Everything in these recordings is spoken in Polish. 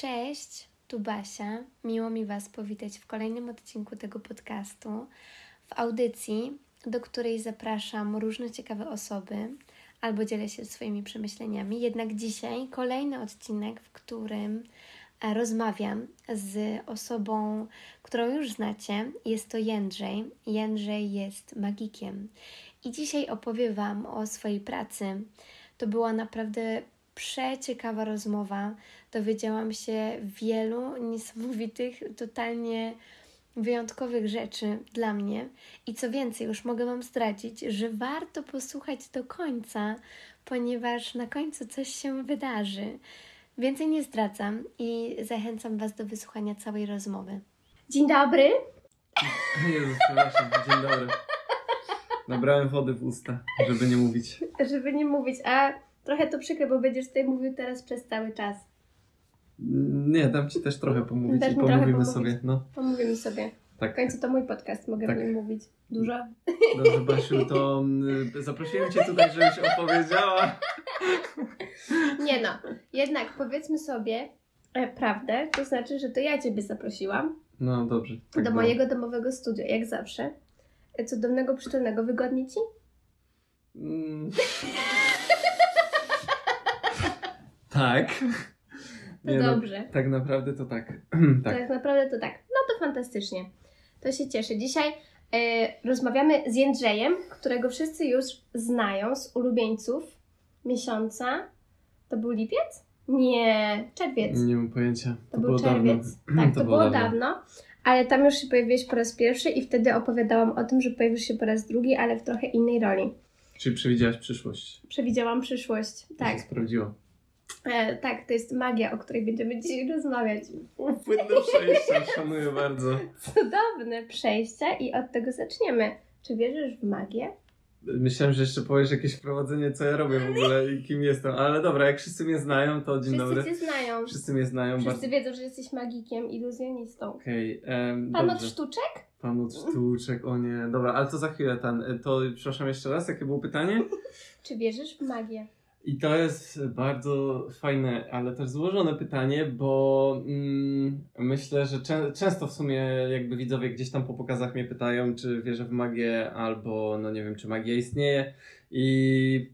Cześć, tu Basia. Miło mi Was powitać w kolejnym odcinku tego podcastu. W audycji, do której zapraszam różne ciekawe osoby albo dzielę się swoimi przemyśleniami. Jednak dzisiaj kolejny odcinek, w którym e, rozmawiam z osobą, którą już znacie. Jest to Jędrzej. Jędrzej jest magikiem. I dzisiaj opowiem Wam o swojej pracy. To była naprawdę przeciekawa rozmowa. Dowiedziałam się wielu niesamowitych, totalnie wyjątkowych rzeczy dla mnie. I co więcej, już mogę Wam zdradzić, że warto posłuchać do końca, ponieważ na końcu coś się wydarzy. Więcej nie zdradzam i zachęcam Was do wysłuchania całej rozmowy. Dzień dobry. Jezus, przepraszam, dzień dobry. Nabrałem wody w usta, żeby nie mówić. Żeby nie mówić, a trochę to przykre, bo będziesz tutaj mówił teraz przez cały czas. Nie, dam ci też trochę pomówić Dasz i pomówimy pomówić. sobie. No, Pomówimy sobie. W tak. końcu to mój podcast, mogę Tak. w nim mówić dużo. Dobrze, Basiu, to y, zaprosiłem cię tutaj, żebyś opowiedziała. Nie no, jednak powiedzmy sobie e, prawdę, to znaczy, że to ja Ciebie zaprosiłam No dobrze. tak do było. mojego domowego studia, jak zawsze. E, Cudownego, przytulnego. Wygodnie Ci? Mm. Tak. To no, dobrze. tak naprawdę to tak. tak. Tak naprawdę to tak. No to fantastycznie. To się cieszę. Dzisiaj e, rozmawiamy z Jędrzejem, którego wszyscy już znają z ulubieńców miesiąca. To był lipiec? Nie, czerwiec. Nie mam pojęcia. To, To, był było czerwiec. dawno. Tak, to, było dawno. Ale tam już się pojawiłeś po raz pierwszy i wtedy opowiadałam o tym, że pojawisz się po raz drugi, ale w trochę innej roli. Czyli przewidziałaś przyszłość. Przewidziałam przyszłość. To Tak, się sprawdziło. E, tak, to jest magia, o której będziemy dzisiaj rozmawiać. Płynne przejścia, szanuję bardzo. Cudowne przejścia i od tego zaczniemy. Czy wierzysz w magię? Myślałem, że jeszcze powiesz jakieś wprowadzenie, co ja robię w ogóle i kim jestem. Ale dobra, jak wszyscy mnie znają, to dzień Wszyscy dobry. Cię znają. Wszyscy mnie znają Wszyscy bardzo. wiedzą, że jesteś magikiem, iluzjonistą. Okej, em, Pan od dobrze. sztuczek? Pan od sztuczek, o nie. Dobra, ale to za chwilę ten. To przepraszam jeszcze raz, jakie było pytanie? Czy wierzysz w magię? I to jest bardzo fajne, ale też złożone pytanie, bo mm, myślę, że czę- często w sumie jakby widzowie gdzieś tam po pokazach mnie pytają, czy wierzę w magię, albo no nie wiem, czy magia istnieje. I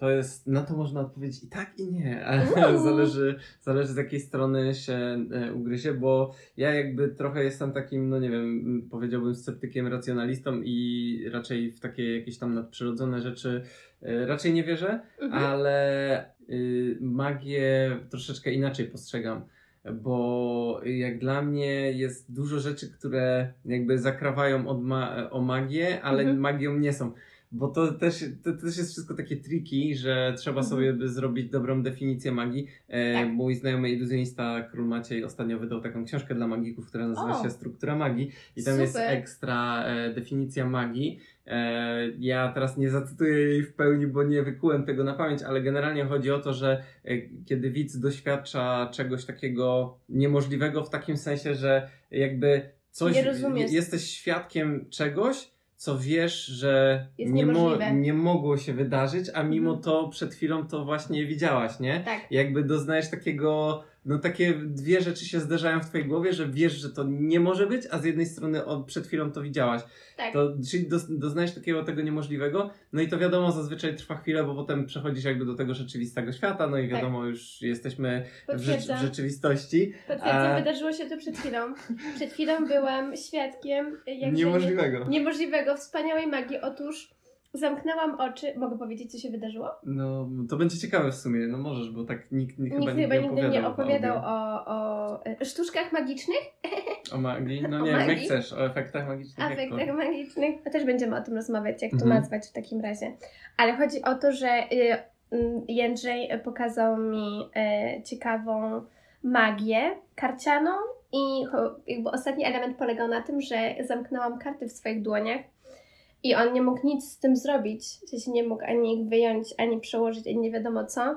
to jest, na to można odpowiedzieć i tak, i nie. Uuu. zależy, zależy z jakiej strony się e, ugryzie, bo ja jakby trochę jestem takim, no nie wiem, powiedziałbym sceptykiem, racjonalistą i raczej w takie jakieś tam nadprzyrodzone rzeczy raczej nie wierzę Mhm. ale y, magię troszeczkę inaczej postrzegam. Bo jak dla mnie jest dużo rzeczy, które jakby zakrawają od ma- o magię, ale Mhm. magią nie są. Bo to też, to też jest wszystko takie triki, że trzeba Mhm. sobie zrobić dobrą definicję magii. E, Tak. Mój znajomy iluzjonista Król Maciej ostatnio wydał taką książkę dla magików, która nazywa O. się Struktura Magii. I tam jest Super. ekstra e, definicja magii. E, ja teraz nie zacytuję jej w pełni, bo nie wykułem tego na pamięć, ale generalnie chodzi o to, że e, kiedy widz doświadcza czegoś takiego niemożliwego w takim sensie, że jakby coś Nie rozumiesz. jesteś świadkiem czegoś, co wiesz, że nie, mo- nie mogło się wydarzyć, a mimo Mhm. to przed chwilą to właśnie widziałaś, nie? Tak. jakby doznajesz takiego, no takie dwie rzeczy się zderzają w twojej głowie, że wiesz, że to nie może być, a z jednej strony o, przed chwilą to widziałaś. Tak. To, czyli dos, doznajesz takiego tego niemożliwego, no i to wiadomo, zazwyczaj trwa chwilę, bo potem przechodzisz jakby do tego rzeczywistego świata, no i Tak. wiadomo, już jesteśmy w, rzecz, w rzeczywistości. Potwierdzam, A- wydarzyło się to przed chwilą. Przed chwilą byłam świadkiem Niemożliwego. niemożliwego, wspaniałej magii. Otóż zamknęłam oczy. Mogę powiedzieć, co się wydarzyło? No, to będzie ciekawe w sumie, no możesz, bo tak nikt, nikt, Nikt chyba nie nigdy nie opowiadał o, o, o e, sztuczkach magicznych, o magii. No o nie jak chcesz, o efektach magicznych. to? efektach magicznych. A też będziemy o tym rozmawiać, jak to Mhm. nazwać w takim razie. Ale chodzi o to, że y, Jędrzej pokazał mi e, ciekawą magię karcianą i jakby ostatni element polegał na tym, że zamknęłam karty w swoich dłoniach i on nie mógł nic z tym zrobić. W sensie nie mógł ani ich wyjąć, ani przełożyć, ani nie wiadomo co.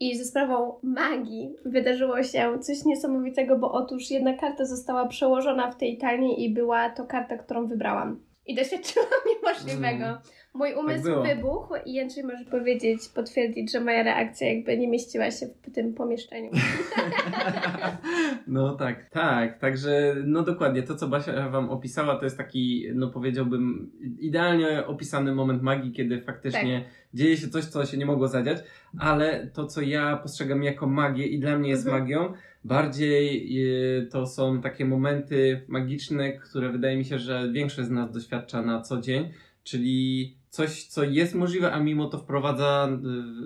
I ze sprawą magii wydarzyło się coś niesamowitego, bo otóż jedna karta została przełożona w tej talii i była to karta, którą wybrałam. I doświadczyłam niemożliwego. Mm. Mój umysł było. wybuchł i Jędrzej może powiedzieć, potwierdzić, że moja reakcja jakby nie mieściła się w tym pomieszczeniu. No tak, tak, także no dokładnie, to co Basia wam opisała to jest taki, no powiedziałbym, idealnie opisany moment magii, kiedy faktycznie Tak. dzieje się coś, co się nie mogło zadziać, ale to co ja postrzegam jako magię i dla mnie jest Mhm. magią, bardziej e, to są takie momenty magiczne, które wydaje mi się, że większość z nas doświadcza na co dzień, czyli coś, co jest możliwe, a mimo to wprowadza e,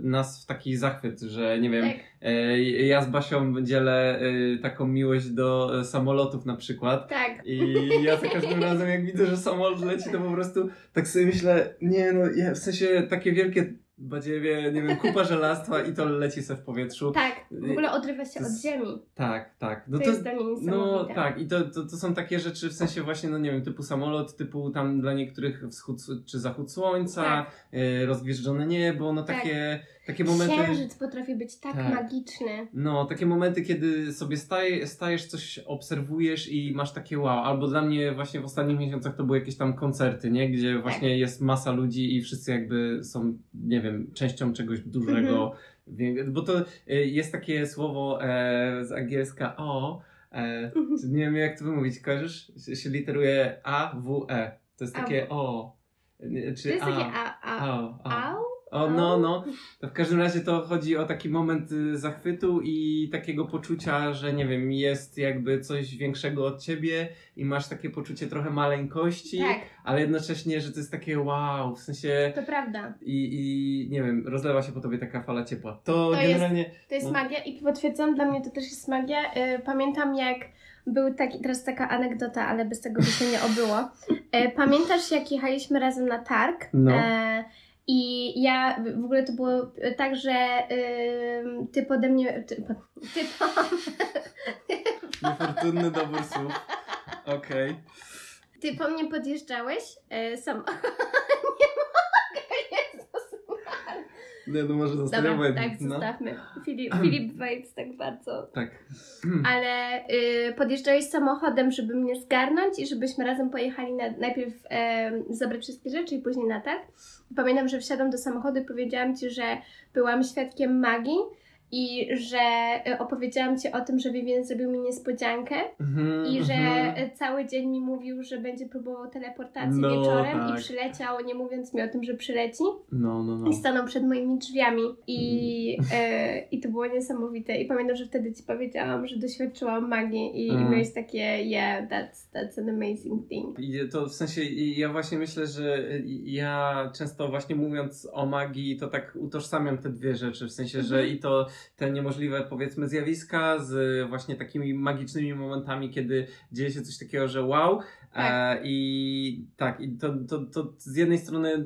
nas w taki zachwyt, że nie wiem, Tak. E, Ja z Basią dzielę e, taką miłość do e, samolotów na przykład. Tak. I ja za każdym razem jak widzę, że samolot leci, to po prostu tak sobie myślę, nie no, ja, w sensie takie wielkie badziewie, nie wiem, kupa żelastwa i to leci sobie w powietrzu. Tak. W ogóle odrywa się od ziemi. Tak, tak. No To, to, jest dla mnie no tak, i to, to, to są takie rzeczy w sensie właśnie, no nie wiem, typu samolot, typu tam dla niektórych wschód czy zachód słońca, Tak. e, rozgwieżdżone niebo, no Tak. Takie, momenty. Księżyc potrafi być tak, Tak. magiczny. No, takie momenty, kiedy sobie staje, stajesz, coś obserwujesz i masz takie wow. Albo dla mnie właśnie w ostatnich miesiącach to były jakieś tam koncerty, nie? Gdzie właśnie jest masa ludzi i wszyscy jakby są, nie wiem, częścią czegoś dużego. Wie- Bo to y, jest takie słowo e, z angielska o, e, nie wiem jak to wymówić, kojarzysz? Się, literuje A, W, E. To jest A, takie o. Nie, Czy To jest a, takie a, a, a, a. au? O, no, no. To w każdym razie to chodzi o taki moment y, zachwytu i takiego poczucia, że nie wiem, jest jakby coś większego od ciebie i masz takie poczucie trochę maleńkości, Tak, ale jednocześnie, że to jest takie wow, w sensie to prawda. i, i nie wiem, rozlewa się po tobie taka fala ciepła. To, To jest- generalnie... To jest No. magia i potwierdzam, dla mnie to też jest magia. Y, Pamiętam jak był taki, teraz taka anegdota, ale bez tego by się nie obyło. Y, Pamiętasz jak jechaliśmy razem na targ? No. E, I ja, w ogóle to było tak, że y, ty pode mnie, ty, po, ty po, Niefortunny dobór słów. Okej. ty po mnie podjeżdżałeś y, sam... nie mogę, Jezus Maria. Nie, no może Dobra, zostawiamy. tak, no. zostawmy. Filip, Filip Vibes tak bardzo. Tak. Ale y, podjeżdżałeś samochodem, żeby mnie zgarnąć i żebyśmy razem pojechali na, najpierw e, zabrać wszystkie rzeczy i później na targ. Pamiętam, że wsiadłam do samochodu i powiedziałam Ci, że byłam świadkiem magii i że y, opowiedziałam Ci o tym, że Vivien zrobił mi niespodziankę Mhm, i że mhm. cały dzień mi mówił, że będzie próbował teleportacji No, wieczorem tak. i przyleciał, nie mówiąc mi o tym, że przyleci. No, no, no. I stanął przed moimi drzwiami i, e, i to było niesamowite. I pamiętam, że wtedy Ci powiedziałam, że doświadczyłam magii i, Mm. i miałeś takie yeah, that's, that's an amazing thing. I to w sensie, ja właśnie myślę, że ja często właśnie mówiąc o magii, to tak utożsamiam te dwie rzeczy, w sensie, że Mhm. i to te niemożliwe powiedzmy zjawiska z właśnie takimi magicznymi momentami, kiedy dzieje się coś takiego, że wow. Tak. E, I tak, i to, to, to z jednej strony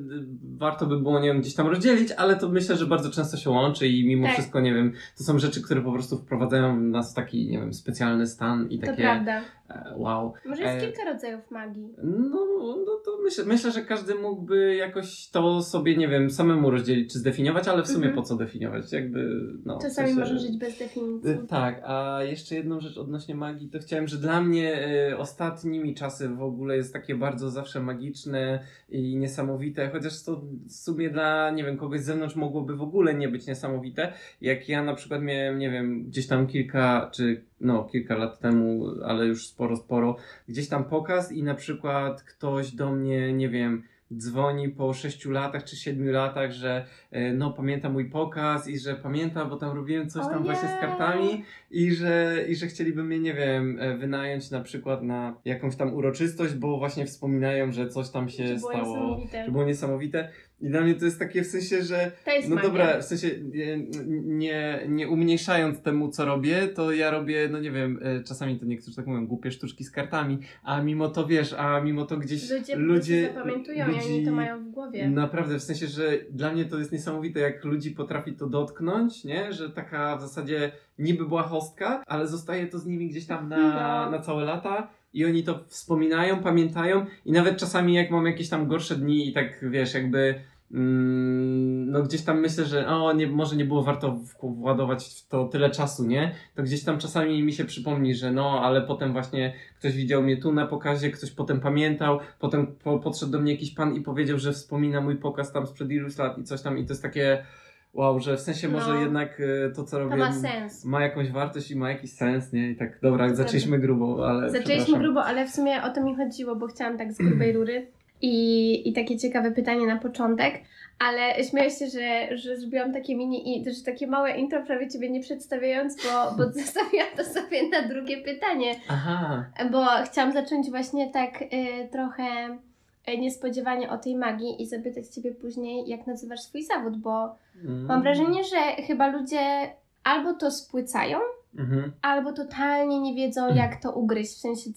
warto by było, nie wiem, gdzieś tam rozdzielić, ale to myślę, że bardzo często się łączy i mimo Tak. wszystko, nie wiem, to są rzeczy, które po prostu wprowadzają nas w taki, nie wiem, specjalny stan i To takie prawda. E, wow. Może jest E, kilka rodzajów magii. No, no to myślę, myślę, że każdy mógłby jakoś to sobie, nie wiem, samemu rozdzielić czy zdefiniować, ale w sumie Mhm. po co definiować? Jakby, no. w Czasami sensie- można żyć bez definicji. Y, Tak, a jeszcze jedną rzecz odnośnie magii, to chciałem, że dla mnie y, ostatnimi czasy w ogóle jest takie bardzo zawsze magiczne i niesamowite, chociaż to w sumie dla, nie wiem, kogoś z zewnątrz mogłoby w ogóle nie być niesamowite. Jak ja na przykład miałem, nie wiem, gdzieś tam kilka, czy no kilka lat temu, ale już sporo, sporo, gdzieś tam pokaz i na przykład ktoś do mnie, nie wiem, dzwoni po 6 latach czy 7 latach, że e, no pamięta mój pokaz i że pamięta, bo tam robiłem coś tam właśnie z kartami i że, i że chcieliby mnie, nie wiem, e, wynająć na przykład na jakąś tam uroczystość, bo właśnie wspominają, że coś tam się stało, niesamowite. że było niesamowite. I dla mnie to jest takie w sensie, że To jest no magia. dobra, w sensie nie, nie, nie umniejszając temu, co robię, to ja robię, no nie wiem, e, czasami to niektórzy tak mówią, głupie sztuczki z kartami, a mimo to wiesz, a mimo to gdzieś Ludzie, ludzie zapamiętują i oni to mają w głowie. Naprawdę, w sensie, że dla mnie to jest niesamowite, jak ludzi potrafi to dotknąć, nie? Że taka w zasadzie niby była hostka, ale zostaje to z nimi gdzieś tam na, No. na całe lata i oni to wspominają, pamiętają i nawet czasami jak mam jakieś tam gorsze dni i tak, wiesz, jakby no gdzieś tam myślę, że o, nie, może nie było warto władować w to tyle czasu, nie? To gdzieś tam czasami mi się przypomni, że no, ale potem właśnie ktoś widział mnie tu na pokazie, ktoś potem pamiętał, potem po, podszedł do mnie jakiś pan i powiedział, że wspomina mój pokaz tam sprzed iluś lat i coś tam i to jest takie wow, że w sensie może No. jednak e, to, co robię To ma sens. ma jakąś wartość i ma jakiś sens, nie? I tak, dobra, zaczęliśmy grubo, ale Zaczęliśmy grubo, ale w sumie o to mi chodziło, bo chciałam tak z grubej rury. I, I takie ciekawe pytanie na początek, ale śmieję się, że, że zrobiłam takie mini i też takie małe intro, prawie Ciebie nie przedstawiając, bo, bo zostawiłam to sobie na drugie pytanie, Aha, bo chciałam zacząć właśnie tak y, trochę y, niespodziewanie o tej magii i zapytać Ciebie później, jak nazywasz swój zawód, bo Mm. mam wrażenie, że chyba ludzie albo to spłycają, Mhm. albo totalnie nie wiedzą, jak to ugryźć. W sensie,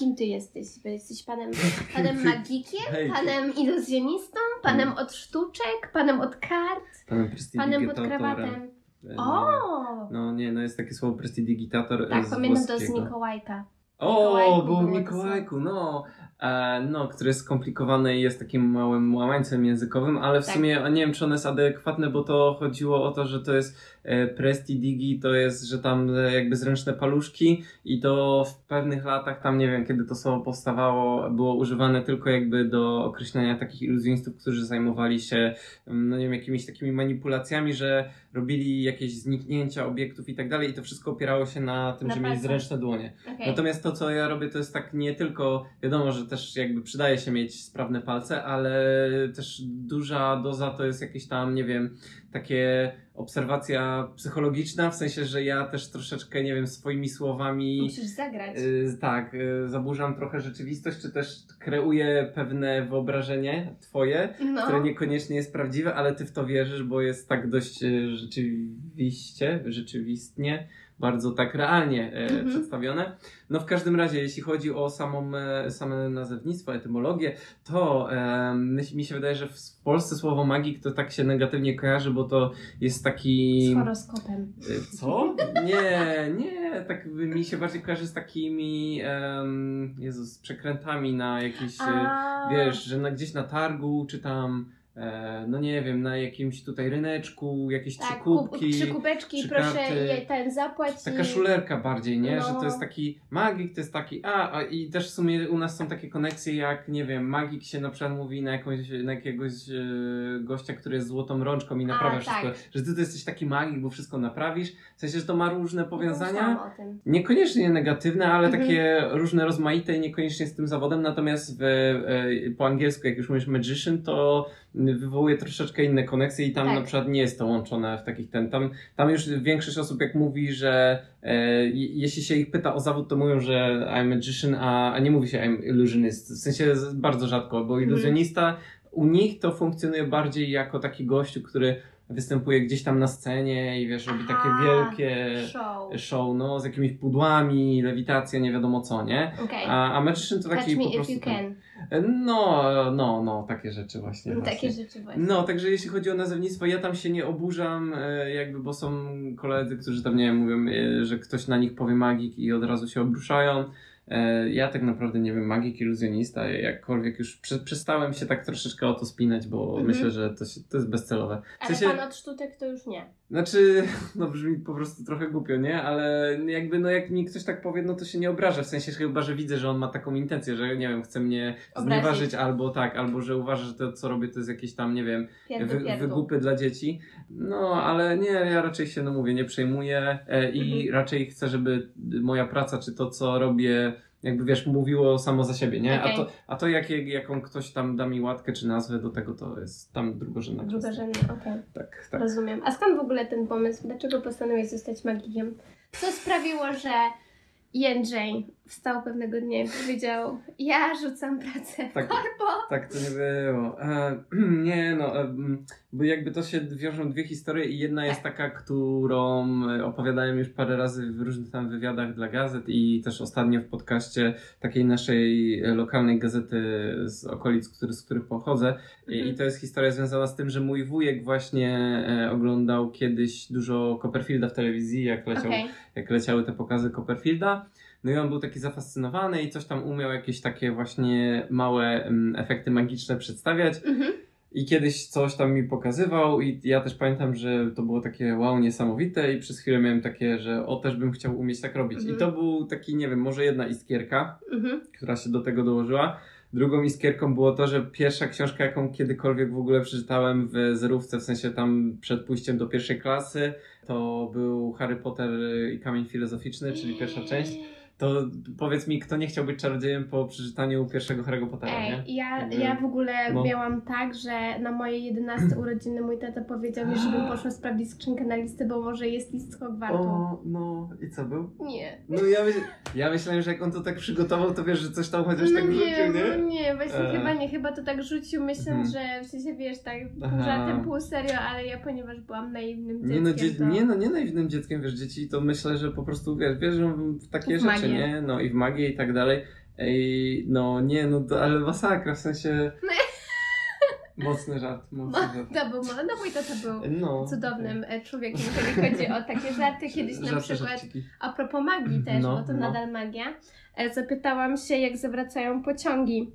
kim ty jesteś? Jesteś panem, panem magikiem, panem iluzjonistą, panem od sztuczek, panem od kart, panem panem pod krawatem. E, O! No nie, no jest takie słowo prestidigitator Tak, z pamiętam to z. Mikołajka. O, był w Mikołajku, no. E, no, który jest skomplikowany i jest takim małym łamańcem językowym, ale w Tak. sumie nie wiem, czy ono jest adekwatne, bo to chodziło o to, że to jest e, prestidigi, to jest, że tam e, jakby zręczne paluszki i to w pewnych latach, tam nie wiem, kiedy to słowo powstawało, było używane tylko jakby do określenia takich iluzjonistów, którzy zajmowali się, mm, no nie wiem, jakimiś takimi manipulacjami, że robili jakieś zniknięcia obiektów i tak dalej i to wszystko opierało się na tym, Na że mieli zręczne dłonie. Okej. Natomiast to, co ja robię, to jest tak nie tylko, wiadomo, że też jakby przydaje się mieć sprawne palce, ale też duża doza to jest jakieś tam, nie wiem, takie obserwacja psychologiczna, w sensie, że ja też troszeczkę, nie wiem, swoimi słowami. Musisz zagrać. y, tak, y, zaburzam trochę rzeczywistość, czy też kreuję pewne wyobrażenie twoje, No. które niekoniecznie jest prawdziwe, ale ty w to wierzysz, bo jest tak dość e, rzeczywiście, rzeczywistnie, bardzo tak realnie e, Mhm. przedstawione. No w każdym razie, jeśli chodzi o samą, e, same nazewnictwo, etymologię, to e, mi się wydaje, że w Polsce słowo magik to tak się negatywnie kojarzy, bo to jest taki... Z horoskopem. Co? Nie, nie, tak mi się bardziej kojarzy z takimi, um, Jezus, przekrętami na jakieś... A, wiesz, że na, gdzieś na targu, czy tam, no nie wiem, na jakimś tutaj ryneczku, jakieś trzy tak, kup, kubki. trzy kubeczki, trzy proszę karty. je ten zapłać. Taka i- szulerka bardziej, nie? No. Że to jest taki magik, to jest taki, a, a i też w sumie u nas są takie koneksje jak, nie wiem, magik się na przykład mówi na, jakąś, na jakiegoś e, gościa, który jest złotą rączką i naprawia A, wszystko. tak. Że ty to jesteś taki magik, bo wszystko naprawisz. W sensie, że to ma różne powiązania. Myślałam o tym. Niekoniecznie negatywne, ale Mhm. takie różne rozmaite i niekoniecznie z tym zawodem. Natomiast w, e, po angielsku, jak już mówisz magician, to wywołuje troszeczkę inne koneksje i tam Tak. na przykład nie jest to łączone w takich ten. Tam, tam już większość osób jak mówi, że e, je- jeśli się ich pyta o zawód, to mówią, że I'm magician, a, a nie mówi się I'm illusionist. W sensie bardzo rzadko, bo Mhm. iluzjonista u nich to funkcjonuje bardziej jako taki gościu, który występuje gdzieś tam na scenie i wiesz, robi takie Aha. wielkie Show. show, no, z jakimiś pudłami, lewitacja, nie wiadomo co, nie? Okej. A, a magician to taki me po prostu... ten-. No, no, no, takie rzeczy właśnie. Takie właśnie. rzeczy właśnie. No, także jeśli chodzi o nazewnictwo, ja tam się nie oburzam, e, jakby, bo są koledzy, którzy tam, nie wiem, mówią, e, że ktoś na nich powie magik i od razu się obruszają. E, Ja tak naprawdę nie wiem, magik, iluzjonista, jakkolwiek już prze, przestałem się tak troszeczkę o to spinać, bo Mhm. myślę, że to, się, to jest bezcelowe. W Ale sensie- pan od sztutek to już nie. Znaczy, no brzmi po prostu trochę głupio, nie? Ale jakby, no jak mi ktoś tak powie, no to się nie obraża. W sensie chyba, że widzę, że on ma taką intencję, że nie wiem, chce mnie Obrazić. znieważyć albo tak, albo że uważa, że to co robię to jest jakieś tam, nie wiem, Pierdu, wy, pierdu. wygupy dla dzieci. No, ale nie, ja raczej się, no mówię, nie przejmuję e, i Mhm. raczej chcę, żeby moja praca, czy to co robię, jakby wiesz, mówiło samo za siebie, nie? Okej. A to, a to jak, jaką ktoś tam da mi łatkę czy nazwę do tego, to jest tam drugorzędna kwestia. Drugorzędny, okej. Tak, tak. Rozumiem. A skąd w ogóle ten pomysł? Dlaczego postanowiłeś zostać magikiem? Co sprawiło, że Jędrzej wstał pewnego dnia i powiedział ja rzucam pracę w Tak. korpo? Tak to nie było. E, nie no, e, bo jakby to się wiążą dwie historie i jedna jest taka, którą e, opowiadałem już parę razy w różnych tam wywiadach dla gazet i też ostatnio w podcaście takiej naszej e, lokalnej gazety z okolic, który, z których pochodzę. I, Mhm. I to jest historia związana z tym, że mój wujek właśnie e, oglądał kiedyś dużo Copperfielda w telewizji, jak leciał Okej. jak leciały te pokazy Copperfielda. No i on był taki zafascynowany i coś tam umiał jakieś takie właśnie małe mm, efekty magiczne przedstawiać. Mhm. I kiedyś coś tam mi pokazywał i ja też pamiętam, że to było takie wow, niesamowite i przez chwilę miałem takie, że o, też bym chciał umieć tak robić. Mhm. I to był taki, nie wiem, może jedna iskierka, Mhm. która się do tego dołożyła. Drugą iskierką było to, że pierwsza książka, jaką kiedykolwiek w ogóle przeczytałem w zerówce, w sensie tam przed pójściem do pierwszej klasy, to był Harry Potter i Kamień Filozoficzny, czyli pierwsza część. To powiedz mi, kto nie chciał być czarodziejem po przeczytaniu pierwszego Harry'ego Pottera, nie? Ej, ja, Jakby- ja w ogóle no. miałam tak, że na moje 11 urodziny mój tata powiedział mi, żebym poszła sprawdzić skrzynkę na listy, bo może jest list z Hogwartu. O, no i co był? Nie. No ja, myśl, ja myślałem, że jak on to tak przygotował, to wiesz, że coś tam chociaż No tak nie, wrzucił, no nie? nie, właśnie E. chyba nie, chyba to tak rzucił, myśląc, że w sensie wiesz, tak pół żartem, pół serio, ale ja ponieważ byłam naiwnym dzieckiem, Nie no, dzie- to... nie no, nie naiwnym dzieckiem, wiesz, dzieci to myślę, że po prostu, wiesz, wierzą w takie rzeczy. Nie? No i w magię i tak dalej. Ej, no nie, no to, ale masakra, w sensie... Mocny żart, mocny żart. To był, no mój tata był No. cudownym e, człowiekiem, jeżeli chodzi o takie żarty. Kiedyś na Żarty, przykład, żarciki. a propos magii też, No, bo to no. nadal magia, e, zapytałam się, jak zawracają pociągi,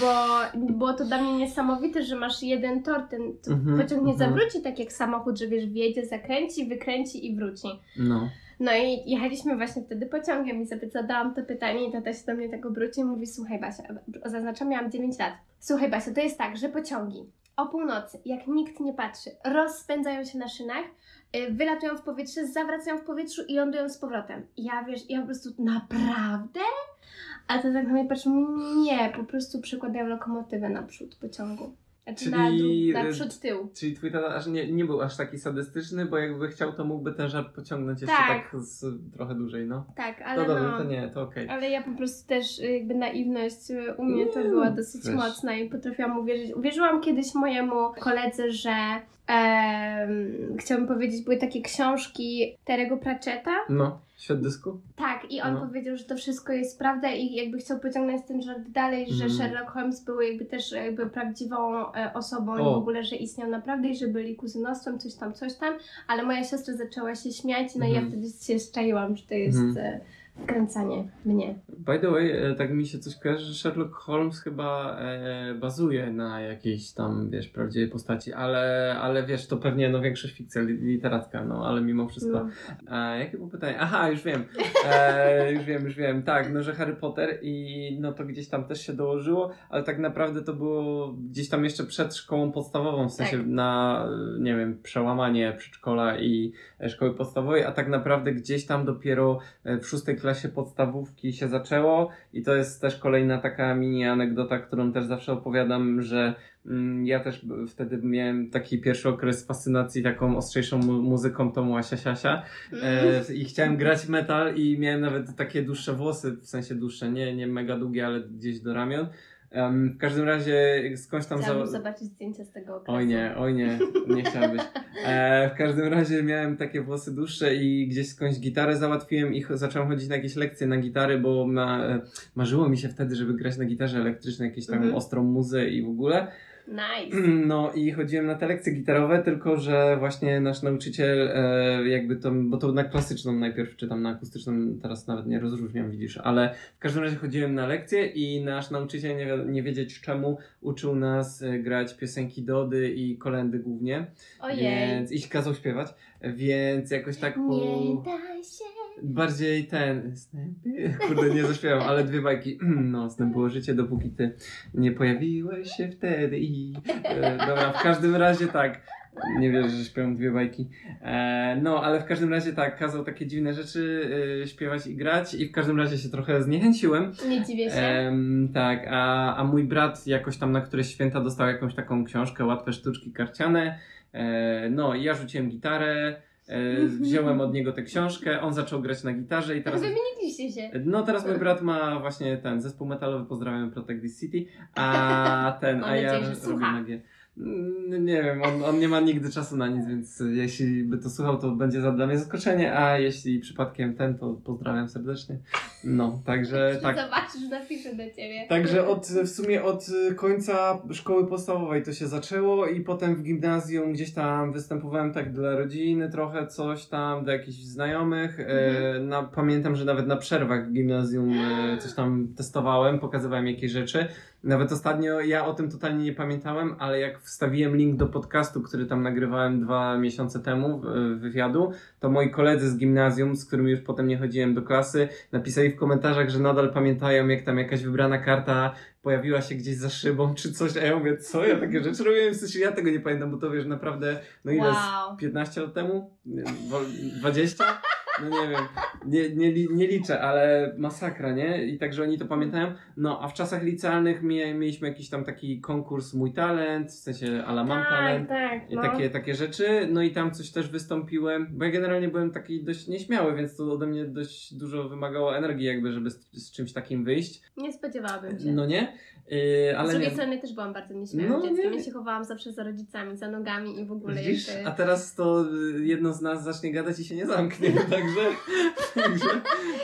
bo było to dla mnie niesamowite, że masz jeden tor, ten Mhm, pociąg nie mhm. zawróci tak jak samochód, że wiesz, wjedzie, zakręci, wykręci i wróci. No. No i jechaliśmy właśnie wtedy pociągiem i zadałam to pytanie i tata się do mnie tak obrócił i mówi, słuchaj Basia, zaznaczam, miałam 9 lat. Słuchaj Basia, to jest tak, że pociągi o północy, jak nikt nie patrzy, rozpędzają się na szynach, y, wylatują w powietrze, zawracają w powietrzu i lądują z powrotem. Ja wiesz, ja po prostu naprawdę? A to tak na mnie patrzy, mówi, nie, po prostu przykładają lokomotywę naprzód pociągu. Znaczy na Czyli, dół, y, naprzód, tył. Czyli twój tata aż nie, nie był aż taki sadystyczny, bo jakby chciał, to mógłby ten żart pociągnąć jeszcze Tak. tak, z, trochę dłużej, no. Tak, To ale dobrze, no... to nie, to okej. Ale ja po prostu też y, jakby naiwność y, u mnie to była dosyć mocna i potrafiłam uwierzyć. Uwierzyłam kiedyś mojemu koledze, że em, chciałabym powiedzieć, były takie książki Terego Pratchetta. No, świat dysku? Tak, i on No. powiedział, że to wszystko jest prawda i jakby chciał pociągnąć ten żart dalej, że Mhm. Sherlock Holmes był jakby też jakby prawdziwą e, osobą i O. w ogóle, że istniał naprawdę i że byli kuzynostwem, coś tam, coś tam, ale moja siostra zaczęła się śmiać, no i ja Mhm. wtedy się szczaiłam, że to jest e, wkręcanie mnie. By the way, e, tak mi się coś kojarzy, że Sherlock Holmes chyba e, bazuje na jakiejś tam, wiesz, prawdziwej postaci, ale, ale wiesz, to pewnie no większość fikcja li- literacka, no ale mimo wszystko. No. E, jakie było pytanie? Aha, już wiem. E, już wiem, już wiem. Tak, no że Harry Potter i no to gdzieś tam też się dołożyło, ale tak naprawdę to było gdzieś tam jeszcze przed szkołą podstawową, w sensie Tak. na, nie wiem, przełamanie przedszkola i e, szkoły podstawowej, a tak naprawdę gdzieś tam dopiero e, w szóstej klasie podstawówki się zaczęło i to jest też kolejna taka mini anegdota, którą też zawsze opowiadam, że mm, ja też wtedy miałem taki pierwszy okres fascynacji taką ostrzejszą mu- muzyką tą Łasia Siasia e, i chciałem grać metal i miałem nawet takie dłuższe włosy, w sensie dłuższe, nie, nie mega długie, ale gdzieś do ramion. Em, w każdym razie skądś tam... Chciałabym za- zobaczyć zdjęcia z tego okresu. Oj nie, oj nie, nie chciałbyś. E, w każdym razie miałem takie włosy dłuższe i gdzieś skądś gitarę załatwiłem i zacząłem chodzić na jakieś lekcje na gitary, bo na, e, marzyło mi się wtedy, żeby grać na gitarze elektrycznej, jakieś tam Mhm. ostrą muzę i w ogóle. Nice. No i chodziłem na te lekcje gitarowe, tylko że właśnie nasz nauczyciel e, jakby to, bo to na klasyczną najpierw czytam, na akustyczną teraz nawet nie rozróżniam, widzisz, ale w każdym razie chodziłem na lekcje i nasz nauczyciel, nie, nie wiedzieć czemu, uczył nas e, grać piosenki Dody i kolendy głównie, Ojej. więc i kazał śpiewać, więc jakoś tak po... Nie daj się. Bardziej ten. Kurde, nie zaśpiewam, ale dwie bajki. Nocne było życie, dopóki ty nie pojawiłeś się wtedy i. E, dobra, w każdym razie tak. Nie wierzę, że śpiewam dwie bajki. E, no, ale w każdym razie tak, kazał takie dziwne rzeczy e, śpiewać i grać, i w każdym razie się trochę zniechęciłem. Nie dziwię się. Em, tak, a, a mój brat jakoś tam na któreś święta dostał jakąś taką książkę, łatwe sztuczki karciane. E, no i ja rzuciłem gitarę, e, wziąłem od niego tę książkę, on zaczął grać na gitarze i teraz... Wymieniliście się. No teraz mój brat ma właśnie ten zespół metalowy, pozdrawiam Protect This City, a ten, a ja robię magię. Nie wiem, on, on nie ma nigdy czasu na nic, więc jeśli by to słuchał, to będzie za dla mnie zaskoczenie, a jeśli przypadkiem ten, to pozdrawiam serdecznie. No, także tak. Zobaczysz, napiszę do ciebie. Także od, w sumie od końca szkoły podstawowej to się zaczęło i potem w gimnazjum gdzieś tam występowałem tak dla rodziny trochę, coś tam, dla jakichś znajomych. E, na, pamiętam, że nawet na przerwach w gimnazjum e, coś tam testowałem, pokazywałem jakieś rzeczy. Nawet ostatnio ja o tym totalnie nie pamiętałem, ale jak wstawiłem link do podcastu, który tam nagrywałem dwa miesiące temu, w- wywiadu, to moi koledzy z gimnazjum, z którymi już potem nie chodziłem do klasy, napisali w komentarzach, że nadal pamiętają, jak tam jakaś wybrana karta pojawiła się gdzieś za szybą czy coś, a ja mówię, co, ja takie rzeczy robiłem, w sensie ja tego nie pamiętam, bo to wiesz, naprawdę, no ile, Wow. 15 lat temu? Nie, wo- 20? No nie wiem, nie, nie, nie liczę, ale masakra, nie? I także oni to pamiętają. No, a w czasach licealnych mie, mieliśmy jakiś tam taki konkurs Mój Talent, w sensie ala Mam tak, Talent. tak. I No. takie, takie rzeczy, no i tam coś też wystąpiłem, bo ja generalnie byłem taki dość nieśmiały, więc to ode mnie dość dużo wymagało energii jakby, żeby z, z czymś takim wyjść. Nie spodziewałabym się. No nie? Yy, Z ale drugiej nie. strony też byłam bardzo nieśmiałym No, dzieckiem. nie. Ja się chowałam zawsze za rodzicami, za nogami i w ogóle Widzisz? A teraz to y, jedno z nas zacznie gadać i się nie zamknie, także, także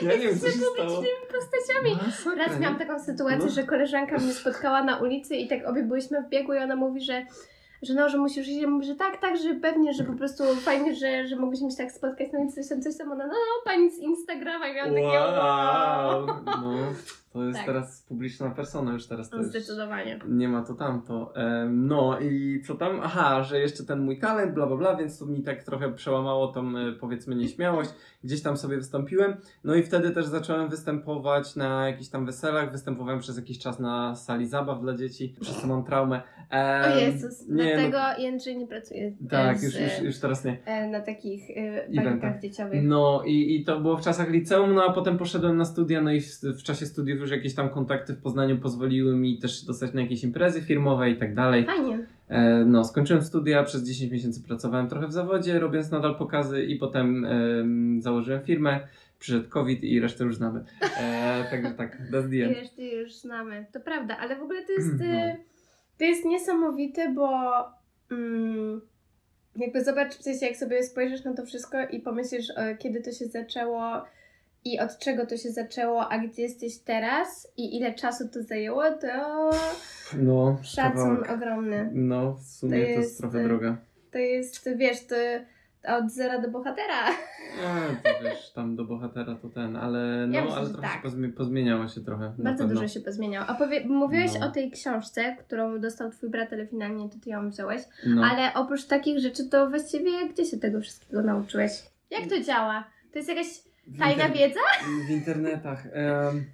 ja nie wiem co się stało. postaciami. Masakra, Raz miałam taką sytuację, No. że koleżanka mnie spotkała na ulicy i tak obie byliśmy w biegu i ona mówi, że że no, że musisz iść, ja mówię, że tak, tak, że pewnie, że po prostu fajnie, że, że mogliśmy się tak spotkać, no więc coś tam, coś tam, ona, no, no pani z Instagrama i miałam takie, wow, Wow! No, to jest Tak. teraz publiczna persona, już teraz to no, już zdecydowanie. nie ma to tamto. Em, No i co tam? Aha, że jeszcze ten mój talent, bla bla bla, więc to mi tak trochę przełamało tą e, powiedzmy nieśmiałość. Gdzieś tam sobie wystąpiłem. No i wtedy też zacząłem występować na jakichś tam weselach. Występowałem przez jakiś czas na sali zabaw dla dzieci, przez co mam traumę. Em, O Jezus, nie, dlatego no, Jędrzej nie pracuje Tak, z, już, już, już teraz nie. e, na takich e, bajkach dzieciowych. No i, i to było w czasach liceum, no a potem poszedłem na studia, no i w, w czasie studiów już jakieś tam kontakty w Poznaniu pozwoliły mi też dostać na jakieś imprezy firmowe i tak dalej. Fajnie. E, no, skończyłem studia, przez 10 miesięcy pracowałem trochę w zawodzie, robiąc nadal pokazy i potem em, założyłem firmę. Przyszedł COVID i resztę już znamy. E, także tak, that's the end. Wiesz, ty już znamy. To prawda, ale w ogóle to jest, No. e, to jest niesamowite, bo mm, jakby zobacz, w sensie jak sobie spojrzysz na to wszystko i pomyślisz, e, kiedy to się zaczęło i od czego to się zaczęło, a gdzie jesteś teraz i ile czasu to zajęło, to No, szacun kawałek. ogromny. No, w sumie To to jest, jest, trochę e, droga. To jest, wiesz, to od zera do bohatera. E, to wiesz, tam do bohatera to ten, ale no, Ja myślę, ale trochę tak. się pozmi- pozmieniało się trochę. Bardzo dużo się pozmieniało. A powie, mówiłeś No. o tej książce, którą dostał twój brat, ale finalnie to ty ją wziąłeś. No. Ale oprócz takich rzeczy, to właściwie gdzie się tego wszystkiego nauczyłeś? Jak to działa? To jest jakaś tajna wiedza? W internetach.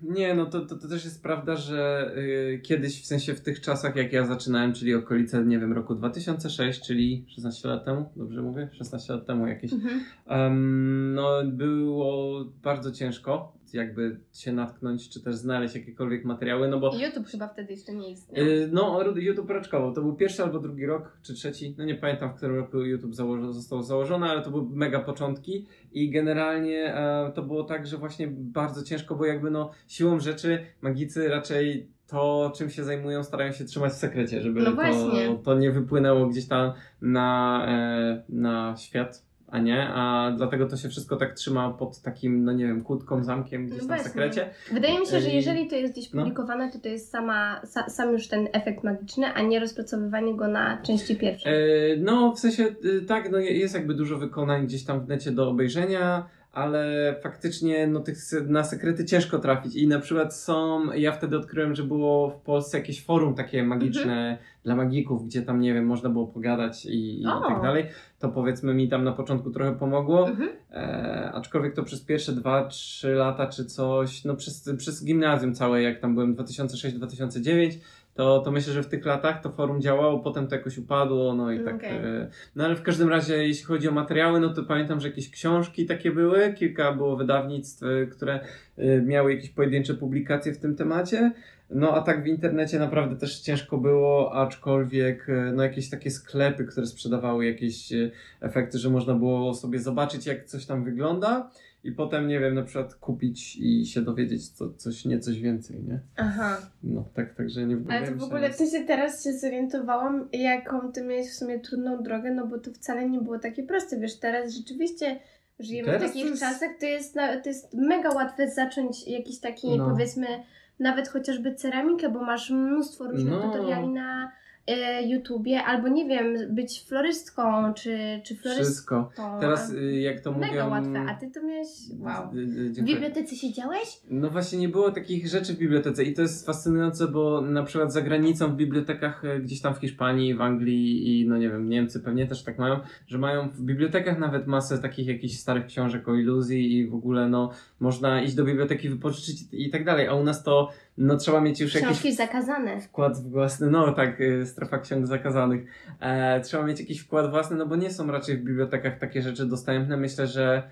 Nie, no to, to, to też jest prawda, że y, kiedyś, w sensie w tych czasach, jak ja zaczynałem, czyli okolice, nie wiem, roku 2006, czyli 16 lat temu, dobrze mówię? 16 lat temu jakieś. Mhm. Em, no, było bardzo ciężko jakby się natknąć, czy też znaleźć jakiekolwiek materiały, no bo YouTube chyba wtedy jeszcze nie istniał. y, no, YouTube raczkował. To był pierwszy albo drugi rok, czy trzeci, no nie pamiętam, w którym roku YouTube założy, został założony, ale to były mega początki i generalnie e, to było tak, że właśnie bardzo ciężko, bo jakby no siłą rzeczy magicy raczej to, czym się zajmują, starają się trzymać w sekrecie, żeby No to, to nie wypłynęło gdzieś tam na, e, na świat. A nie, a dlatego to się wszystko tak trzyma pod takim, no nie wiem, kłódką, zamkiem gdzieś No tam w sekrecie. Wydaje mi się, że jeżeli to jest gdzieś no. publikowane, to to jest sama, sa, sam już ten efekt magiczny, a nie rozpracowywanie go na części pierwsze. E, no, w sensie y, tak, no je- jest jakby dużo wykonań gdzieś tam w necie do obejrzenia, ale faktycznie no, tych, na sekrety ciężko trafić. I na przykład są, ja wtedy odkryłem, że było w Polsce jakieś forum takie magiczne dla magików, gdzie tam, nie wiem, można było pogadać i, i tak dalej. To powiedzmy mi tam na początku trochę pomogło. Mhm. E, aczkolwiek to przez pierwsze 2-3 lata czy coś, no przez, przez gimnazjum całe, jak tam byłem 2006-2009, to, to myślę, że w tych latach to forum działało, potem to jakoś upadło, no i tak. Okej. E, no ale w każdym razie, jeśli chodzi o materiały, no to pamiętam, że jakieś książki takie były, kilka było wydawnictw, e, które e, miały jakieś pojedyncze publikacje w tym temacie. No a tak w internecie naprawdę też ciężko było, aczkolwiek no jakieś takie sklepy, które sprzedawały jakieś efekty, że można było sobie zobaczyć jak coś tam wygląda i potem, nie wiem, na przykład kupić i się dowiedzieć co, coś, nie coś więcej, nie? Aha. No tak, także nie Ale to w ogóle, w sensie teraz się zorientowałam, jaką ty miałeś w sumie trudną drogę, no bo to wcale nie było takie proste, wiesz, teraz rzeczywiście żyjemy Teraz w to takich jest- czasach, to jest, to jest mega łatwe zacząć jakiś taki, No. powiedzmy, nawet chociażby ceramikę, bo masz mnóstwo różnych No. tutoriali na, YouTubie, albo nie wiem, być florystką, czy, czy florystką. Wszystko. Teraz y, jak to Mega mówią... łatwe, a ty to miałeś, wow. Y, y, W bibliotece siedziałeś? No właśnie nie było takich rzeczy w bibliotece i to jest fascynujące, bo na przykład za granicą w bibliotekach e, gdzieś tam w Hiszpanii, w Anglii i no nie wiem, Niemcy pewnie też tak mają, że mają w bibliotekach nawet masę takich jakichś starych książek o iluzji i w ogóle no można iść do biblioteki, wypożyczyć i tak dalej, a u nas to no trzeba mieć już jakiś Książki zakazane. wkład własny, no tak, y, strefa ksiąg zakazanych. E, trzeba mieć jakiś wkład własny, no bo nie są raczej w bibliotekach takie rzeczy dostępne. Myślę, że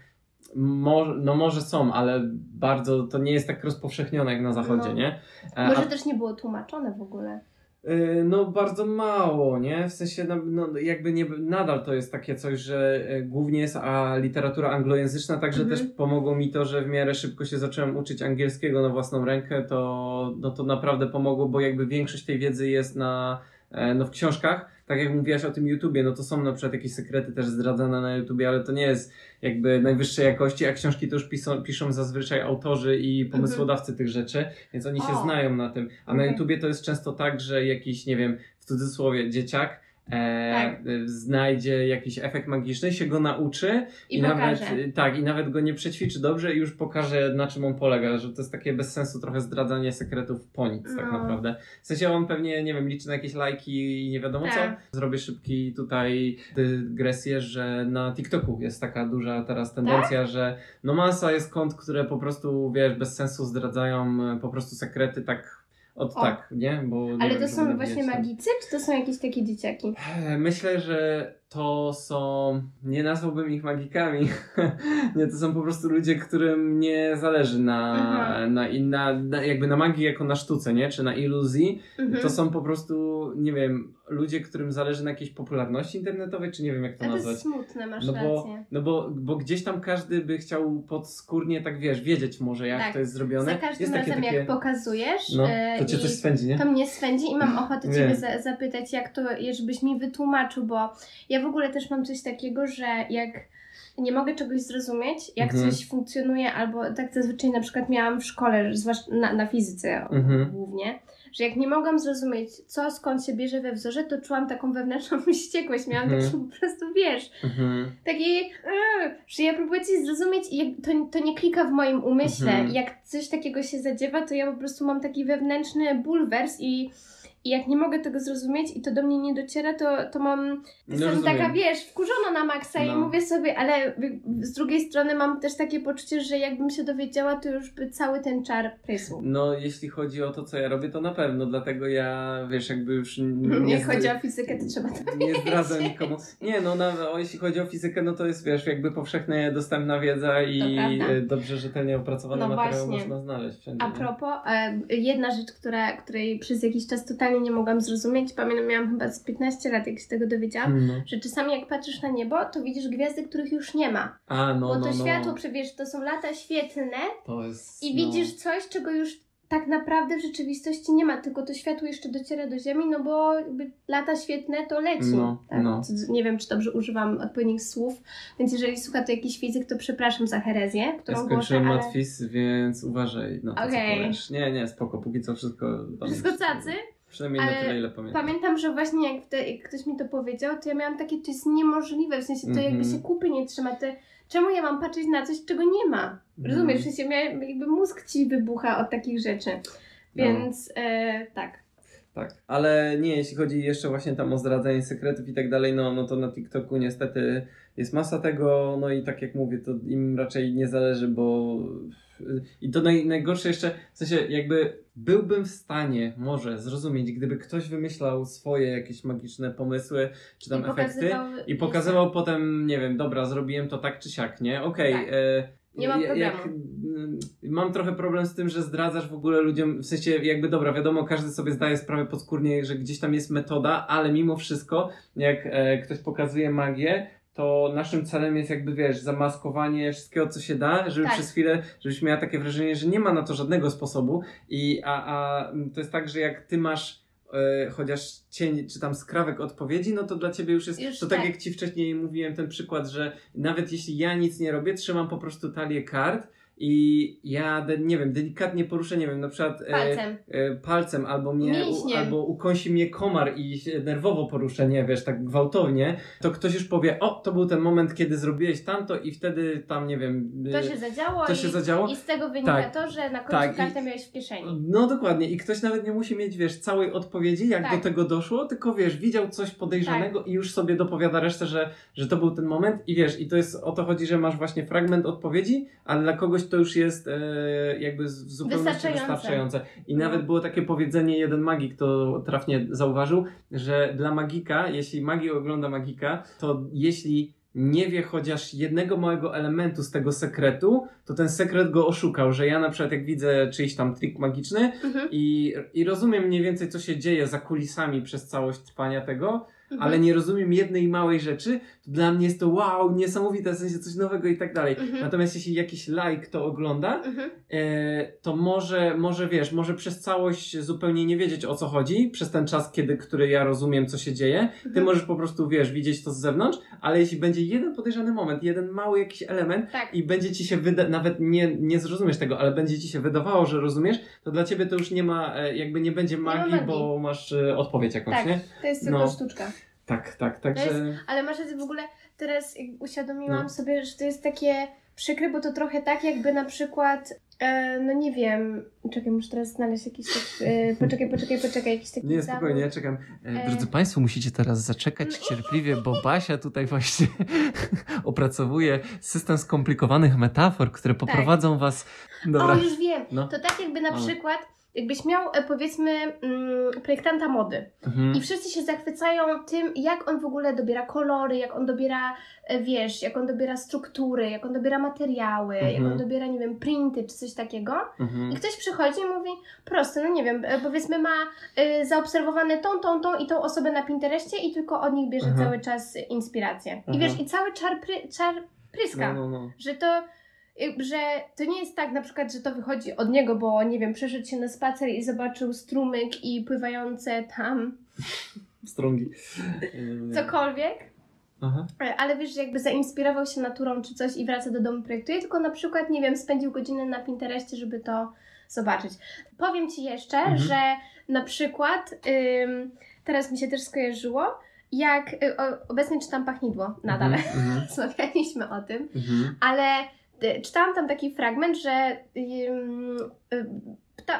mo, no może są, ale bardzo to nie jest tak rozpowszechnione jak na zachodzie, No. nie? E, Może a- też nie było tłumaczone w ogóle. Y, No bardzo mało, nie? W sensie no, no, jakby nie, nadal to jest takie coś, że y, głównie jest a literatura anglojęzyczna, także Mhm. też pomogło mi to, że w miarę szybko się zacząłem uczyć angielskiego na własną rękę, to, no, to naprawdę pomogło, bo jakby większość tej wiedzy jest na, e, no, w książkach. Tak jak mówiłaś o tym YouTubie, no to są na przykład jakieś sekrety też zdradzane na YouTubie, ale to nie jest jakby najwyższej jakości, a książki to już piszą, piszą zazwyczaj autorzy i pomysłodawcy tych rzeczy, więc oni się. O. znają na tym. A na Okej. YouTubie to jest często tak, że jakiś, nie wiem, w cudzysłowie dzieciak e, Tak. znajdzie jakiś efekt magiczny, się go nauczy I, nawet pokaże. y, tak, i nawet go nie przećwiczy dobrze i już pokaże na czym on polega, że to jest takie bez sensu trochę zdradzanie sekretów po nic tak No. naprawdę. W sensie on pewnie, nie wiem, liczy na jakieś lajki i nie wiadomo Tak. co. Zrobię szybki tutaj dygresję, że na TikToku jest taka duża teraz tendencja, że no masa jest kont, które po prostu, wiesz, bez sensu zdradzają e, po prostu sekrety tak od O. tak, nie? Bo nie Ale wiem, to są właśnie magicy, czy to są jakieś takie dzieciaki? E, Myślę, że to są. Nie nazwałbym ich magikami. nie, to są po prostu ludzie, którym nie zależy na, Mhm. na, na, na jakby na magii jako na sztuce, nie? Czy na iluzji. Mhm. To są po prostu, nie wiem, ludzie, którym zależy na jakiejś popularności internetowej, czy nie wiem jak to A to nazwać. jest smutne, masz No bo, rację. no bo, bo gdzieś tam każdy by chciał podskórnie, tak wiesz, wiedzieć może jak Tak. to jest zrobione. Za każdym jest takie, razem takie... jak pokazujesz, No, e, to cię i coś swędzi, nie? to mnie swędzi i mam ochotę. Ciebie za, zapytać, jak to, żebyś mi wytłumaczył, bo ja w ogóle też mam coś takiego, że jak nie mogę czegoś zrozumieć, jak Mhm. coś funkcjonuje, albo tak zazwyczaj na przykład miałam w szkole, zwłaszcza na, na fizyce Mhm. głównie, że jak nie mogłam zrozumieć, co skąd się bierze we wzorze, to czułam taką wewnętrzną wściekłość. Miałam Mhm. taki po prostu, wiesz, taki, yy, że ja próbuję coś zrozumieć i to, to nie klika w moim umyśle. Mhm. Jak coś takiego się zadziewa, to ja po prostu mam taki wewnętrzny bulwers i, i jak nie mogę tego zrozumieć i to do mnie nie dociera, to, to mam, No, jestem rozumiem. taka, wiesz, wkurzona na maksa i No. mówię sobie, ale z drugiej strony mam też takie poczucie, że jakbym się dowiedziała, to już by cały ten czar prysł. No, jeśli chodzi o to, co ja robię, to na pewno, dlatego ja, wiesz, jakby już Nie nie, chodzi o fizykę, to trzeba to nie zdradzę nikomu. Nie, no, na, o, jeśli chodzi o fizykę, no to jest, wiesz, jakby powszechnie dostępna wiedza i e, dobrze, rzetelnie opracowane No materiały właśnie. można znaleźć wszędzie. A propos, e, jedna rzecz, która, której przez jakiś czas totalnie nie mogłam zrozumieć, pamiętam, miałam chyba z 15 lat, jak się tego dowiedziałam, No. że czasami jak patrzysz na niebo, to widzisz gwiazdy, których już nie ma. A, no, bo no, to no. światło, przecież to są lata świetlne jest, i no. widzisz coś, czego już tak naprawdę w rzeczywistości nie ma, tylko to światło jeszcze dociera do Ziemi, no bo jakby lata świetlne to leci. No, tak? no. Nie wiem, czy dobrze używam odpowiednich słów, więc jeżeli słucha to jakiś fizyk, to przepraszam za herezję, Ja którą głoszę, skończyłem ale... matwis, więc uważaj na to, Okej. co powiesz. Nie, nie, spoko, póki co wszystko... Wszystko cacy? Przynajmniej Ale na tyle, ile pamiętam. Pamiętam, że właśnie jak, te, jak ktoś mi to powiedział, to ja miałam takie, to jest niemożliwe, w sensie to jakby Mhm. się kupy nie trzyma. To, czemu ja mam patrzeć na coś, czego nie ma? Mhm. Rozumiesz? W sensie miałem, jakby mózg ci wybucha od takich rzeczy. No. Więc e, tak. Tak, ale nie, jeśli chodzi jeszcze właśnie tam o zdradzanie sekretów i tak dalej, no, no to na TikToku niestety jest masa tego, no i tak jak mówię, to im raczej nie zależy, bo i to naj, najgorsze jeszcze, w sensie jakby byłbym w stanie może zrozumieć, gdyby ktoś wymyślał swoje jakieś magiczne pomysły, czy tam I efekty pokazywał- i pokazywał potem, nie wiem, dobra, zrobiłem to tak czy siak, nie? Okej. Tak. e, Nie ma ja- problemu. Jak, mam trochę problem z tym, że zdradzasz w ogóle ludziom, w sensie jakby dobra, wiadomo, każdy sobie zdaje sprawę podskórnie, że gdzieś tam jest metoda, ale mimo wszystko, jak e, ktoś pokazuje magię, to naszym celem jest jakby, wiesz, zamaskowanie wszystkiego, co się da, żeby Tak. przez chwilę, żebyś miała takie wrażenie, że nie ma na to żadnego sposobu i a, a to jest tak, że jak ty masz e, chociaż cień czy tam skrawek odpowiedzi, no to dla ciebie już jest, Już to tak tak. jak ci wcześniej mówiłem ten przykład, że nawet jeśli ja nic nie robię, trzymam po prostu talię kart i ja, de, nie wiem, delikatnie poruszę, nie wiem, na przykład e, Palcem. e, palcem albo mnie, u, albo ukąsi mnie komar i nerwowo poruszę, nie wiesz, tak gwałtownie, to ktoś już powie, o, to był ten moment, kiedy zrobiłeś tamto i wtedy tam, nie wiem, To e, się zadziało, to i, się zadziało. i z tego wynika Tak. to, że na końcu Tak, i- kartę miałeś w kieszeni. No dokładnie i ktoś nawet nie musi mieć, wiesz, całej odpowiedzi, jak Tak. do tego doszło, tylko wiesz, widział coś podejrzanego i już sobie dopowiada resztę, że, że to był ten moment i wiesz, i to jest, o to chodzi, że masz właśnie fragment odpowiedzi, ale dla kogoś to już jest e, jakby w zupełności Wystarczające. wystarczające. I No. nawet było takie powiedzenie, jeden magik to trafnie zauważył, że dla magika, jeśli magik ogląda magika, to jeśli nie wie chociaż jednego małego elementu z tego sekretu, to ten sekret go oszukał, że ja na przykład jak widzę czyjś tam trik magiczny Mhm. i, i rozumiem mniej więcej co się dzieje za kulisami przez całość trwania tego, Mhm. ale nie rozumiem jednej małej rzeczy, to dla mnie jest to wow, niesamowite, w sensie coś nowego i tak dalej. Mhm. Natomiast jeśli jakiś like to ogląda, Mhm. e, to może, może wiesz, może przez całość zupełnie nie wiedzieć o co chodzi, przez ten czas, kiedy, który ja rozumiem, co się dzieje. Ty Mhm. możesz po prostu, wiesz, widzieć to z zewnątrz, ale jeśli będzie jeden podejrzany moment, jeden mały jakiś element Tak. i będzie ci się wyda- nawet nie, nie zrozumiesz tego, ale będzie ci się wydawało, że rozumiesz, to dla ciebie to już nie ma, e, jakby nie będzie ma magii, magii. bo masz e, odpowiedź jakąś, Tak. nie? To jest tylko No. sztuczka. Tak, tak, także... jest- Ale masz rację, w ogóle teraz uświadomiłam No. sobie, że to jest takie przykre, bo to trochę tak jakby na przykład, e, no nie wiem, czekaj, muszę teraz znaleźć jakiś taki, e, poczekaj, poczekaj, poczekaj, jakiś taki Nie, zawód. spokojnie, ja czekam. E, E. Drodzy Państwo, musicie teraz zaczekać cierpliwie, bo Basia tutaj właśnie opracowuje system skomplikowanych metafor, które poprowadzą Was... Dobra. O, już wiem. No. To tak jakby na Ale. przykład, jakbyś miał e, powiedzmy mm, projektanta mody Mhm. i wszyscy się zachwycają tym, jak on w ogóle dobiera kolory, jak on dobiera, e, wiesz, jak on dobiera struktury, jak on dobiera materiały, jak Mhm. on dobiera, nie wiem, printy czy coś takiego. Mhm. I ktoś przychodzi i mówi, proste, no nie wiem, e, powiedzmy ma y, zaobserwowane tą, tą, tą i tą osobę na Pinterestie i tylko od nich bierze Mhm. cały czas inspirację. I Mhm. wiesz, i cały czar, pry, czar pryska. No, no, no. Że to, że to nie jest tak na przykład, że to wychodzi od niego, bo nie wiem, przeszedł się na spacer i zobaczył strumyk i pływające tam Strągi. Cokolwiek. Aha. E, Ale wiesz, że jakby zainspirował się naturą czy coś i wraca do domu, projektuje, tylko na przykład, nie wiem, spędził godzinę na Pinterestie, żeby to zobaczyć. Powiem Ci jeszcze, Mhm. że na przykład ym, teraz mi się też skojarzyło, jak y, o, obecnie czytam Pachnidło nadal, Mhm, mhm, rozmawialiśmy o tym, mhm. ale y, czytałam tam taki fragment, że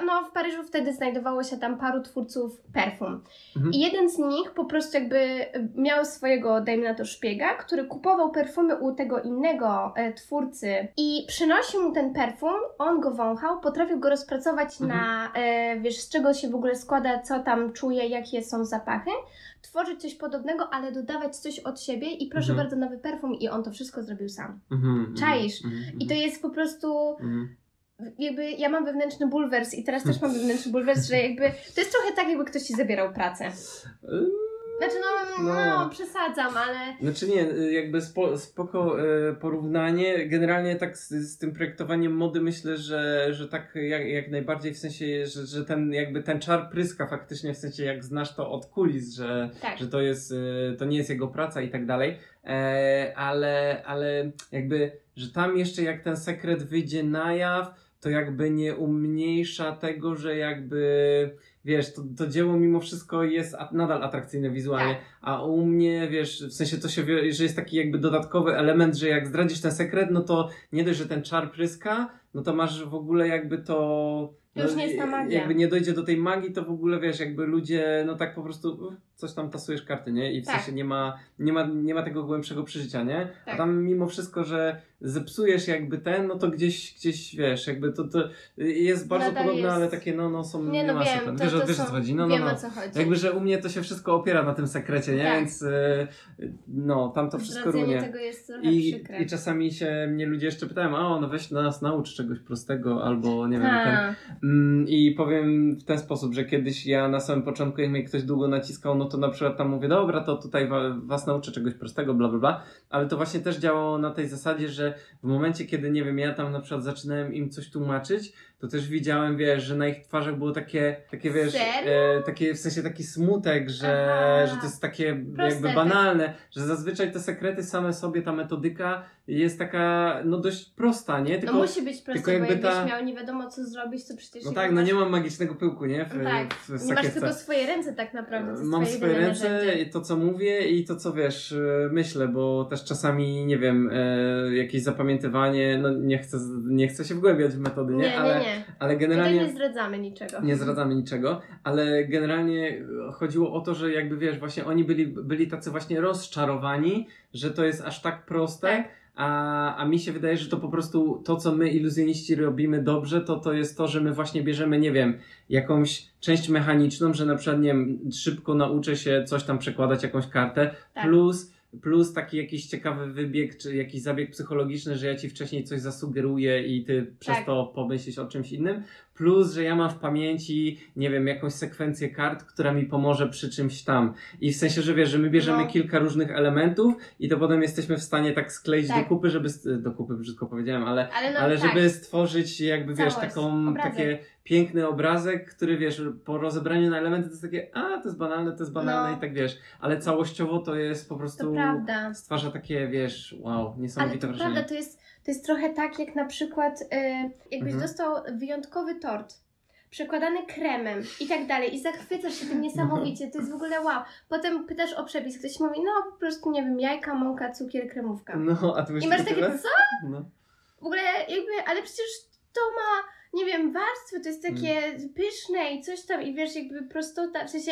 no, w Paryżu wtedy znajdowało się tam paru twórców perfum. Mhm. I jeden z nich po prostu jakby y, miał swojego, dajmy na to, szpiega, który kupował perfumy u tego innego e, twórcy i przynosił mu ten perfum, on go wąchał, potrafił go rozpracować Mhm. na, e, wiesz, z czego się w ogóle składa, co tam czuje, jakie są zapachy, tworzyć coś podobnego, ale dodawać coś od siebie i proszę Mhm. bardzo, nowy perfum i on to wszystko zrobił sam. Mhm, Czaisz. mhm, I to jest po prostu mhm. Jakby ja mam wewnętrzny bulwers i teraz też mam wewnętrzny bulwers, że jakby to jest trochę tak, jakby ktoś ci zabierał pracę. Znaczy no, no, No. przesadzam, ale Znaczy nie, jakby spo, spoko y, porównanie. Generalnie tak z, z tym projektowaniem mody myślę, że, że tak jak, jak najbardziej w sensie, że, że ten jakby ten czar pryska faktycznie w sensie jak znasz to od kulis, że, tak. że to jest, y, to nie jest jego praca i tak dalej. E, ale, ale jakby, że tam jeszcze jak ten sekret wyjdzie na jaw, to jakby nie umniejsza tego, że jakby wiesz, to, to dzieło mimo wszystko jest nadal atrakcyjne wizualnie. Tak. A u mnie, wiesz, w sensie to się, że jest taki jakby dodatkowy element, że jak zdradzisz ten sekret, no to nie dość, że ten czar pryska, no to masz w ogóle jakby to... To już no, nie jest ta magia. Jakby nie dojdzie do tej magii, to w ogóle wiesz, jakby ludzie, no tak po prostu coś tam tasujesz karty, nie? I w Tak. sensie nie ma, nie, ma, nie ma tego głębszego przeżycia, nie? A Tak. tam mimo wszystko, że zepsujesz jakby ten, no to gdzieś, gdzieś wiesz, jakby to, to jest bardzo Nadal podobne, jest- ale takie no, no są Nie no wiem, ten. Wiesz, to wiesz są, co chodzi, no, no, wiem no. o co chodzi. Jakby, że u mnie to się wszystko opiera na tym sekrecie, nie? Tak. Więc e, no, tam to wszystko runie. tego jest trochę I, przykre. I czasami się mnie ludzie jeszcze pytają, a no weź nas naucz czegoś prostego, albo nie wiem, ten. Ha, Mm, Mm, I powiem w ten sposób, że kiedyś ja na samym początku, jak mnie ktoś długo naciskał, no to na przykład tam mówię, dobra, to tutaj wa- was nauczę czegoś prostego, bla, bla, bla. Ale to właśnie też działało na tej zasadzie, że w momencie, kiedy, nie wiem, ja tam na przykład zaczynałem im coś tłumaczyć, to też widziałem, wiesz, że na ich twarzach było takie, takie wiesz, e, takie, w sensie taki smutek, że, Aha. że to jest takie Proste, jakby tak. banalne, że zazwyczaj te sekrety same sobie, ta metodyka jest taka, no dość prosta, nie? No musi być proste, tylko bo jakby jakbyś ta- miał nie wiadomo co zrobić, to przecież No tak, no masz- nie mam magicznego pyłku, nie? W, No tak, w nie masz tylko swoje ręce tak naprawdę. Mam swoje ręce, narzędzie. i to co mówię i to co wiesz, e, myślę, bo też czasami, nie wiem, e, jakieś zapamiętywanie, no nie chcę, nie chcę się wgłębiać w metody, nie? Nie, ale, nie, nie. Ale Tutaj generalnie... nie zdradzamy niczego. Nie zdradzamy niczego, ale generalnie chodziło o to, że jakby wiesz, właśnie oni byli, byli tacy właśnie rozczarowani, że to jest aż tak proste, Tak. a, a mi się wydaje, że to po prostu to, co my iluzjoniści robimy dobrze, to to jest to, że my właśnie bierzemy, nie wiem, jakąś część mechaniczną, że na przykład, nie wiem, szybko nauczę się coś tam przekładać, jakąś kartę, Tak. plus plus taki jakiś ciekawy wybieg, czy jakiś zabieg psychologiczny, że ja ci wcześniej coś zasugeruję i ty przez Tak. to pomyślisz o czymś innym, plus, że ja mam w pamięci, nie wiem, jakąś sekwencję kart, która mi pomoże przy czymś tam. I w sensie, że wiesz, że my bierzemy No. kilka różnych elementów i to potem jesteśmy w stanie tak skleić Tak. do kupy, żeby, do kupy brzydko powiedziałem, ale, Ale, no, ale tak. żeby stworzyć jakby, wiesz, Całość, taką, obrazek. takie piękny obrazek, który wiesz, po rozebraniu na elementy to jest takie, a to jest banalne, to jest banalne No. i tak wiesz, ale całościowo to jest po To prostu prawda. stwarza takie, wiesz, wow, Ale niesamowite to wrażenie. prawda, to jest, to jest trochę tak, jak na przykład y, jakbyś Mhm. dostał wyjątkowy tort, przekładany kremem i tak dalej i zachwycasz się tym niesamowicie, to jest w ogóle wow. Potem pytasz o przepis, ktoś mówi, no po prostu, nie wiem, jajka, mąka, cukier, kremówka. No, a ty I masz takie, tyle? co? No. W ogóle jakby, ale przecież to ma, nie wiem, warstwy, to jest takie Mm. pyszne i coś tam i wiesz, jakby prostota, w sensie,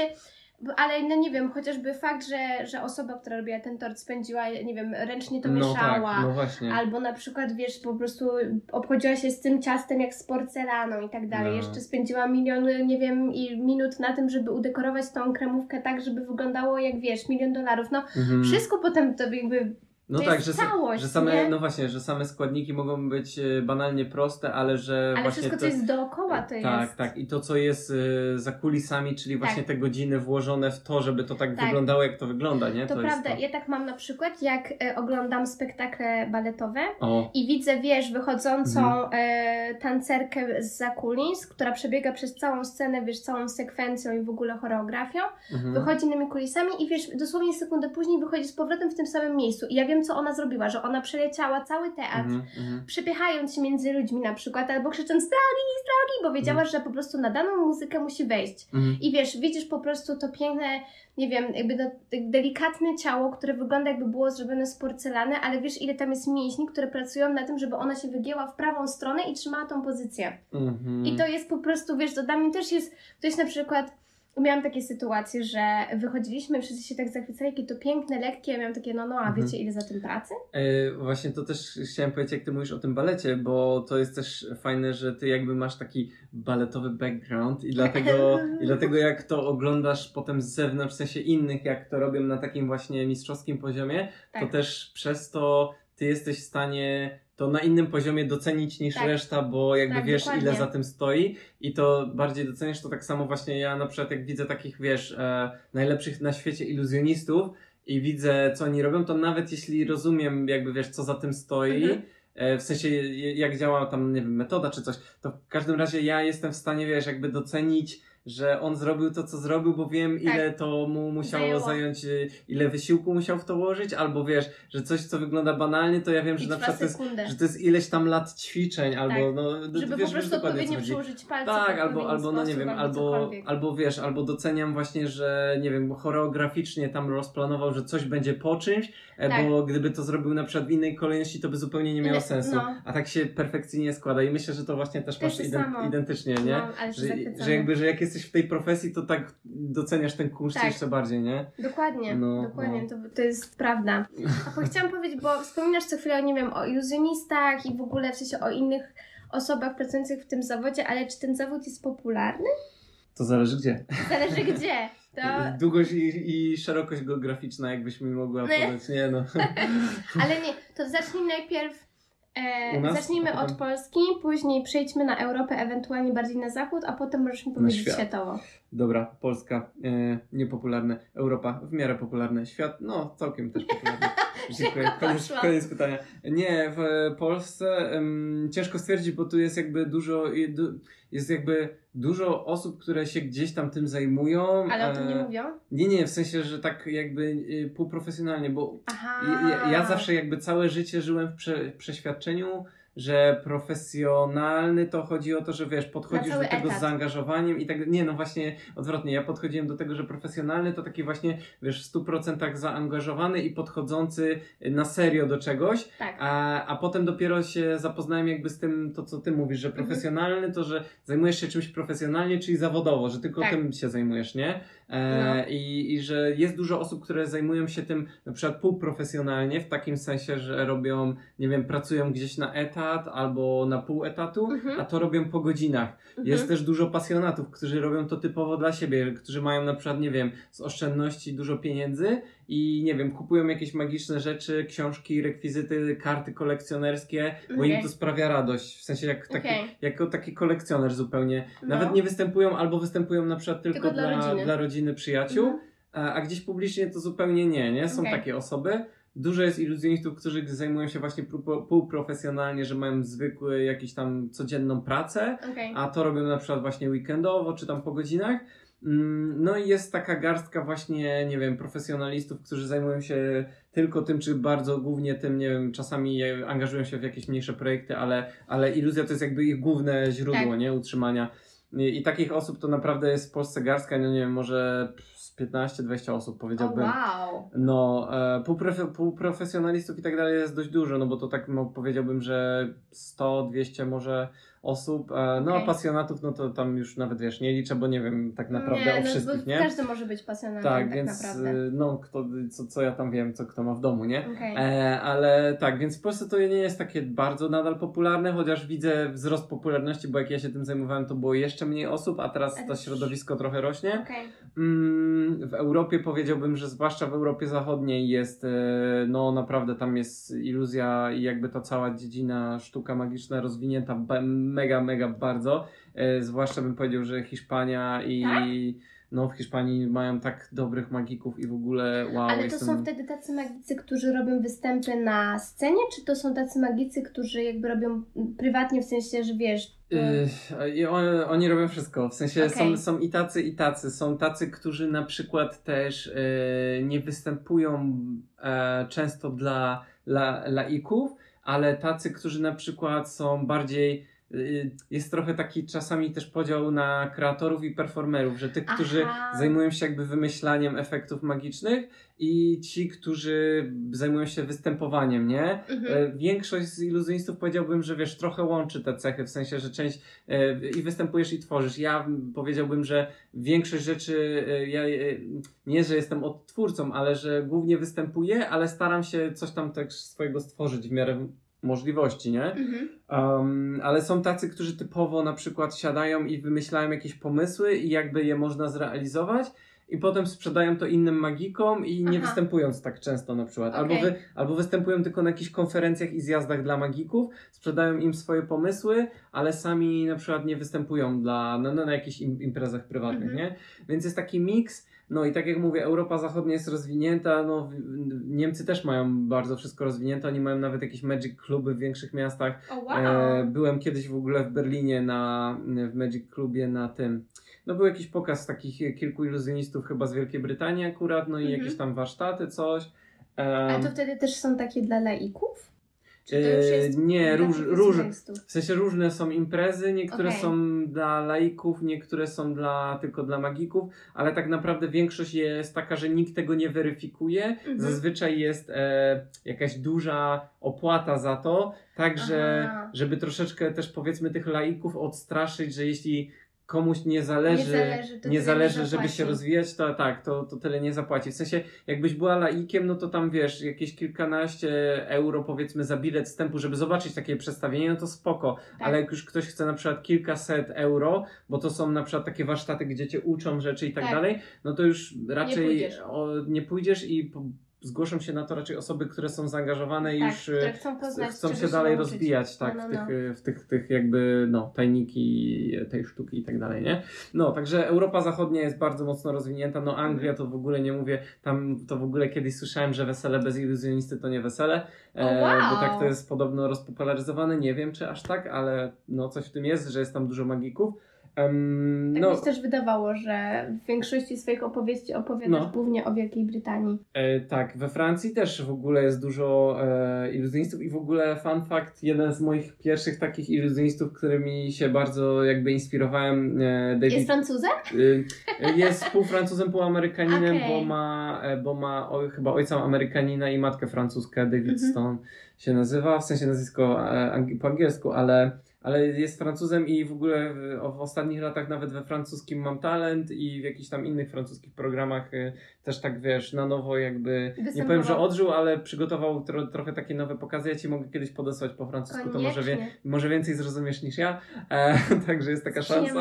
ale no nie wiem, chociażby fakt, że, że osoba, która robiła ten tort spędziła, nie wiem, ręcznie to no mieszała. tak, no właśnie. Albo na przykład, wiesz, po prostu obchodziła się z tym ciastem jak z porcelaną i tak dalej. No. Jeszcze spędziła miliony, nie wiem, i minut na tym, żeby udekorować tą kremówkę tak, żeby wyglądało jak, wiesz, milion dolarów. No, Mhm. wszystko potem to jakby No to tak, że, całość, że same, nie? no właśnie, że same składniki mogą być e, banalnie proste, ale że Ale właśnie wszystko, to, co jest dookoła, to tak, jest. tak. I to, co jest e, za kulisami, czyli właśnie te godziny włożone w to, żeby to tak, Tak. wyglądało, jak to wygląda, nie? To, prawda. Jest Ja tak mam na przykład, jak e, oglądam spektakle baletowe to. O, i widzę, wiesz, wychodzącą Mhm. e, tancerkę z zakulis, która przebiega przez całą scenę, wiesz, całą sekwencją i w ogóle choreografią. mhm. wychodzi innymi kulisami i wiesz, dosłownie sekundę później wychodzi z powrotem w tym samym miejscu. I ja wiem, co ona zrobiła, że ona przeleciała cały teatr, Mhm, mhm. przepychając się między ludźmi na przykład, albo krzycząc z drogi, bo wiedziała, że po prostu na daną muzykę musi wejść. Mhm. I wiesz, widzisz po prostu to piękne, nie wiem, jakby tak delikatne ciało, które wygląda jakby było zrobione z porcelany, ale wiesz, ile tam jest mięśni, które pracują na tym, żeby ona się wygięła w prawą stronę i trzymała tą pozycję. Mhm. I to jest po prostu, wiesz, to dla mnie też jest, ktoś na przykład, miałam takie sytuacje, że wychodziliśmy, wszyscy się tak zachwycali, jakie to piękne, lekkie, ja miałam takie, no, no, a Mhm. wiecie ile za tym pracy? E, Właśnie to też chciałem powiedzieć, jak ty mówisz o tym balecie, bo to jest też fajne, że ty jakby masz taki baletowy background i dlatego, i dlatego jak to oglądasz potem z zewnątrz, w sensie innych, jak to robią na takim właśnie mistrzowskim poziomie, to Tak. też przez to ty jesteś w stanie to na innym poziomie docenić niż Tak. reszta, bo jakby Tak, wiesz dokładnie. ile za tym stoi i to bardziej doceniasz to tak samo właśnie ja na przykład jak widzę takich wiesz e, najlepszych na świecie iluzjonistów i widzę co oni robią, to nawet jeśli rozumiem jakby wiesz co za tym stoi, Mhm. e, w sensie jak działa tam nie wiem metoda czy coś, to w każdym razie ja jestem w stanie wiesz jakby docenić że on zrobił to, co zrobił, bo wiem, Tak. ile to mu musiało Zajęło. zająć, y, ile wysiłku musiał w to włożyć, albo wiesz, że coś, co wygląda banalnie, to ja wiem, że na przykład to jest, że to jest ileś tam lat ćwiczeń, albo no, Żeby wiesz, po prostu odpowiednio przyłożyć palce. Tak, albo, albo no nie wiem, albo albo, cokolwiek. albo wiesz, albo doceniam właśnie, że nie wiem, choreograficznie tam rozplanował, że coś będzie po czymś, e, Tak. bo gdyby to zrobił na przykład w innej kolejności, to by zupełnie nie miało sensu. no. A tak się perfekcyjnie składa i myślę, że to właśnie też To masz ident- identycznie, nie? No, Że, że jakby, że jak jesteś w tej profesji, to tak doceniasz ten kunszt Tak. jeszcze bardziej, nie? Dokładnie, No, dokładnie, no. To, to jest prawda. A chciałam powiedzieć, bo wspominasz co chwilę, nie wiem, o iluzjonistach i w ogóle w sensie o innych osobach pracujących w tym zawodzie, ale czy ten zawód jest popularny? To zależy gdzie. Zależy gdzie. To... Długość i, i szerokość geograficzna, jakbyś mi mogła Nie. podać, nie no. Ale nie, to zacznij najpierw E, zacznijmy potem- od Polski, później przejdźmy na Europę, ewentualnie bardziej na zachód, a potem możesz mi powiedzieć świat. światowo. Dobra, Polska, e, niepopularne, Europa, w miarę popularne, świat, no całkiem też popularny. Dziękuję, koniec, koniec pytania. Nie, w e, Polsce em, ciężko stwierdzić, bo tu jest jakby dużo, jest jakby dużo osób, które się gdzieś tam tym zajmują. Ale o tym nie e, mówią? Nie, nie, w sensie, że tak jakby e, półprofesjonalnie, bo ja, ja zawsze jakby całe życie żyłem w prze, przeświadczeniu, że profesjonalny to chodzi o to, że wiesz, podchodzisz do tego etat. z zaangażowaniem i tak, nie no właśnie odwrotnie, ja podchodziłem do tego, że profesjonalny to taki właśnie, wiesz, w 100% zaangażowany i podchodzący na serio do czegoś, Tak. a, a potem dopiero się zapoznałem jakby z tym, to co ty mówisz, że Mhm. profesjonalny to, że zajmujesz się czymś profesjonalnie, czyli zawodowo, że tylko Tak. tym się zajmujesz, nie? E, No. i, I że jest dużo osób, które zajmują się tym na przykład półprofesjonalnie, w takim sensie, że robią, nie wiem, pracują gdzieś na etat albo na pół etatu, Mhm. a to robią po godzinach. Mhm. Jest też dużo pasjonatów, którzy robią to typowo dla siebie, którzy mają na przykład, nie wiem, z oszczędności dużo pieniędzy i nie wiem, kupują jakieś magiczne rzeczy, książki, rekwizyty, karty kolekcjonerskie, bo im Okej. to sprawia radość. W sensie jak taki, Okej. jako taki kolekcjoner zupełnie. No. Nawet nie występują albo występują na przykład tylko, Tylko dla dla, rodziny. dla rodziny, przyjaciół, Mhm. a, a gdzieś publicznie to zupełnie nie, nie? Są Okej. takie osoby. Dużo jest iluzjonistów, którzy zajmują się właśnie półprofesjonalnie, że mają zwykły, jakiś tam codzienną pracę, a to robią na przykład właśnie weekendowo, czy tam po godzinach. Mm, No i jest taka garstka właśnie, nie wiem, profesjonalistów, którzy zajmują się tylko tym, czy bardzo głównie tym, nie wiem, czasami angażują się w jakieś mniejsze projekty, ale, ale iluzja to jest jakby ich główne źródło, Tak. nie, utrzymania. I, I takich osób to naprawdę jest w Polsce garstka, no nie wiem, może z 15-20 osób powiedziałbym. wow. No, e, półprofe, półprofesjonalistów i tak dalej jest dość dużo, no bo to tak no, powiedziałbym, że 100, 200 może osób. E, no, a Okej. pasjonatów, no to tam już nawet wiesz, nie liczę, bo nie wiem tak naprawdę nie, o no, wszystkich, nie? Każdy może być pasjonatem, Tak, tak, więc naprawdę. no, kto, co, co ja tam wiem, co kto ma w domu, nie? Okej. E, ale tak, więc w Polsce to nie jest takie bardzo nadal popularne, chociaż widzę wzrost popularności, bo jak ja się tym zajmowałem, to było jeszcze mniej osób, a teraz A to środowisko trochę rośnie. Okej. Mm, w Europie powiedziałbym, że zwłaszcza w Europie Zachodniej jest, e, no naprawdę tam jest iluzja i jakby ta cała dziedzina sztuka magiczna rozwinięta mega, mega bardzo. E, Zwłaszcza bym powiedział, że Hiszpania i Tak? no w Hiszpanii mają tak dobrych magików i w ogóle wow, Ale to jestem... są wtedy tacy magicy, którzy robią występy na scenie, czy to są tacy magicy, którzy jakby robią prywatnie, w sensie, że wiesz... Yy, on, oni robią wszystko. W sensie Okej. są, są i tacy, i tacy. Są tacy, którzy na przykład też yy, nie występują e, często dla la, laików, ale tacy, którzy na przykład są bardziej. Yy, Jest trochę taki czasami też podział na kreatorów i performerów, że tych, którzy Aha. zajmują się jakby wymyślaniem efektów magicznych i ci, którzy zajmują się występowaniem, nie? Mhm. E, Większość z iluzjonistów powiedziałbym, że wiesz, trochę łączy te cechy, w sensie, że część e, i występujesz i tworzysz. Ja powiedziałbym, że większość rzeczy, e, ja nie, że jestem odtwórcą, ale że głównie występuję, ale staram się coś tam też swojego stworzyć w miarę możliwości, nie? Mhm. Um, ale są tacy, którzy typowo na przykład siadają i wymyślają jakieś pomysły i jakby je można zrealizować i potem sprzedają to innym magikom i nie Aha. występując tak często na przykład. Albo, Okej. wy, albo występują tylko na jakichś konferencjach i zjazdach dla magików, sprzedają im swoje pomysły, ale sami na przykład nie występują dla, no, no, na jakichś im, imprezach prywatnych, Mhm. nie? Więc jest taki miks. No i tak jak mówię, Europa Zachodnia jest rozwinięta, no Niemcy też mają bardzo wszystko rozwinięte, oni mają nawet jakieś magic kluby w większych miastach. O, wow. E, byłem kiedyś w ogóle w Berlinie na, w Magic Clubie na tym. No był jakiś pokaz takich kilku iluzjonistów chyba z Wielkiej Brytanii akurat, no i Mhm. jakieś tam warsztaty, coś. A to wtedy też są takie dla laików? Czy to już jest nie, róż, róż, w sensie różne są imprezy, niektóre Okej. są dla laików, niektóre są dla, tylko dla magików, ale tak naprawdę większość jest taka, że nikt tego nie weryfikuje. Mhm. Zazwyczaj jest e, jakaś duża opłata za to, tak że Aha. żeby troszeczkę też powiedzmy tych laików odstraszyć, że jeśli komuś nie zależy, Nie zależy, nie tyle nie zależy żeby się rozwijać, to tak, to, to tyle nie zapłaci. W sensie, jakbyś była laikiem, no to tam wiesz, jakieś kilkanaście euro powiedzmy za bilet wstępu, żeby zobaczyć takie przedstawienie, no to spoko. Tak. Ale jak już ktoś chce na przykład kilkaset euro, bo to są na przykład takie warsztaty, gdzie cię uczą rzeczy i tak, Tak. dalej, no to już raczej pójdziesz. O, nie pójdziesz i po, zgłoszą się na to raczej osoby, które są zaangażowane i tak, już e, chcą, poznać, chcą czego się dalej nauczyć. rozbijać tak, No, no, w, no. tych, e, w tych, tych jakby no, tajniki tej sztuki i tak dalej, nie? No, także Europa Zachodnia jest bardzo mocno rozwinięta, no Anglia to w ogóle nie mówię, tam to w ogóle kiedyś słyszałem, że wesele bez iluzjonisty to nie wesele, e, O, wow. bo tak to jest podobno rozpopularyzowane, nie wiem czy aż tak, ale no coś w tym jest, że jest tam dużo magików. Em, Tak no, mi się też wydawało, że w większości swoich opowieści opowiadasz No. głównie o Wielkiej Brytanii. E, tak, we Francji też w ogóle jest dużo e, iluzjonistów i w ogóle fun fact, jeden z moich pierwszych takich iluzjonistów, którymi się bardzo jakby inspirowałem, e, David... Jest Francuzem? y, jest pół Francuzem, pół Amerykaninem, Okej. bo ma, e, bo ma o, chyba ojca Amerykanina i matkę francuskę, David Mhm. Stone się nazywa, w sensie nazwisko e, po angielsku, ale, ale jest Francuzem i w ogóle w, w ostatnich latach nawet we francuskim mam talent i w jakichś tam innych francuskich programach e, też tak wiesz, na nowo jakby, nie powiem, że odżył, ale przygotował tro, trochę takie nowe pokazy, ja Ci mogę kiedyś podesłać po francusku, to może, wie, może więcej zrozumiesz niż ja, e, także jest taka Z szansa.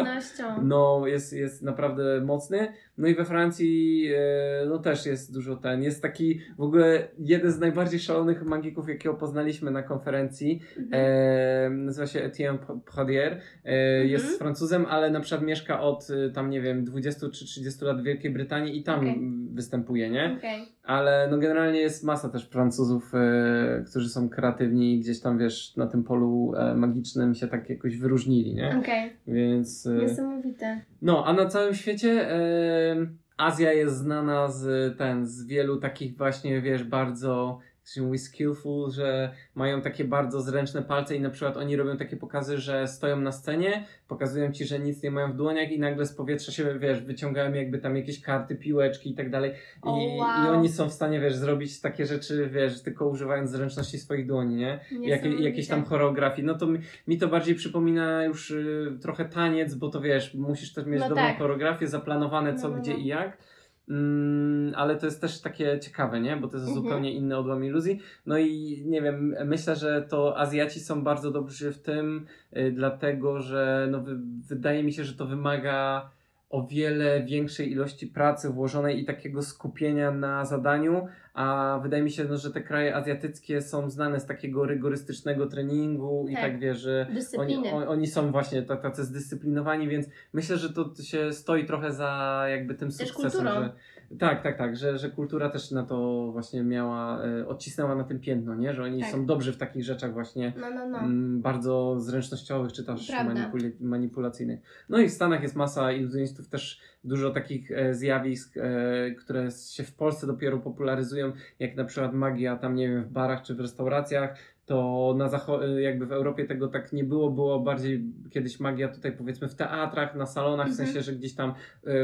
No, jest, jest naprawdę mocny. No i we Francji e, no też jest dużo ten. Jest taki w ogóle jeden z najbardziej szalonych magików, jakiego poznaliśmy na konferencji. Mhm. E, nazywa się Etienne Pradier. E, Mhm. Jest Francuzem, ale na przykład mieszka od e, tam nie wiem 20 czy 30 lat w Wielkiej Brytanii i tam Okej. Występuje, nie? Okej. Ale no generalnie jest masa też Francuzów, e, którzy są kreatywni i gdzieś tam wiesz na tym polu e, magicznym się tak jakoś wyróżnili, nie? Okej. Więc. e, Niesamowite. no, a na całym świecie e, Azja jest znana z ten, z wielu takich właśnie, wiesz, bardzo się mówi skillful, że mają takie bardzo zręczne palce i na przykład oni robią takie pokazy, że stoją na scenie, pokazują ci, że nic nie mają w dłoniach i nagle z powietrza się, wiesz, wyciągają jakby tam jakieś karty, piłeczki i tak dalej. I, O, wow. I oni są w stanie, wiesz, zrobić takie rzeczy, wiesz, tylko używając zręczności swoich dłoni, nie? Niesamowite. jakieś tam choreografii. No to mi, mi to bardziej przypomina już y, trochę taniec, bo to wiesz, musisz też mieć No dobrą tak. choreografię, zaplanowane co, No, no, gdzie no. i jak. Mm, ale to jest też takie ciekawe, nie? Bo to jest Mhm. zupełnie inny odłam iluzji. No i nie wiem, myślę, że to Azjaci są bardzo dobrzy w tym, y, dlatego że no, wy, wydaje mi się, że to wymaga o wiele większej ilości pracy włożonej i takiego skupienia na zadaniu, a wydaje mi się, no, że te kraje azjatyckie są znane z takiego rygorystycznego treningu i Tak. tak wiesz, że oni, oni są właśnie ta- tacy zdyscyplinowani, więc myślę, że to się stoi trochę za jakby tym Też sukcesem, kulturą. że tak, tak, tak, że, że kultura też na to właśnie miała, e, odcisnęła na tym piętno, nie? Że oni Tak. są dobrzy w takich rzeczach właśnie No, no, no. mm, bardzo zręcznościowych czy też Prawda. manipuli- manipulacyjnych. No i w Stanach jest masa iluzjonistów, też dużo takich e, zjawisk, e, które się w Polsce dopiero popularyzują, jak na przykład magia tam, nie wiem, w barach czy w restauracjach, to na zacho- e, jakby w Europie tego tak nie było, było bardziej kiedyś magia tutaj powiedzmy w teatrach, na salonach, w Mhm. sensie, że gdzieś tam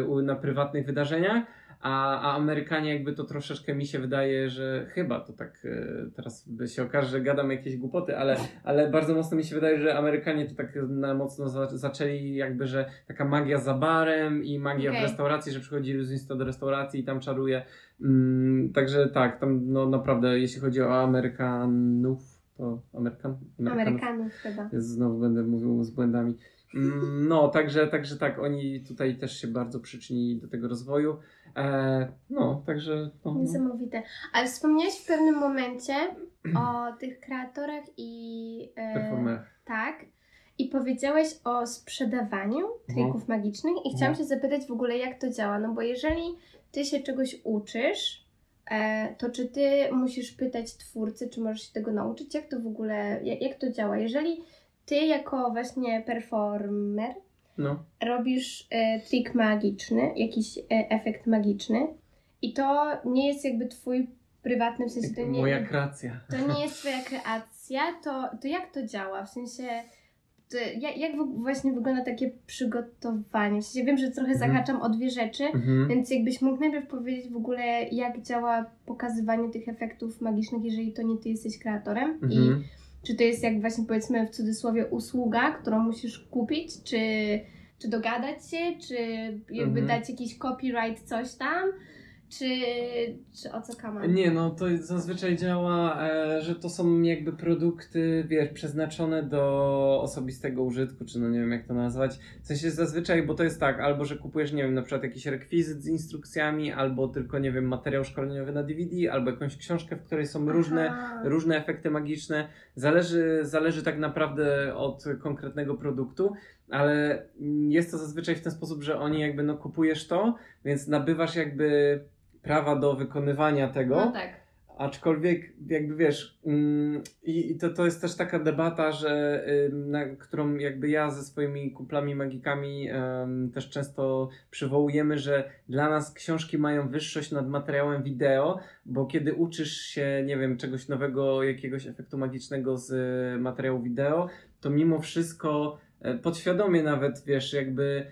u- na prywatnych wydarzeniach, a, a Amerykanie jakby to troszeczkę mi się wydaje, że chyba to tak e, teraz by się okaże, że gadam jakieś głupoty, ale, ale bardzo mocno mi się wydaje, że Amerykanie to tak na mocno za, zaczęli jakby, że taka magia za barem i magia Okej. w restauracji, że przychodzi iluzjonista do restauracji i tam czaruje. Mm, także tak, tam no naprawdę jeśli chodzi o Amerykanów, to Amerykan? Amerykanów chyba. Znowu będę mówił z błędami. Mm, No, także, także tak, oni tutaj też się bardzo przyczynili do tego rozwoju. E, no, także. No, no. Niesamowite. Ale wspomniałeś w pewnym momencie o tych kreatorach i. E, Performerach. tak. I powiedziałeś o sprzedawaniu trików magicznych i chciałam Mhm. się zapytać w ogóle, jak to działa. No bo jeżeli ty się czegoś uczysz, e, to czy ty musisz pytać twórcy, czy możesz się tego nauczyć? Jak to w ogóle, jak, jak to działa? Jeżeli ty jako właśnie performer no. robisz e, trik magiczny, jakiś e, efekt magiczny i to nie jest jakby twój prywatny, w sensie to nie, Moja kreacja. to nie jest twoja kreacja, to, to jak to działa? W sensie jak, jak właśnie wygląda takie przygotowanie? W sensie wiem, że trochę Mhm. zahaczam o dwie rzeczy, Mhm. więc jakbyś mógł najpierw powiedzieć w ogóle jak działa pokazywanie tych efektów magicznych, jeżeli to nie ty jesteś kreatorem i Mhm. Czy to jest jak właśnie powiedzmy w cudzysłowie usługa, którą musisz kupić, czy, czy dogadać się, czy jakby Mhm. dać jakiś copyright, coś tam, Czy, czy o co kama? Nie, no to zazwyczaj działa, e, że to są jakby produkty, wiesz, przeznaczone do osobistego użytku, czy no nie wiem jak to nazwać. W sensie zazwyczaj, bo to jest tak, albo że kupujesz, nie wiem, na przykład jakiś rekwizyt z instrukcjami, albo tylko, nie wiem, materiał szkoleniowy na DVD, albo jakąś książkę, w której są różne, Aha. różne efekty magiczne. Zależy, zależy tak naprawdę od konkretnego produktu, ale jest to zazwyczaj w ten sposób, że oni jakby no kupujesz to, więc nabywasz jakby prawa do wykonywania tego. No tak. Aczkolwiek, jakby wiesz, mm, i, i to, to jest też taka debata, że na którą jakby ja ze swoimi kuplami magikami też często przywołujemy, że dla nas książki mają wyższość nad materiałem wideo, bo kiedy uczysz się, nie wiem, czegoś nowego, jakiegoś efektu magicznego z y, materiału wideo, to mimo wszystko y, podświadomie nawet, wiesz, jakby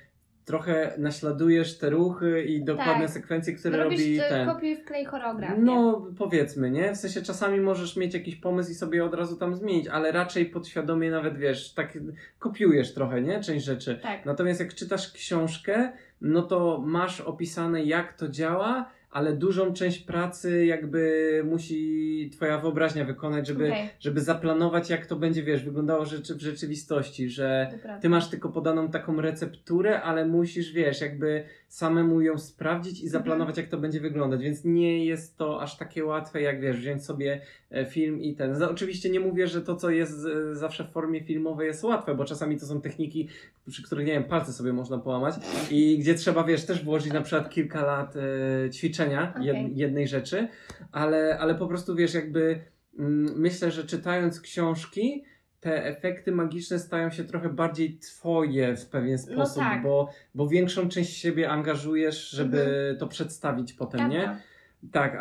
trochę naśladujesz te ruchy i dokładne Tak. sekwencje, które robisz robi e, ten. kopiuj wklej choreografię. No, powiedzmy, nie? W sensie czasami możesz mieć jakiś pomysł i sobie od razu tam zmienić, ale raczej podświadomie nawet wiesz, tak kopiujesz trochę, nie? Część rzeczy. Tak. Natomiast jak czytasz książkę, no to masz opisane jak to działa, ale dużą część pracy jakby musi twoja wyobraźnia wykonać, żeby, Okej. żeby zaplanować jak to będzie, wiesz, wyglądało rzeczy w rzeczywistości, że ty masz tylko podaną taką recepturę, ale musisz, wiesz, jakby samemu ją sprawdzić i Mhm. zaplanować, jak to będzie wyglądać, więc nie jest to aż takie łatwe, jak wiesz, wziąć sobie e, film i ten. Oczywiście nie mówię, że to, co jest e, zawsze w formie filmowej jest łatwe, bo czasami to są techniki, przy których, nie wiem, palce sobie można połamać i gdzie trzeba, wiesz, też włożyć na przykład kilka lat e, ćwiczenia jed, Okej. jednej rzeczy, ale, ale po prostu, wiesz, jakby mm, myślę, że czytając książki, te efekty magiczne stają się trochę bardziej twoje w pewien sposób, tak. bo, bo większą część siebie angażujesz, żeby to przedstawić potem, nie? Tak,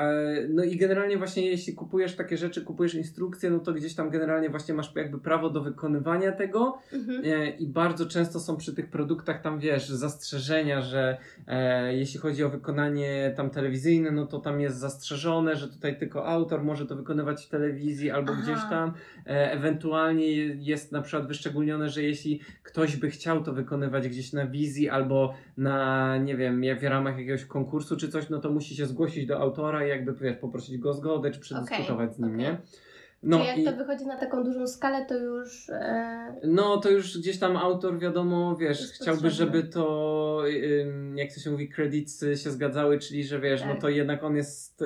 no i generalnie właśnie jeśli kupujesz takie rzeczy, kupujesz instrukcje, no to gdzieś tam generalnie właśnie masz jakby prawo do wykonywania tego Mhm. e, i bardzo często są przy tych produktach tam wiesz, zastrzeżenia, że e, jeśli chodzi o wykonanie tam telewizyjne, no to tam jest zastrzeżone, że tutaj tylko autor może to wykonywać w telewizji albo Aha. gdzieś tam. E, ewentualnie jest na przykład wyszczególnione, że jeśli ktoś by chciał to wykonywać gdzieś na wizji albo na, nie wiem, jak w ramach jakiegoś konkursu czy coś, no to musi się zgłosić do autora i jakby, wiesz, poprosić go o zgodę czy przedyskutować z nim, okej. nie? No Czyli jak i... to wychodzi na taką dużą skalę, to już... E... No, to już gdzieś tam autor, wiadomo, wiesz, Jest chciałby, potrzebny. żeby to, jak to się mówi, credits się zgadzały, czyli że wiesz, no Tak. to jednak on jest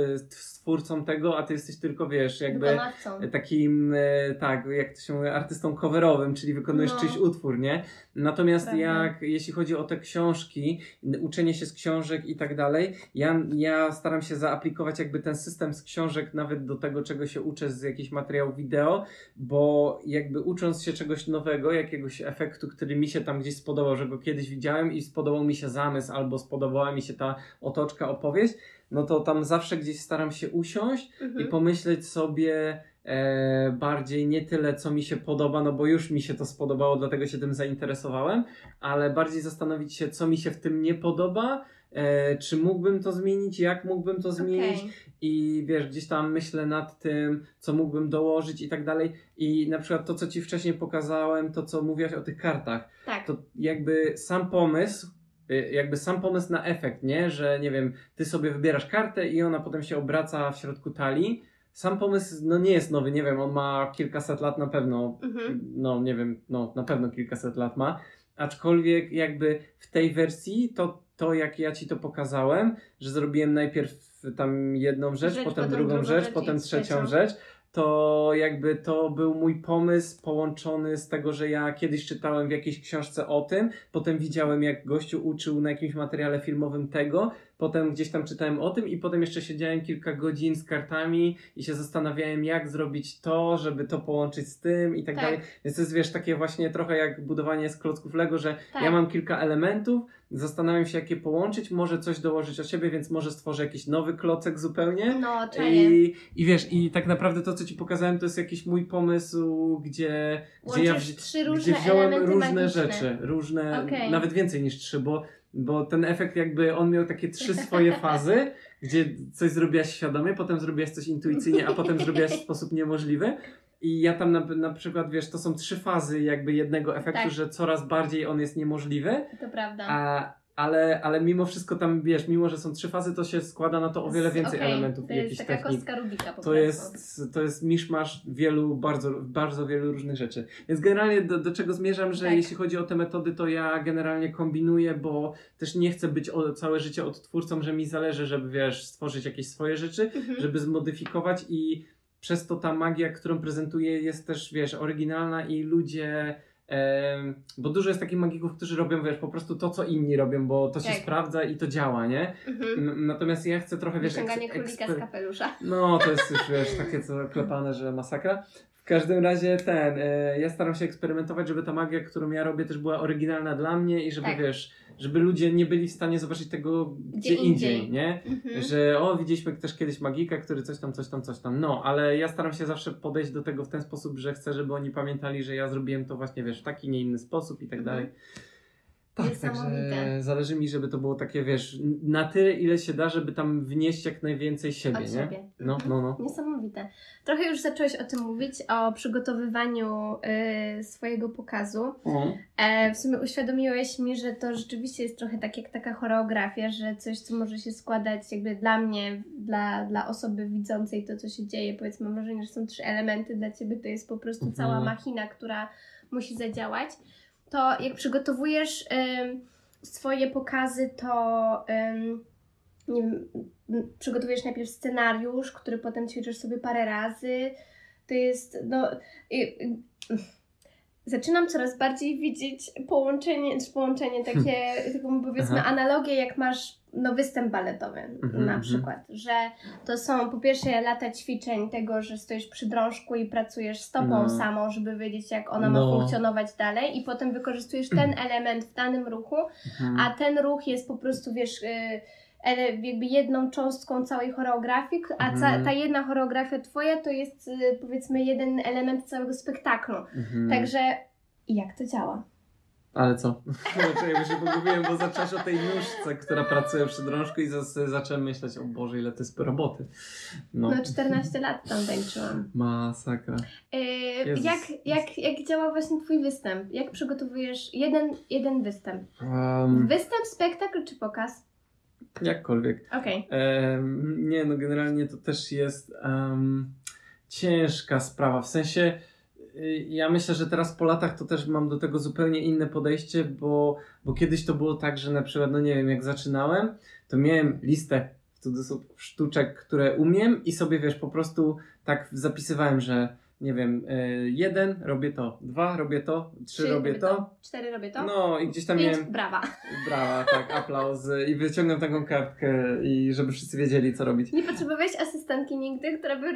stwórcą tego, a ty jesteś tylko, wiesz, jakby Wykonawcą. takim, e, tak, jak to się mówi, artystą coverowym, czyli wykonujesz No. czyjś utwór, nie? Natomiast Prawda. jak, jeśli chodzi o te książki, uczenie się z książek i tak dalej, ja, ja staram się zaaplikować jakby ten system z książek nawet do tego, czego się uczę z jakichś materiałów wideo, bo jakby ucząc się czegoś nowego, jakiegoś efektu, który mi się tam gdzieś spodobał, że go kiedyś widziałem i spodobał mi się zamysł albo spodobała mi się ta otoczka, opowieść, no to tam zawsze gdzieś staram się usiąść i Mhm. pomyśleć sobie e, bardziej nie tyle, co mi się podoba, no bo już mi się to spodobało, dlatego się tym zainteresowałem, ale bardziej zastanowić się, co mi się w tym nie podoba, e, czy mógłbym to zmienić, jak mógłbym to zmienić Okej. i wiesz, gdzieś tam myślę nad tym, co mógłbym dołożyć i tak dalej. I na przykład to, co ci wcześniej pokazałem, to co mówiłaś o tych kartach, Tak. to jakby sam pomysł, jakby sam pomysł na efekt, nie? Że nie wiem, ty sobie wybierasz kartę i ona potem się obraca w środku talii. Sam pomysł, no nie jest nowy, nie wiem, on ma kilkaset lat na pewno, Mhm. no nie wiem, no na pewno kilkaset lat ma. Aczkolwiek jakby w tej wersji to, to jak ja ci to pokazałem, że zrobiłem najpierw tam jedną rzecz, Rzecz, potem potem drugą rzecz, rzecz potem trzecią. rzecz, to jakby to był mój pomysł połączony z tego, że ja kiedyś czytałem w jakiejś książce o tym, potem widziałem jak gościu uczył na jakimś materiale filmowym tego, potem gdzieś tam czytałem o tym i potem jeszcze siedziałem kilka godzin z kartami i się zastanawiałem jak zrobić to, żeby to połączyć z tym i tak, Tak. dalej. Więc to jest wiesz takie właśnie trochę jak budowanie z klocków Lego, że Tak. ja mam kilka elementów, zastanawiam się jak je połączyć, może coś dołożyć od siebie, więc może stworzę jakiś nowy klocek zupełnie. No, czaję. I, I wiesz, i tak naprawdę to, co ci pokazałem, to jest jakiś mój pomysł, gdzie, gdzie ja wzi- trzy różne gdzie wziąłem różne magiczne. rzeczy, różne, Okej. nawet więcej niż trzy, bo, bo ten efekt jakby on miał takie trzy swoje fazy, gdzie coś zrobiłaś świadomie, potem zrobiłaś coś intuicyjnie, a potem zrobiłaś w sposób niemożliwy. I ja tam na, na przykład, wiesz, to są trzy fazy jakby jednego efektu, Tak. że coraz bardziej on jest niemożliwy, To prawda. a ale, ale mimo wszystko tam, wiesz, mimo że są trzy fazy, to się składa na to o wiele więcej Okej, elementów To jest jakichś taka technik. kostka Rubika po To prostu. jest, to jest miszmasz wielu, bardzo, bardzo wielu różnych rzeczy. Więc generalnie do, do czego zmierzam, że Tak. jeśli chodzi o te metody, to ja generalnie kombinuję, bo też nie chcę być o, całe życie odtwórcą, że mi zależy, żeby wiesz, stworzyć jakieś swoje rzeczy, Mhm. żeby zmodyfikować i przez to ta magia, którą prezentuję jest też, wiesz, oryginalna i ludzie... bo dużo jest takich magików, którzy robią, wiesz, po prostu to, co inni robią, bo to się Tak. sprawdza i to działa, nie? Mhm. Natomiast ja chcę trochę, wiesz, Wyciąganie królika z kapelusza. no, to jest już, wiesz, takie co klepane, że masakra. W każdym razie ten, e, ja staram się eksperymentować, żeby ta magia, którą ja robię, też była oryginalna dla mnie i żeby, Tak. wiesz, żeby ludzie nie byli w stanie zobaczyć tego gdzie, indziej. indziej, nie? Mhm. Że o, widzieliśmy też kiedyś magika, który coś tam, coś tam, coś tam. No, ale ja staram się zawsze podejść do tego w ten sposób, że chcę, żeby oni pamiętali, że ja zrobiłem to właśnie, wiesz, w taki, nie inny sposób i tak Mhm. dalej. Tak, także zależy mi, żeby to było takie, wiesz, na tyle, ile się da, żeby tam wnieść jak najwięcej siebie, Od nie? siebie. No, Mhm. no, no. Niesamowite. Trochę już zacząłeś o tym mówić, o przygotowywaniu y, swojego pokazu. E, w sumie uświadomiłeś mi, że to rzeczywiście jest trochę tak jak taka choreografia, że coś, co może się składać jakby dla mnie, dla, dla osoby widzącej to, co się dzieje. Powiedzmy, mam wrażenie, że są trzy elementy, dla Ciebie to jest po prostu Mhm. cała machina, która musi zadziałać. To jak przygotowujesz swoje pokazy, to nie wiem, przygotowujesz najpierw scenariusz, który potem ćwiczysz sobie parę razy. To jest, no... Zaczynam coraz bardziej widzieć połączenie, połączenie takie, taką powiedzmy analogię, jak masz no, występ baletowy Mhm, na mhm. przykład, że to są po pierwsze lata ćwiczeń tego, że stoisz przy drążku i pracujesz stopą No. samą, żeby wiedzieć jak ona ma No. funkcjonować dalej i potem wykorzystujesz ten element w danym ruchu, Mhm. a ten ruch jest po prostu, wiesz, y, jakby jedną cząstką całej choreografii, a ca- Mhm. ta jedna choreografia twoja to jest y, powiedzmy jeden element całego spektaklu. Mhm. Także jak to działa? Ale co? Czekaj, bo się pogubiłem, bo zaczęłaś o tej nóżce, która pracuje przy drążku i zacząłem myśleć, o Boże, ile to jest roboty. No. No 14 lat tam tańczyłam. Masakra. Y, Jezus. jak, jak, jak działa właśnie twój występ? Jak przygotowujesz jeden, jeden występ? Um, Występ, spektakl czy pokaz? jakkolwiek. Okej. Em, nie, no generalnie to też jest em, ciężka sprawa. W sensie, ja myślę, że teraz po latach to też mam do tego zupełnie inne podejście, bo, bo kiedyś to było tak, że na przykład, no nie wiem, jak zaczynałem, to miałem listę w cudzysłów sztuczek, które umiem i sobie, wiesz, po prostu tak zapisywałem, że nie wiem, y, jeden robię to, dwa robię to, trzy robię to. Cztery robię to? No i gdzieś tam Pięć, miałem brawa. brawa, tak, aplauz y, i wyciągam taką kartkę i żeby wszyscy wiedzieli co robić. Nie potrzebowałeś asystentki nigdy, która by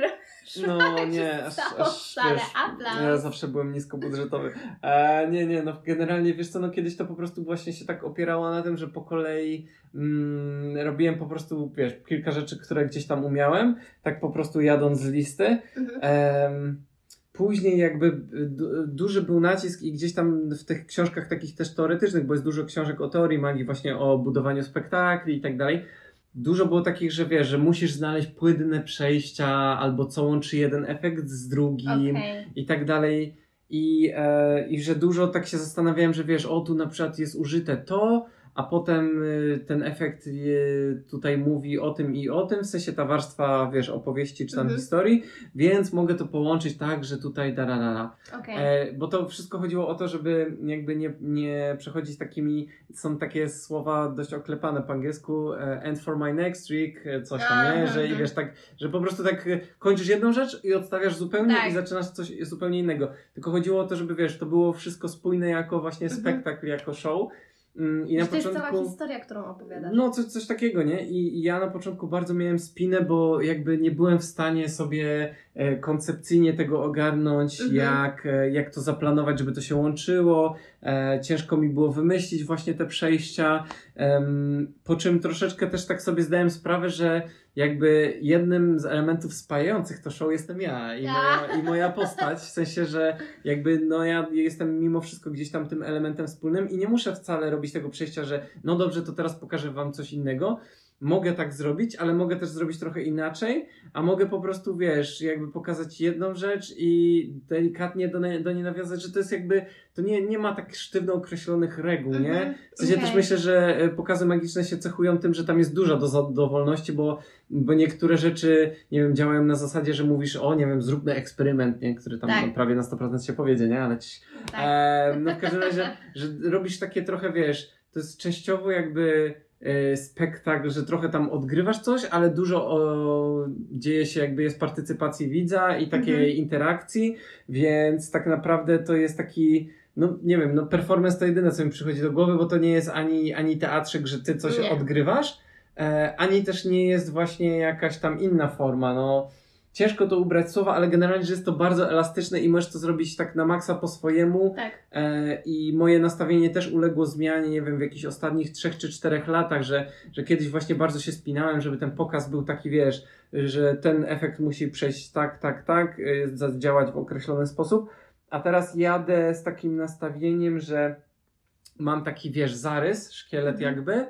No nie, aż, aż salę. wiesz, Aplauz. ja zawsze byłem niskobudżetowy. E, nie, nie, no generalnie wiesz co, no kiedyś to po prostu właśnie się tak opierało na tym, że po kolei mm, robiłem po prostu, wiesz, kilka rzeczy, które gdzieś tam umiałem, tak po prostu jadąc z listy. Mhm. Em, Później jakby du- duży był nacisk i gdzieś tam w tych książkach takich też teoretycznych, bo jest dużo książek o teorii magii, właśnie o budowaniu spektakli i tak dalej. Dużo było takich, że wiesz, że musisz znaleźć płynne przejścia albo co łączy jeden efekt z drugim Okej. i tak dalej. I, e, I że dużo tak się zastanawiałem, że wiesz, o tu na przykład jest użyte to, a potem y, ten efekt y, tutaj mówi o tym i o tym, w sensie ta warstwa, wiesz, opowieści czy tam Mhm. historii, więc mogę to połączyć tak, że tutaj da, da, da. E, bo to wszystko chodziło o to, żeby jakby nie, nie przechodzić takimi, są takie słowa dość oklepane po angielsku, e, and for my next week, e, coś tam, nie? Że i wiesz, tak, że po prostu tak e, kończysz jedną rzecz i odstawiasz zupełnie Tak. i zaczynasz coś zupełnie innego. Tylko chodziło o to, żeby wiesz, to było wszystko spójne jako właśnie Mhm. spektakl, jako show. Mm, I na to jest początku... cała historia, którą opowiadasz. No, coś, coś takiego, nie? I, I ja na początku bardzo miałem spinę, bo jakby nie byłem w stanie sobie e, koncepcyjnie tego ogarnąć, Mhm. jak, e, jak to zaplanować, żeby to się łączyło. E, ciężko mi było wymyślić właśnie te przejścia. Po czym troszeczkę też tak sobie zdałem sprawę, że jakby jednym z elementów spajających to show jestem ja i moja, i moja postać. W sensie, że jakby no ja jestem mimo wszystko gdzieś tam tym elementem wspólnym i nie muszę wcale robić tego przejścia, że no dobrze, to teraz pokażę wam coś innego. Mogę tak zrobić, ale mogę też zrobić trochę inaczej, a mogę po prostu, wiesz, jakby pokazać jedną rzecz i delikatnie do, do niej nawiązać, że to jest jakby, to nie, nie ma tak sztywno określonych reguł, nie? Mhm, W sensie okej. też myślę, że e, pokazy magiczne się cechują tym, że tam jest duża doza dowolności, bo, bo niektóre rzeczy, nie wiem, działają na zasadzie, że mówisz, o, nie wiem, zróbmy eksperyment, nie? Który tam Tak. no, prawie na 100% się powiedzie, nie? Ale ci, Tak. e, no w każdym razie, że robisz takie trochę, wiesz, to jest częściowo jakby spektakl, że trochę tam odgrywasz coś, ale dużo o, dzieje się, jakby jest partycypacji widza i takiej Mhm. interakcji, więc tak naprawdę to jest taki, no nie wiem, no performance to jedyne, co mi przychodzi do głowy, bo to nie jest ani, ani teatrzyk, że ty coś Nie. odgrywasz, e, ani też nie jest właśnie jakaś tam inna forma, no ciężko to ubrać słowa, ale generalnie, że jest to bardzo elastyczne i możesz to zrobić tak na maksa po swojemu, Tak. E, I moje nastawienie też uległo zmianie, nie wiem, w jakichś ostatnich trzech czy czterech latach, że, że kiedyś właśnie bardzo się spinałem, żeby ten pokaz był taki, wiesz, że ten efekt musi przejść tak, tak, tak, y, zadziałać w określony sposób. A teraz jadę z takim nastawieniem, że mam taki, wiesz, zarys, szkielet Mhm. jakby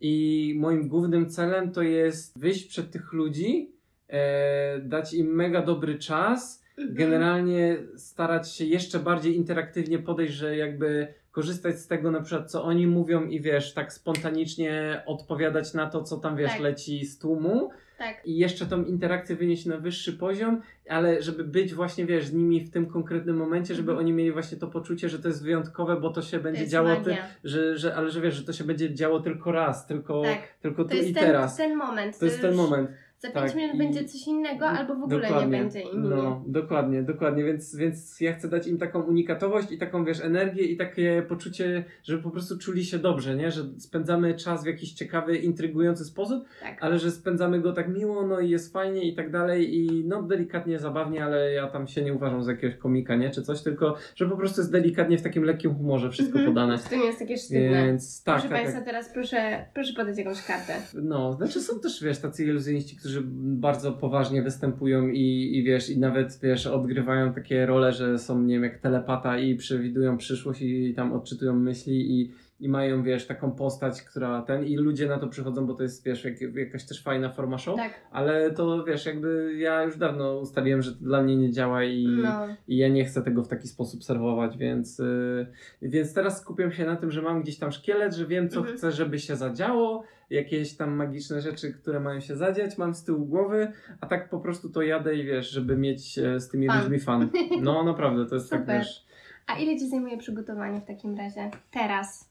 i moim głównym celem to jest wyjść przed tych ludzi, e, dać im mega dobry czas, Mhm. generalnie starać się jeszcze bardziej interaktywnie podejść, że jakby korzystać z tego na przykład, co oni mówią i wiesz, tak spontanicznie odpowiadać na to, co tam wiesz, Tak. leci z tłumu Tak. i jeszcze tą interakcję wynieść na wyższy poziom, ale żeby być właśnie, wiesz, z nimi w tym konkretnym momencie, żeby Mhm. oni mieli właśnie to poczucie, że to jest wyjątkowe, bo to się To będzie jest działo, ty, że, że, ale że wiesz, że to się będzie działo tylko raz, tylko, Tak. tylko To tu i jest ten, teraz. ten moment. To jest ten już moment. Za pięć tak, minut będzie coś innego, albo w ogóle nie będzie i minie. No, dokładnie, dokładnie, więc, więc ja chcę dać im taką unikatowość i taką, wiesz, energię i takie poczucie, żeby po prostu czuli się dobrze, nie? Że spędzamy czas w jakiś ciekawy, intrygujący sposób, Tak. ale że spędzamy go tak miło, no i jest fajnie i tak dalej i no delikatnie, zabawnie, ale ja tam się nie uważam za jakiegoś komika, nie? Czy coś, tylko, że po prostu jest delikatnie w takim lekkim humorze wszystko Mhm. podane. To nie jest takie sztywne. Więc tak, proszę tak, Państwa, tak. teraz proszę, proszę podać jakąś kartę. No, znaczy są też, wiesz, tacy iluzjoniści, którzy bardzo poważnie występują i, i wiesz, i nawet, wiesz, odgrywają takie role, że są, nie wiem, jak telepata i przewidują przyszłość i tam odczytują myśli i, i mają, wiesz, taką postać, która ten, i ludzie na to przychodzą, bo to jest, wiesz, jak, jakaś też fajna forma show, Tak. ale to, wiesz, jakby ja już dawno ustaliłem, że to dla mnie nie działa i, No. i ja nie chcę tego w taki sposób serwować, więc, yy, więc teraz skupiam się na tym, że mam gdzieś tam szkielet, że wiem, co Mhm. chcę, żeby się zadziało, jakieś tam magiczne rzeczy, które mają się zadziać, mam z tyłu głowy, a tak po prostu to jadę i wiesz, żeby mieć e, z tymi Fan. ludźmi fan. No naprawdę, to jest tak, Super. wiesz... A ile Ci zajmuje przygotowanie w takim razie? Teraz.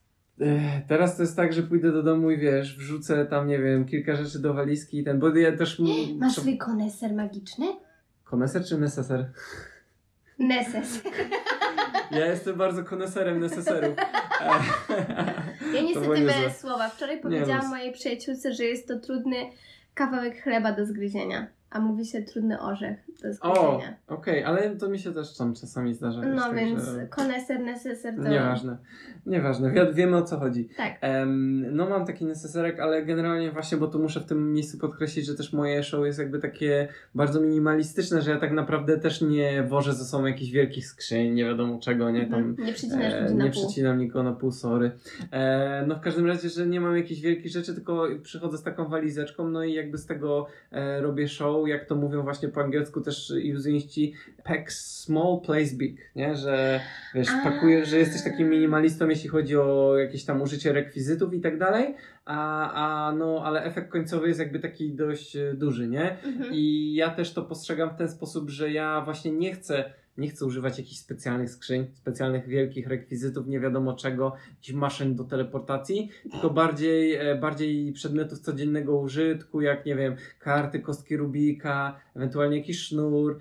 Teraz to jest tak, że pójdę do domu i wiesz, wrzucę tam, nie wiem, kilka rzeczy do walizki i ten, bo ja też... Masz trzeba- swój koneser magiczny? Koneser czy neseser? Neses. Ja jestem bardzo koneserem neseserów. Ja To niestety bez słowa. Wczoraj powiedziałam luz. mojej przyjaciółce, że jest to trudny kawałek chleba do zgryzienia. A mówi się trudny orzech do O, zgryzienia. okej, ale to mi się też tam czasami zdarza. no także- więc koneser, neseser to... Nieważne, nieważne, Wi- wiemy o co chodzi. Tak. Em, no mam taki neseserek, ale generalnie właśnie, bo tu muszę w tym miejscu podkreślić, że też moje show jest jakby takie bardzo minimalistyczne, że ja tak naprawdę też nie wożę ze sobą jakichś wielkich skrzyń, nie wiadomo czego, nie tam... Mhm. Nie przycinasz E, nie pół. przecinam nikogo na pół, sorry. E, no w każdym razie, że nie mam jakichś wielkich rzeczy, tylko przychodzę z taką walizeczką, no i jakby z tego e, robię show, jak to mówią właśnie po angielsku też iluzjoniści, pack small, place big, nie? Że wiesz, pakujesz, że jesteś takim minimalistą, jeśli chodzi o jakieś tam użycie rekwizytów i tak dalej, a, a no, ale efekt końcowy jest jakby taki dość e, duży, nie? Mhm. I ja też to postrzegam w ten sposób, że ja właśnie nie chcę, nie chcę używać jakichś specjalnych skrzyń, specjalnych wielkich rekwizytów, nie wiadomo czego, jakichś maszyn do teleportacji, tylko bardziej, e, bardziej przedmiotów codziennego użytku, jak nie wiem, karty, kostki Rubika, ewentualnie jakiś sznur,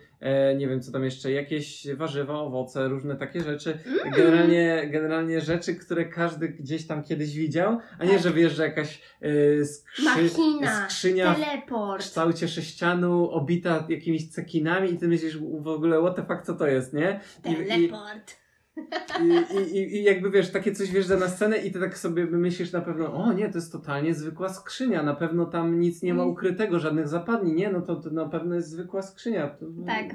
nie wiem co tam jeszcze, jakieś warzywa, owoce, różne takie rzeczy. Mm. Generalnie, generalnie rzeczy, które każdy gdzieś tam kiedyś widział, a nie, Tak. że wiesz, że jakaś e, skrzy, Machina, skrzynia w teleport. kształcie sześcianu, obita jakimiś cekinami i ty myślisz w ogóle what the fuck, co to jest, nie? I, Teleport. I, i, I jakby wiesz, takie coś wjeżdża na scenę i ty tak sobie myślisz na pewno, o nie, to jest totalnie zwykła skrzynia, na pewno tam nic nie ma Mm. ukrytego, żadnych zapadni, nie, no to, to na pewno jest zwykła skrzynia. To, Tak.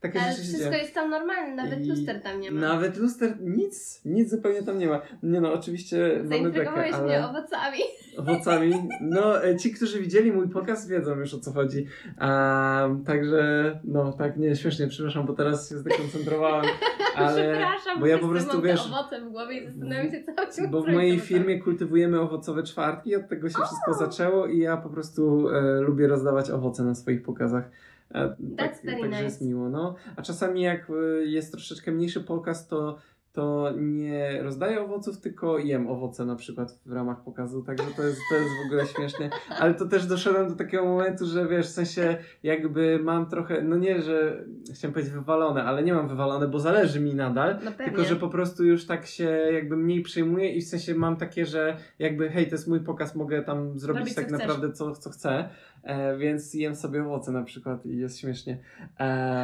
Takie Ale wszystko dzieją. jest tam normalne, nawet I luster tam nie ma. Nawet luster, nic, nic zupełnie tam nie ma. Nie no, oczywiście mamy bekę, Zaintrygowałeś mnie ale owocami. owocami. No, e, ci, którzy widzieli mój pokaz, wiedzą już o co chodzi. A, także, no, tak, nie, śmiesznie, przepraszam, bo teraz się zdekoncentrowałem, ale... Przepraszam, bo ja po prostu, mam wiesz, te owoce w głowie i zastanawiam się, co ci Bo w mojej firmie kultywujemy owocowe czwartki, od tego się wszystko zaczęło i ja po prostu e, lubię rozdawać owoce na swoich pokazach. E, That's very także nice. jest miło. No. A czasami jak e, jest troszeczkę mniejszy pokaz, to, to nie rozdaję owoców, tylko jem owoce na przykład w ramach pokazu, także to jest, to jest w ogóle śmiesznie. Ale to też doszedłem do takiego momentu, że wiesz, w sensie jakby mam trochę, no nie, że chciałem powiedzieć wywalone, ale nie mam wywalone, bo zależy mi nadal, No tylko, że po prostu już tak się jakby mniej przejmuję i w sensie mam takie, że jakby hej, to jest mój pokaz, mogę tam zrobić Robić, co tak chcesz. naprawdę co, co chcę, e, więc jem sobie owoce na przykład i jest śmiesznie.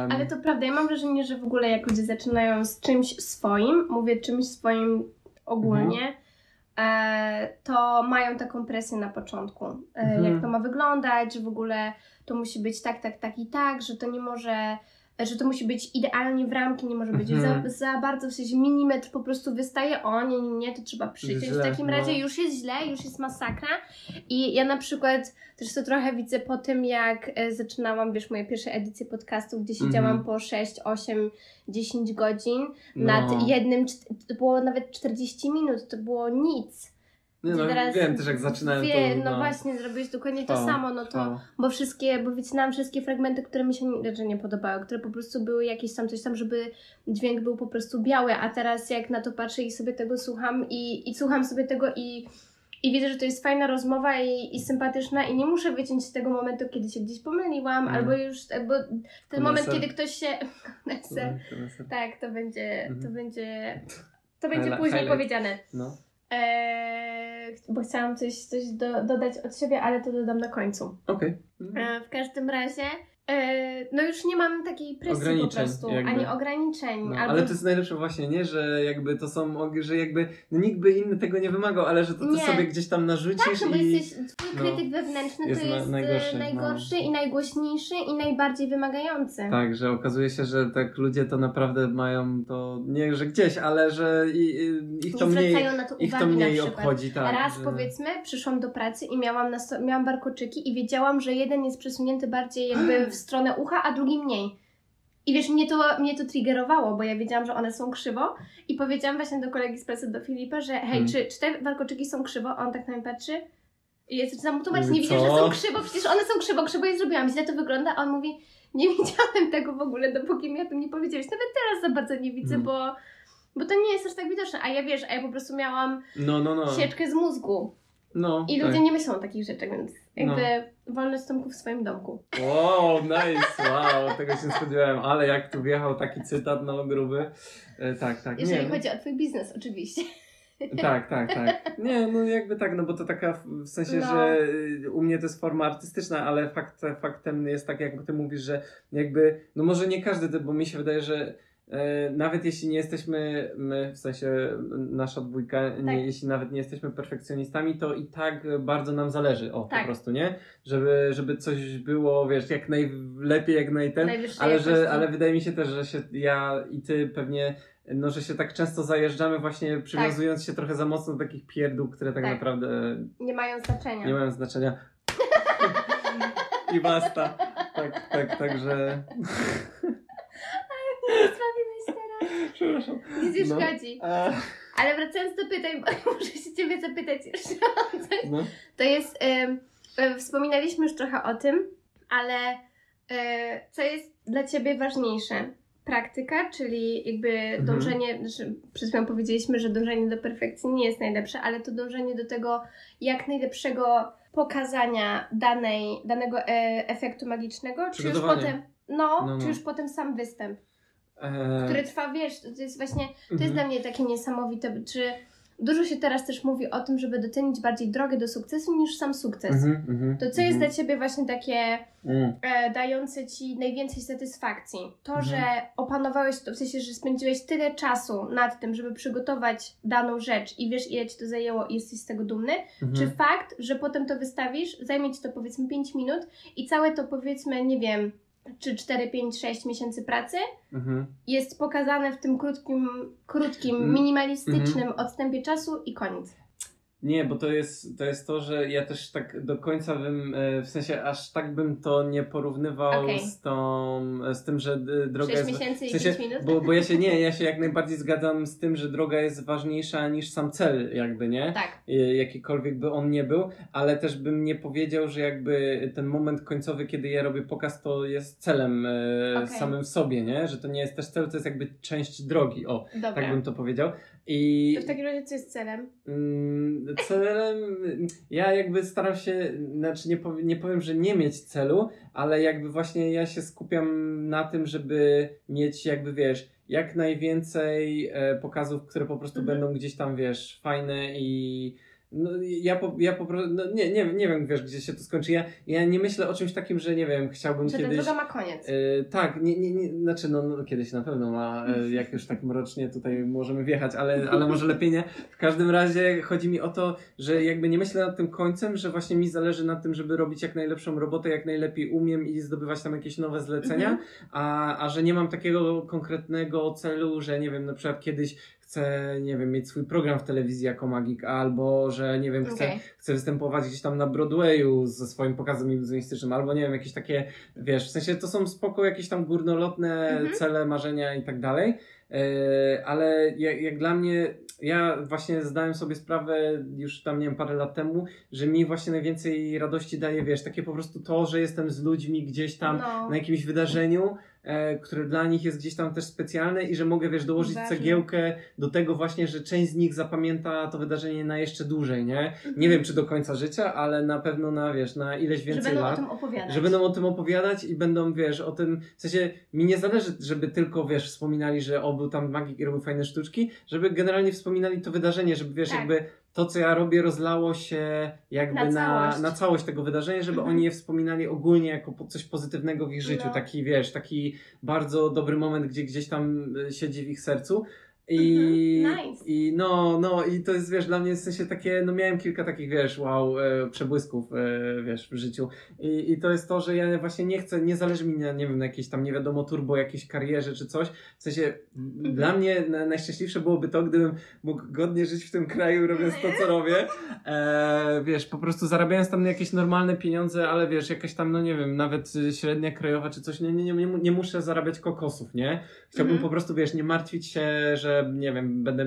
Ale to prawda, ja mam wrażenie, że w ogóle jak ludzie zaczynają z czymś swoim, mówię czymś swoim ogólnie, Mhm. e, to mają taką presję na początku. E, Mhm. Jak to ma wyglądać, że w ogóle to musi być tak, tak, tak i tak, że to nie może, że to musi być idealnie w ramki, nie może być Mhm. za, za bardzo, w sensie milimetr po prostu wystaje, o nie, nie, nie, to trzeba przyciąć. Źle, w takim no. razie już jest źle, już jest masakra. I ja na przykład też to trochę widzę po tym, jak e, zaczynałam, wiesz, moje pierwsze edycje podcastu, gdzie siedziałam Mhm. po 6, 8, 10 godzin no. nad jednym, to było nawet 40 minut, to było nic. Nie, no, Teraz wiem też jak zaczynałem Wie, to. no, właśnie, zrobiłeś dokładnie to Trwało, samo, no to, trwało. bo wszystkie, bo wycinałam wszystkie fragmenty, które mi się nie, że nie podobały, które po prostu były jakieś tam coś tam, żeby dźwięk był po prostu biały, a teraz jak na to patrzę i sobie tego słucham i, i słucham sobie tego i, i widzę, że to jest fajna rozmowa i, i sympatyczna i nie muszę wyciąć tego momentu, kiedy się gdzieś pomyliłam, Mm. albo już, bo ten moment, kiedy ktoś się... Koneser. No, Tak, to będzie, to Mhm. będzie, to będzie później highlight. powiedziane. no. Eee, bo chciałam coś, coś do, dodać od siebie, ale to dodam na końcu. Okej. E, w każdym razie, no już nie mam takiej presji po Ograniczeń prostu, jakby. ani ograniczeń. No, albo... ale to jest najlepsze właśnie, nie? Że jakby to są, że jakby no nikt by inny tego nie wymagał, ale że to ty Nie. sobie gdzieś tam narzucisz Tak, no bo i... jesteś, twój no, krytyk wewnętrzny jest to jest najgorszy, najgorszy, no. i najgłośniejszy i najbardziej wymagający. Tak, że okazuje się, że tak ludzie to naprawdę mają to, nie że gdzieś, ale że i, i, ich to nie mniej, to ich to mniej obchodzi, tak. Raz że... powiedzmy, przyszłam do pracy i miałam, na sto- miałam warkoczyki i wiedziałam, że jeden jest przesunięty bardziej jakby w stronę ucha, a drugi mniej. I wiesz, mnie to, mnie to triggerowało, bo ja wiedziałam, że one są krzywo i powiedziałam właśnie do kolegi z pracy, do Filipa, że hej, Hmm. czy, czy te warkoczyki są krzywo? A on tak na mnie patrzy i ja zaczynam mu tłumaczyć, nie widzisz, że są krzywo, przecież one są krzywo, krzywo je zrobiłam, źle to wygląda, a on mówi, nie widziałem tego w ogóle, dopóki mi o tym nie powiedziałeś. Nawet teraz za bardzo nie widzę, Hmm. bo, bo to nie jest aż tak widoczne. A ja wiesz, a ja po prostu miałam No, no, no. sieczkę z mózgu. no I tak. ludzie nie myślą o takich rzeczach, więc jakby wolność Tomku w swoim domku. Wow, nice, wow, tego się spodziewałem, ale jak tu wjechał taki cytat no gruby. E, tak, tak. Jeżeli nie, no- chodzi o twój biznes, oczywiście. Tak, tak, tak. Nie, no jakby tak, no bo to taka w- sensie, No. że y, u mnie to jest forma artystyczna, ale fakt, faktem jest tak, jak ty mówisz, że jakby, no może nie każdy, bo mi się wydaje, że nawet jeśli nie jesteśmy, my, w sensie nasza dwójka, Tak. nie, jeśli nawet nie jesteśmy perfekcjonistami, to i tak bardzo nam zależy, o Tak. po prostu, nie? Żeby, żeby coś było, wiesz, jak najlepiej, jak najten, ale, że, ale wydaje mi się też, że się ja i ty pewnie, no, że się tak często zajeżdżamy właśnie przywiązując się trochę za mocno do takich pierdół, które tak, Tak. naprawdę Nie mają znaczenia. nie mają znaczenia. I basta. Tak, tak, także... Sprawiłeś teraz. Przepraszam. Nic nie No. szkodzi. Ale wracając do pytań, bo muszę się ciebie zapytać jeszcze o coś. no. To jest, y, wspominaliśmy już trochę o tym, ale y, co jest dla ciebie ważniejsze? Praktyka, czyli jakby Mhm. dążenie, znaczy przed chwilą powiedzieliśmy, że dążenie do perfekcji nie jest najlepsze, ale to dążenie do tego jak najlepszego pokazania danej, danego e, efektu magicznego, czy już potem, no, No, czy no. już potem sam występ, E, który trwa, wiesz, to jest właśnie, to jest mhm. dla mnie takie niesamowite, czy dużo się teraz też mówi o tym, żeby docenić bardziej drogę do sukcesu niż sam sukces. Mhm, mhm, To co jest dla Ciebie właśnie takie Mm. e, dające Ci najwięcej satysfakcji? To, że opanowałeś to, w sensie, że spędziłeś tyle czasu nad tym, żeby przygotować daną rzecz i wiesz ile Ci to zajęło i jesteś z tego dumny, czy fakt, że potem to wystawisz, zajmie Ci to powiedzmy 5 minut i całe to powiedzmy, nie wiem, czy 4, 5, 6 miesięcy pracy Mhm. jest pokazane w tym krótkim, krótkim, Mm. minimalistycznym odstępie czasu i koniec. Nie, bo to jest, to jest to, że ja też tak do końca bym, e, w sensie aż tak bym to nie porównywał Okej. z tą, z tym, że d- droga 6 jest... miesięcy W i sensie, 5 minut? bo, bo ja się nie, ja się jak najbardziej zgadzam z tym, że droga jest ważniejsza niż sam cel, jakby, nie? Tak. Jakikolwiek by on nie był, ale też bym nie powiedział, że jakby ten moment końcowy, kiedy ja robię pokaz, to jest celem e, Okej. samym w sobie, nie? Że to nie jest też cel, to jest jakby część drogi, o, Dobra. tak bym to powiedział. I To w takim razie co jest celem? Mm, Celem, ja jakby staram się, znaczy nie, nie powiem, że nie mieć celu, ale jakby właśnie ja się skupiam na tym, żeby mieć jakby wiesz, jak najwięcej e, pokazów, które po prostu Mhm. będą gdzieś tam wiesz, fajne i no, ja, po, ja po prostu, no, nie, nie, nie wiem wiesz, gdzie się to skończy. Ja, ja nie myślę o czymś takim, że nie wiem, chciałbym Że ta kiedyś... droga ma koniec. E, tak, nie, nie, nie, znaczy no, no kiedyś na pewno ma, e, jak już tak mrocznie tutaj możemy wjechać, ale, ale może lepiej nie. W każdym razie chodzi mi o to, że jakby nie myślę nad tym końcem, że właśnie mi zależy na tym, żeby robić jak najlepszą robotę, jak najlepiej umiem i zdobywać tam jakieś nowe zlecenia, Mhm. a, a że nie mam takiego konkretnego celu, że nie wiem, na przykład kiedyś chcę, nie wiem, mieć swój program w telewizji jako magik, albo że nie wiem, chcę Okej. chcę występować gdzieś tam na Broadwayu ze swoim pokazem iluzjonistycznym, albo nie wiem, jakieś takie, wiesz, w sensie to są spoko jakieś tam górnolotne Mhm. cele, marzenia i tak dalej, Yy, ale jak, jak dla mnie, ja właśnie zdałem sobie sprawę już tam, nie wiem, parę lat temu, że mi właśnie najwięcej radości daje, wiesz, takie po prostu to, że jestem z ludźmi gdzieś tam no. na jakimś wydarzeniu, e, które dla nich jest gdzieś tam też specjalne i że mogę, wiesz, dołożyć Ważne. cegiełkę do tego właśnie, że część z nich zapamięta to wydarzenie na jeszcze dłużej, nie? Mhm. Nie wiem, czy do końca życia, ale na pewno na, wiesz, na ileś Że więcej będą o lat. tym opowiadać. Że będą o tym opowiadać i będą, wiesz, o tym, w sensie mi nie zależy, żeby tylko, wiesz, wspominali, że o, był tam magik i robił fajne sztuczki, żeby generalnie wspominali to wydarzenie, żeby, wiesz, Tak. jakby to, co ja robię, rozlało się jakby Na na, całość. na całość tego wydarzenia, żeby Mhm. oni je wspominali ogólnie jako coś pozytywnego w ich życiu. No. Taki, wiesz, taki bardzo dobry moment, gdzie gdzieś tam y, siedzi w ich sercu. I, Mhm. Nice. I no, no, i to jest, wiesz, dla mnie w sensie takie, no miałem kilka takich, wiesz, wow, e, przebłysków, e, wiesz, w życiu. I, I to jest to, że ja właśnie nie chcę, nie zależy mi na, nie wiem, na jakiejś tam, nie wiadomo, turbo, jakiejś karierze czy coś. W sensie, Mhm. dla mnie na, najszczęśliwsze byłoby to, gdybym mógł godnie żyć w tym kraju, robiąc to, co robię. E, wiesz, po prostu zarabiając tam jakieś normalne pieniądze, ale wiesz, jakaś tam, no nie wiem, nawet średnia krajowa czy coś, nie, nie, nie, nie, mu- nie muszę zarabiać kokosów, nie? Chciałbym Mhm. po prostu, wiesz, nie martwić się, że, nie wiem, będę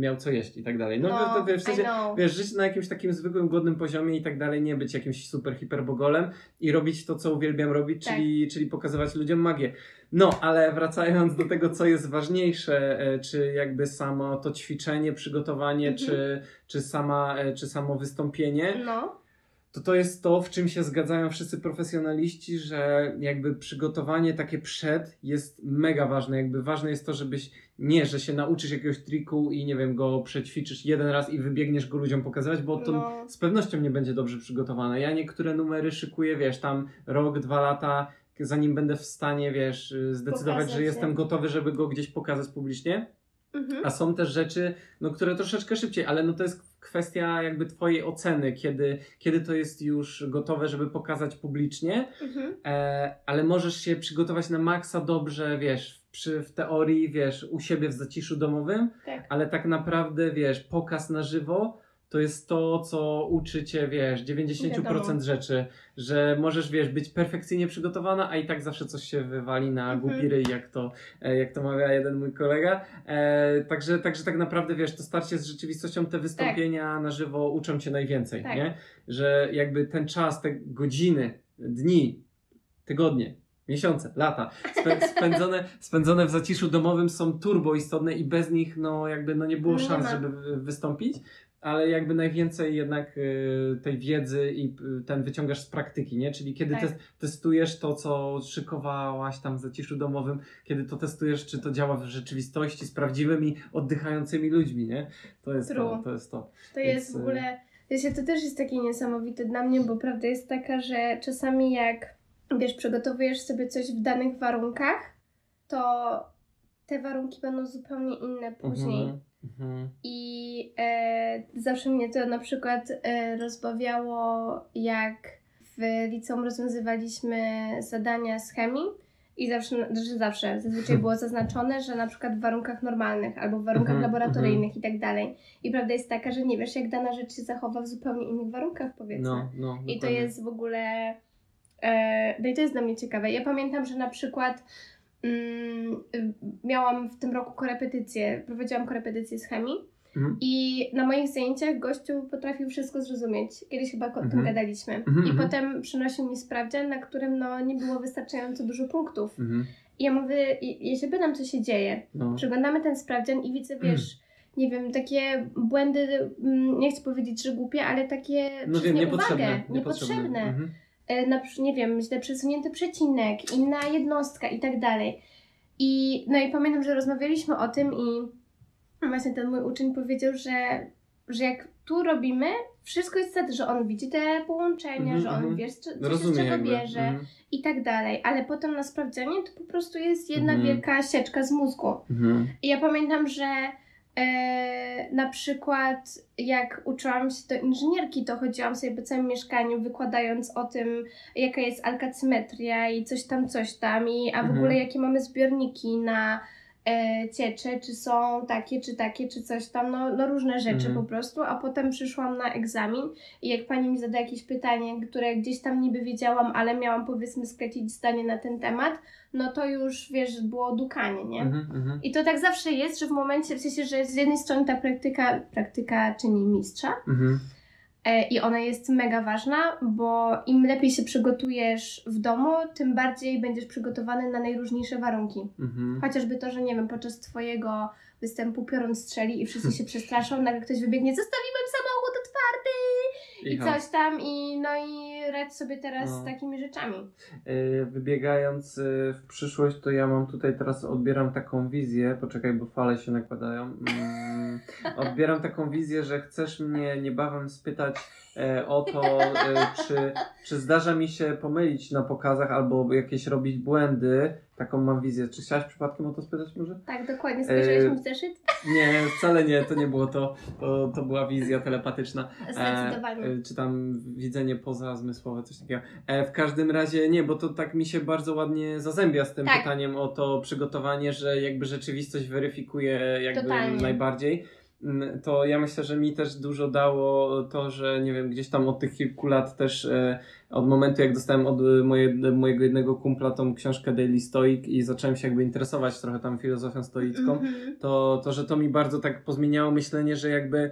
miał co jeść i tak dalej. No, no, to, wiesz, w sensie, wiesz, żyć na jakimś takim zwykłym, godnym poziomie i tak dalej, nie być jakimś super hiperbogolem i robić to, co uwielbiam robić, Tak. czyli, czyli pokazywać ludziom magię. No, ale wracając do tego, co jest ważniejsze, e, czy jakby samo to ćwiczenie, przygotowanie, Mhm. czy, czy, sama, e, czy samo wystąpienie, No, to to jest to, w czym się zgadzają wszyscy profesjonaliści, że jakby przygotowanie takie przed jest mega ważne. Jakby ważne jest to, żebyś nie, że się nauczysz jakiegoś triku i nie wiem, go przećwiczysz jeden raz i wybiegniesz go ludziom pokazywać, bo to No. z pewnością nie będzie dobrze przygotowane. Ja niektóre numery szykuję, wiesz, tam rok, dwa lata, zanim będę w stanie, wiesz, zdecydować, Pokazać że je. jestem gotowy, żeby go gdzieś pokazać publicznie. mhm. A są też rzeczy, no, które troszeczkę szybciej, ale no to jest kwestia jakby twojej oceny, kiedy, kiedy to jest już gotowe, żeby pokazać publicznie, Mhm. e, ale możesz się przygotować na maksa dobrze, wiesz, przy, w teorii, wiesz, u siebie w zaciszu domowym, Tak. ale tak naprawdę, wiesz, pokaz na żywo to jest to, co uczy cię, wiesz, 90% Wiadomo. rzeczy, że możesz, wiesz, być perfekcyjnie przygotowana, a i tak zawsze coś się wywali na Mhm. głupi ryj, jak to, e, jak to mawia jeden mój kolega. E, także, także tak naprawdę, wiesz, to starcie z rzeczywistością, te wystąpienia na żywo uczą cię najwięcej, Tak. nie? Że jakby ten czas, te godziny, dni, tygodnie, miesiące, lata spę- spędzone, spędzone w zaciszu domowym są turbo istotne i bez nich no jakby no nie było szans, żeby wy- wystąpić. ale jakby najwięcej jednak y, tej wiedzy i y, ten wyciągasz z praktyki, nie? Czyli kiedy Tak. tes- testujesz to, co szykowałaś tam w zaciszu domowym, kiedy to testujesz, czy to działa w rzeczywistości z prawdziwymi, oddychającymi ludźmi, nie? To jest to, True. to jest to. To Więc, jest w y- ogóle, wiecie, to też jest takie niesamowite dla mnie, bo prawda jest taka, że czasami jak, wiesz, przygotowujesz sobie coś w danych warunkach, to te warunki będą zupełnie inne później. Mhm, mhm. I e, zawsze mnie to na przykład e, rozbawiało, jak w liceum rozwiązywaliśmy zadania z chemii. I zawsze, że zawsze, zazwyczaj było zaznaczone, że na przykład w warunkach normalnych albo w warunkach Mhm, laboratoryjnych i tak dalej. I prawda jest taka, że nie wiesz, jak dana rzecz się zachowa w zupełnie innych warunkach, powiedzmy. No, no, I to jest w ogóle. E, no i to jest dla mnie ciekawe. Ja pamiętam, że na przykład mm, y, miałam w tym roku korepetycję, prowadziłam korepetycję z chemii. Mhm. I na moich zajęciach gościu potrafił wszystko zrozumieć. Kiedyś chyba o tym Mhm. gadaliśmy. Mhm, I mhm. potem przynosił mi sprawdzian, na którym no, nie było wystarczająco dużo punktów. Mhm. I ja mówię, ja się pytam, co się dzieje. No. Przeglądamy ten sprawdzian i widzę, wiesz, nie wiem, takie błędy, mm, nie chcę powiedzieć, że głupie, ale takie No wiem, nieuwagę, niepotrzebne. niepotrzebne. Mhm. E, Na, nie wiem, źle przesunięty przecinek, inna jednostka i tak dalej. I, no i pamiętam, że rozmawialiśmy o tym i właśnie ten mój uczeń powiedział, że, że jak tu robimy, wszystko jest wtedy, że on widzi te połączenia, Mhm, że on mhm. wie, co, co się z Rozumiem czego jakby. bierze Mhm. i tak dalej. Ale potem na sprawdzianie to po prostu jest jedna Mhm. wielka sieczka z mózgu. Mhm. I ja pamiętam, że e, na przykład jak uczyłam się do inżynierki, to chodziłam sobie po całym mieszkaniu wykładając o tym, jaka jest alkacymetria i coś tam, coś tam, i, a w Mhm. ogóle jakie mamy zbiorniki na ciecze, czy są takie, czy takie, czy coś tam, no, no różne rzeczy Mhm. po prostu, a potem przyszłam na egzamin i jak pani mi zada jakieś pytanie, które gdzieś tam niby wiedziałam, ale miałam powiedzmy sklecić zdanie na ten temat, no to już wiesz, było dukanie, nie? Mhm. Mhm. I to tak zawsze jest, że w momencie, w sensie, że z jednej strony ta praktyka, praktyka czyni mistrza Mhm. E, i ona jest mega ważna, bo im lepiej się przygotujesz w domu, tym bardziej będziesz przygotowany na najróżniejsze warunki. Mhm. Chociażby to, że nie wiem, podczas twojego występu piorun strzeli i wszyscy się przestraszą, nagle ktoś wybiegnie, zostawiłem samochód i Icha. coś tam i no i radź sobie teraz No. z takimi rzeczami. Yy, Wybiegając yy, w przyszłość, to ja mam tutaj teraz, odbieram taką wizję, poczekaj, bo fale się nakładają. Mm, odbieram taką wizję, że chcesz mnie niebawem spytać e, o to, e, czy, czy zdarza mi się pomylić na pokazach albo jakieś robić błędy. Taką mam wizję. Czy chciałaś przypadkiem o to spytać może? Tak, dokładnie. Spojrzałeś E, mi w zeszyt? Nie, wcale nie, to nie było to. To, to była wizja telepatyczna. Zdecydowanie. E, czy tam widzenie pozazmysłowe, coś takiego. E, w każdym razie nie, bo to tak mi się bardzo ładnie zazębia z tym Tak. pytaniem o to przygotowanie, że jakby rzeczywistość weryfikuje jakby Totalnie. najbardziej. Mm, To ja myślę, że mi też dużo dało to, że nie wiem, gdzieś tam od tych kilku lat też e, od momentu jak dostałem od e, moje, mojego jednego kumpla tą książkę Daily Stoic i zacząłem się jakby interesować trochę tam filozofią stoicką, Mhm. to, to, że to mi bardzo tak pozmieniało myślenie, że jakby,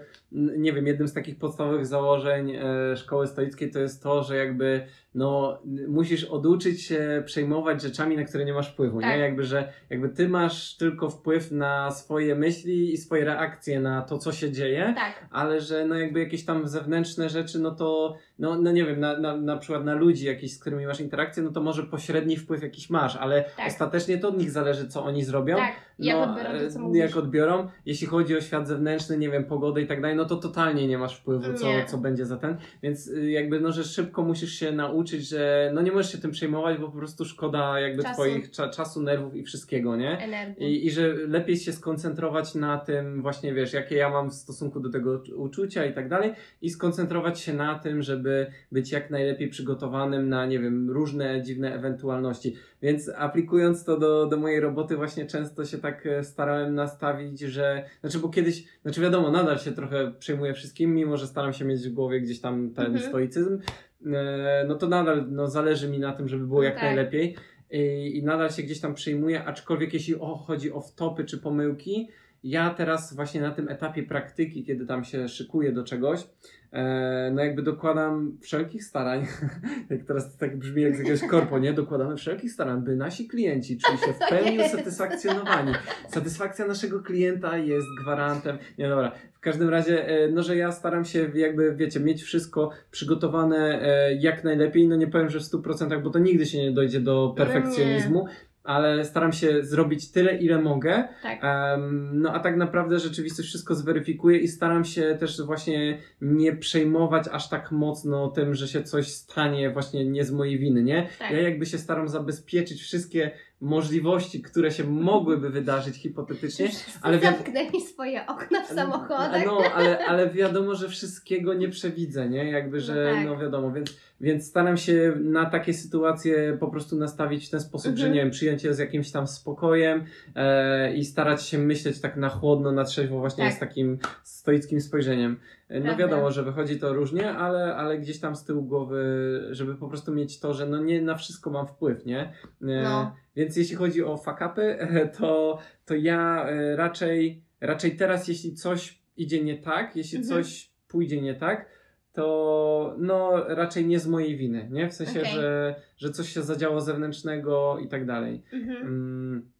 nie wiem, jednym z takich podstawowych założeń e, szkoły stoickiej to jest to, że jakby, no, musisz oduczyć się przejmować rzeczami, na które nie masz wpływu, Tak. nie? Jakby, że jakby ty masz tylko wpływ na swoje myśli i swoje reakcje na to, co się dzieje, Tak. ale że no jakby jakieś tam zewnętrzne rzeczy, no to, no, no nie wiem, na, na, na przykład na ludzi jakieś, z którymi masz interakcję, no to może pośredni wpływ jakiś masz, ale Tak. ostatecznie to od nich zależy, co oni zrobią. Tak, jak No, odbiorą to, co e, mówisz. jak odbiorą. Jeśli chodzi o świat zewnętrzny, nie wiem, pogodę i tak dalej, no to totalnie nie masz wpływu, co, Nie. co będzie za ten. Więc y, jakby, no, że szybko musisz się nauczyć, że no nie możesz się tym przejmować, bo po prostu szkoda jakby Czasu. twoich cza, czasu, nerwów i wszystkiego, nie? Energii. I, I że lepiej się skoncentrować na tym właśnie, wiesz, jakie ja mam w stosunku do tego ucz- uczucia i tak dalej i skoncentrować się na tym, żeby być jak najlepiej przygotowanym na, nie wiem, różne dziwne ewentualności. Więc aplikując to do, do mojej roboty właśnie często się tak e, starałem nastawić, że, znaczy bo kiedyś, znaczy wiadomo, nadal się trochę przejmuję wszystkim, mimo że staram się mieć w głowie gdzieś tam ten Mhm. stoicyzm, no to nadal no, zależy mi na tym, żeby było No jak tak. najlepiej i, nadal się gdzieś tam przejmuję, aczkolwiek jeśli o, chodzi o wtopy czy pomyłki, ja teraz właśnie na tym etapie praktyki, kiedy tam się szykuję do czegoś, e, no jakby dokładam wszelkich starań, jak teraz to tak brzmi jak z jakiegoś korpo, nie? Dokładamy wszelkich starań, by nasi klienci czuli się w pełni jest. usatysfakcjonowani. Satysfakcja naszego klienta jest gwarantem. Nie, dobra. W każdym razie, e, no, że ja staram się jakby, wiecie, mieć wszystko przygotowane e, jak najlepiej. No nie powiem, że w 100%, bo to nigdy się nie dojdzie do perfekcjonizmu, ale staram się zrobić tyle, ile mogę. Tak. Em, no a tak naprawdę rzeczywistość wszystko zweryfikuje i staram się też właśnie nie przejmować aż tak mocno tym, że się coś stanie właśnie nie z mojej winy, nie? Tak. Ja jakby się staram zabezpieczyć wszystkie możliwości, które się mogłyby wydarzyć hipotetycznie, ale wi- zamknęli swoje okna w samochodach. no, ale, ale wiadomo, że wszystkiego nie przewidzę, nie? Jakby, że No tak. no wiadomo, więc, więc staram się na takie sytuacje po prostu nastawić w ten sposób, że Mhm. nie wiem, przyjąć je z jakimś tam spokojem e, i starać się myśleć tak na chłodno, na trzeźwo, właśnie Tak. z takim stoickim spojrzeniem. No wiadomo, że wychodzi to różnie, ale, ale gdzieś tam z tyłu głowy, żeby po prostu mieć to, że no nie na wszystko mam wpływ, nie? E, No. Więc jeśli chodzi o fakapy, to, to ja e, raczej, raczej teraz, jeśli coś idzie nie tak, jeśli Mhm. coś pójdzie nie tak, to no raczej nie z mojej winy, nie? W sensie, Okej. że, że coś się zadziało zewnętrznego i tak dalej. Mhm. Mm,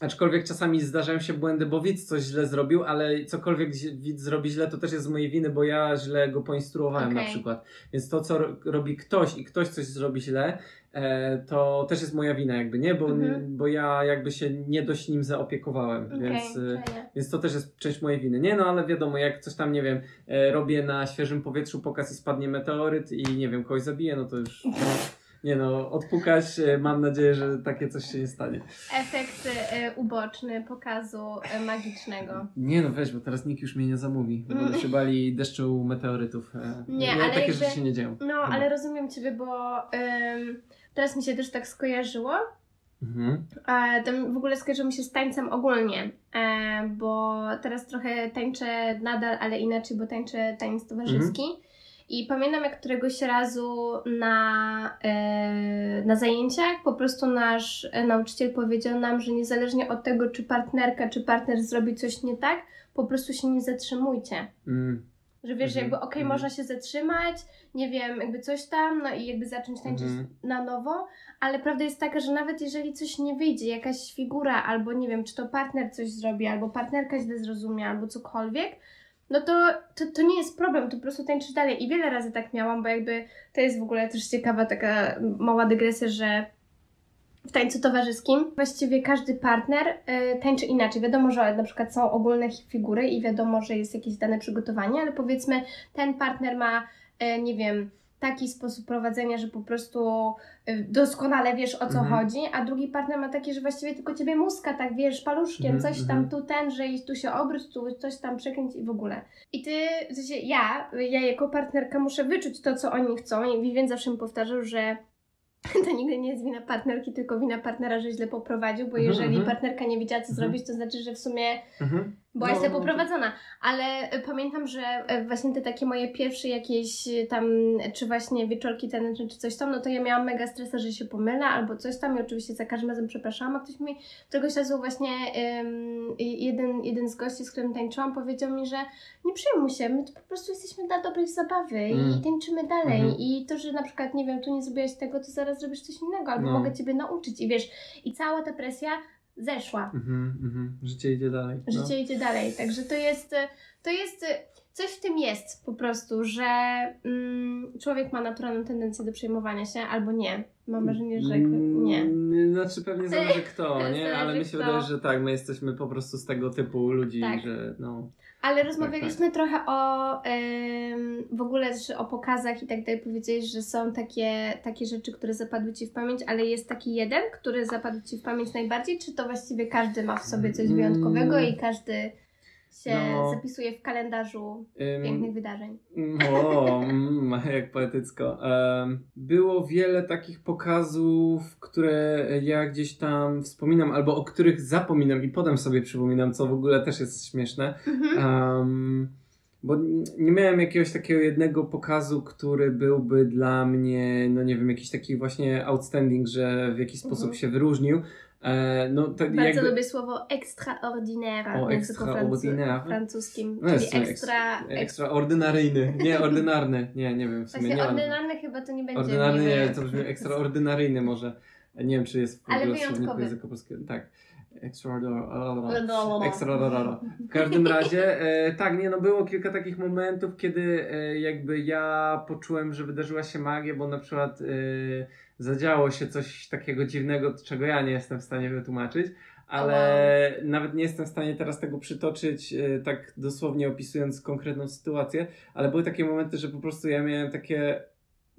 aczkolwiek czasami zdarzają się błędy, bo widz coś źle zrobił, ale cokolwiek widz zrobi źle, to też jest z mojej winy, bo ja źle go poinstruowałem na Okej. przykład. Więc to, co ro- robi ktoś i ktoś coś zrobi źle, e, to też jest moja wina jakby, nie? Bo, Mhm. bo ja jakby się nie dość nim zaopiekowałem, Okej, więc... e, więc to też jest część mojej winy. Nie, no ale wiadomo, jak coś tam, nie wiem, e, robię na świeżym powietrzu pokaz i spadnie meteoryt i nie wiem, kogoś zabije, no to już. Nie no, odpukać, e, mam nadzieję, że takie coś się nie stanie. Efekt e, uboczny pokazu e, magicznego. Nie no, weź, bo teraz nikt już mnie nie zamówi. bo Będę się bali deszczu meteorytów. Nie, ale takie jakby- rzeczy się nie dzieją. No, Chyba. ale rozumiem Ciebie, bo ym, teraz mi się też tak skojarzyło. Mhm. E, tam w ogóle skojarzyło mi się z tańcem ogólnie, e, bo teraz trochę tańczę nadal, ale inaczej, bo tańczę taniec towarzyski. I pamiętam, jak któregoś razu na, e, na zajęciach po prostu nasz nauczyciel powiedział nam, że niezależnie od tego, czy partnerka, czy partner zrobi coś nie tak, po prostu się nie zatrzymujcie. Mm. Że wiesz, że Mhm, jakby okej, mhm. można się zatrzymać, nie wiem, jakby coś tam, no i jakby zacząć tańczyć Mhm. na nowo, ale prawda jest taka, że nawet jeżeli coś nie wyjdzie, jakaś figura, albo nie wiem, czy to partner coś zrobi, albo partnerka źle zrozumie, albo cokolwiek, no to, to, to nie jest problem, to po prostu tańczysz dalej. I wiele razy tak miałam, bo jakby to jest w ogóle też ciekawa taka mała dygresja, że w tańcu towarzyskim właściwie każdy partner y, tańczy inaczej. Wiadomo, że na przykład są ogólne figury i wiadomo, że jest jakieś dane przygotowanie, ale powiedzmy ten partner ma, y, nie wiem, taki sposób prowadzenia, że po prostu y, doskonale wiesz o co Mhm. chodzi, a drugi partner ma taki, że właściwie tylko ciebie muska, tak wiesz, paluszkiem, Mhm, coś tam mhm. tu ten, że i tu się obróć, tu coś tam przekręć i w ogóle. I ty, w sensie ja, ja jako partnerka muszę wyczuć to, co oni chcą i Vivien zawsze mi powtarzał, że to nigdy nie jest wina partnerki, tylko wina partnera, że źle poprowadził, bo Mhm, jeżeli mhm. partnerka nie wiedziała, co zrobić, to znaczy, że w sumie. Byłaś No, no to- poprowadzona. Ale e, pamiętam, że e, właśnie te takie moje pierwsze jakieś e, tam, czy właśnie wieczorki taneczne, czy coś tam, no to ja miałam mega stresa, że się pomylę albo coś tam i oczywiście za każdym razem przepraszałam, a ktoś mi któregoś razu właśnie em, jeden, jeden z gości, z którym tańczyłam, powiedział mi, że nie przejmuj się, my tu po prostu jesteśmy dla dobrej zabawy Mm. i tańczymy dalej Mhm. i to, że na przykład, nie wiem, tu nie zrobiłaś tego, to zaraz zrobisz coś innego, albo No. mogę Ciebie nauczyć i wiesz, i cała ta presja zeszła. Mhm, mhm. Życie idzie dalej. no. Życie idzie dalej. Także to jest, to jest, coś w tym jest po prostu, że mm, człowiek ma naturalną tendencję do przejmowania się albo nie. Mam wrażenie, że nie. Mm, Znaczy pewnie zależy kto, nie? Ale mi się wydaje, że tak, my jesteśmy po prostu z tego typu ludzi, Tak. że no. Ale rozmawialiśmy tak. trochę o em, w ogóle o pokazach i tak dalej. Powiedziałeś, że są takie, takie rzeczy, które zapadły Ci w pamięć, ale jest taki jeden, który zapadł Ci w pamięć najbardziej? Czy to właściwie każdy ma w sobie coś wyjątkowego i każdy się No. zapisuje w kalendarzu Ym, pięknych wydarzeń? O, mm, jak poetycko. Było wiele takich pokazów, które ja gdzieś tam wspominam, albo o których zapominam i potem sobie przypominam, co w ogóle też jest śmieszne. Mhm. Um, bo nie miałem jakiegoś takiego jednego pokazu, który byłby dla mnie, no nie wiem, jakiś taki właśnie outstanding, że w jakiś sposób Mhm. się wyróżnił. E, no, to Bardzo jakby... lubię słowo extraordinaire O, extraordinaire. francuskim, No czyli ekstra... Ekstra, ekstraordynaryjny. Nie, ordynarny. Nie, nie wiem, w sumie Właśnie ordynarny chyba to nie będzie Ordynarny nie, to brzmi ekstraordynaryjny może. Nie wiem, czy jest w ogóle słowniku języka polskiego. Tak. Extraordinary. W każdym razie, e, tak, nie, no było kilka takich momentów, kiedy e, jakby ja poczułem, że wydarzyła się magia, bo na przykład e, zadziało się coś takiego dziwnego, czego ja nie jestem w stanie wytłumaczyć. Ale nawet nie jestem w stanie teraz tego przytoczyć, e, tak dosłownie opisując konkretną sytuację, ale były takie momenty, że po prostu ja miałem takie,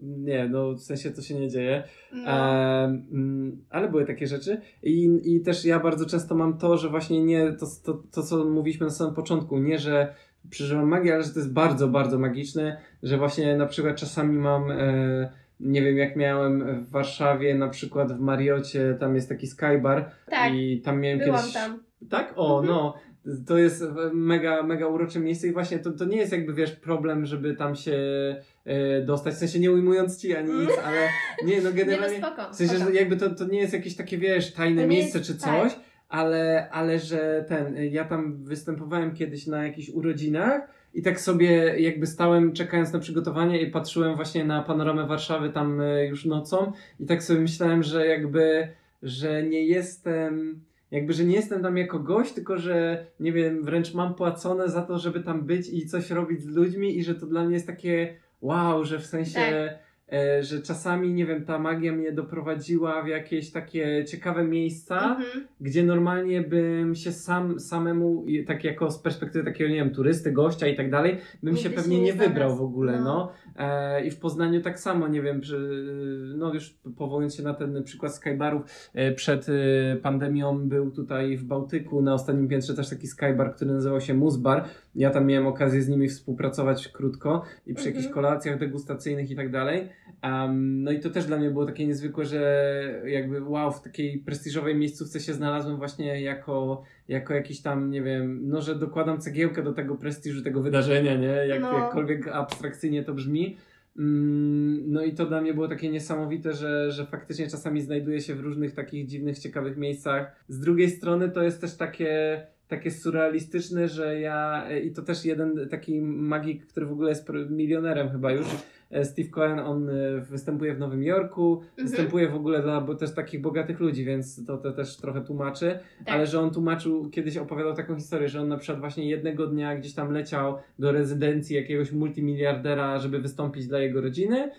nie, no w sensie to się nie dzieje, No. Mm, ale były takie rzeczy I, i też ja bardzo często mam to, że właśnie nie to, to, to, co mówiliśmy na samym początku, nie, że przeżywam magię, ale że to jest bardzo, bardzo magiczne, że właśnie na przykład czasami mam, e, nie wiem, jak miałem w Warszawie, na przykład w Mariocie, tam jest taki skybar Tak, i tam miałem byłam kiedyś... tam. Tak? O, Mhm. no. To jest mega, mega urocze miejsce i właśnie to, to nie jest jakby, wiesz, problem, żeby tam się e, dostać, w sensie nie ujmując ci ani nic, ale nie, no Nie no generalnie... spoko. W sensie, spoko. że jakby to, to nie jest jakieś takie, wiesz, tajne To miejsce czy tak. coś, ale, ale że ten, ja tam występowałem kiedyś na jakichś urodzinach i tak sobie jakby stałem czekając na przygotowanie i patrzyłem właśnie na panoramę Warszawy tam e, już nocą i tak sobie myślałem, że jakby, że nie jestem... Jakby, że nie jestem tam jako gość, tylko że nie wiem, wręcz mam płacone za to, żeby tam być i coś robić z ludźmi, i że to dla mnie jest takie wow, że w sensie, e, że czasami, nie wiem, ta magia mnie doprowadziła w jakieś takie ciekawe miejsca, Mhm. gdzie normalnie bym się sam, samemu, tak jako z perspektywy takiego, nie wiem, turysty, gościa i tak dalej, bym Nigdy się się pewnie nie nie wybrał w ogóle, no. No. E, I w Poznaniu tak samo, nie wiem, przy, no już powołując się na ten przykład Skybarów, e, przed e, pandemią był tutaj w Bałtyku na ostatnim piętrze też taki Skybar, który nazywał się Musbar. Ja tam miałem okazję z nimi współpracować krótko i przy Mhm. jakichś kolacjach degustacyjnych i tak dalej. Um, no i to też dla mnie było takie niezwykłe, że jakby wow, w takiej prestiżowej miejscówce się znalazłem właśnie jako, jako jakiś tam, nie wiem, no że dokładam cegiełkę do tego prestiżu tego wydarzenia, nie? Jak, No. Jakkolwiek abstrakcyjnie to brzmi. Mm, No i to dla mnie było takie niesamowite, że, że faktycznie czasami znajduję się w różnych takich dziwnych, ciekawych miejscach. Z drugiej strony to jest też takie, takie surrealistyczne, że ja, i to też jeden taki magik, który w ogóle jest milionerem chyba już, Steve Cohen, on e, występuje w Nowym Jorku, Mhm. występuje w ogóle dla bo też takich bogatych ludzi, więc to, to też trochę tłumaczy, Tak. ale że on tłumaczył, kiedyś opowiadał taką historię, że on na przykład właśnie jednego dnia gdzieś tam leciał do rezydencji jakiegoś multimiliardera, żeby wystąpić dla jego rodziny, e,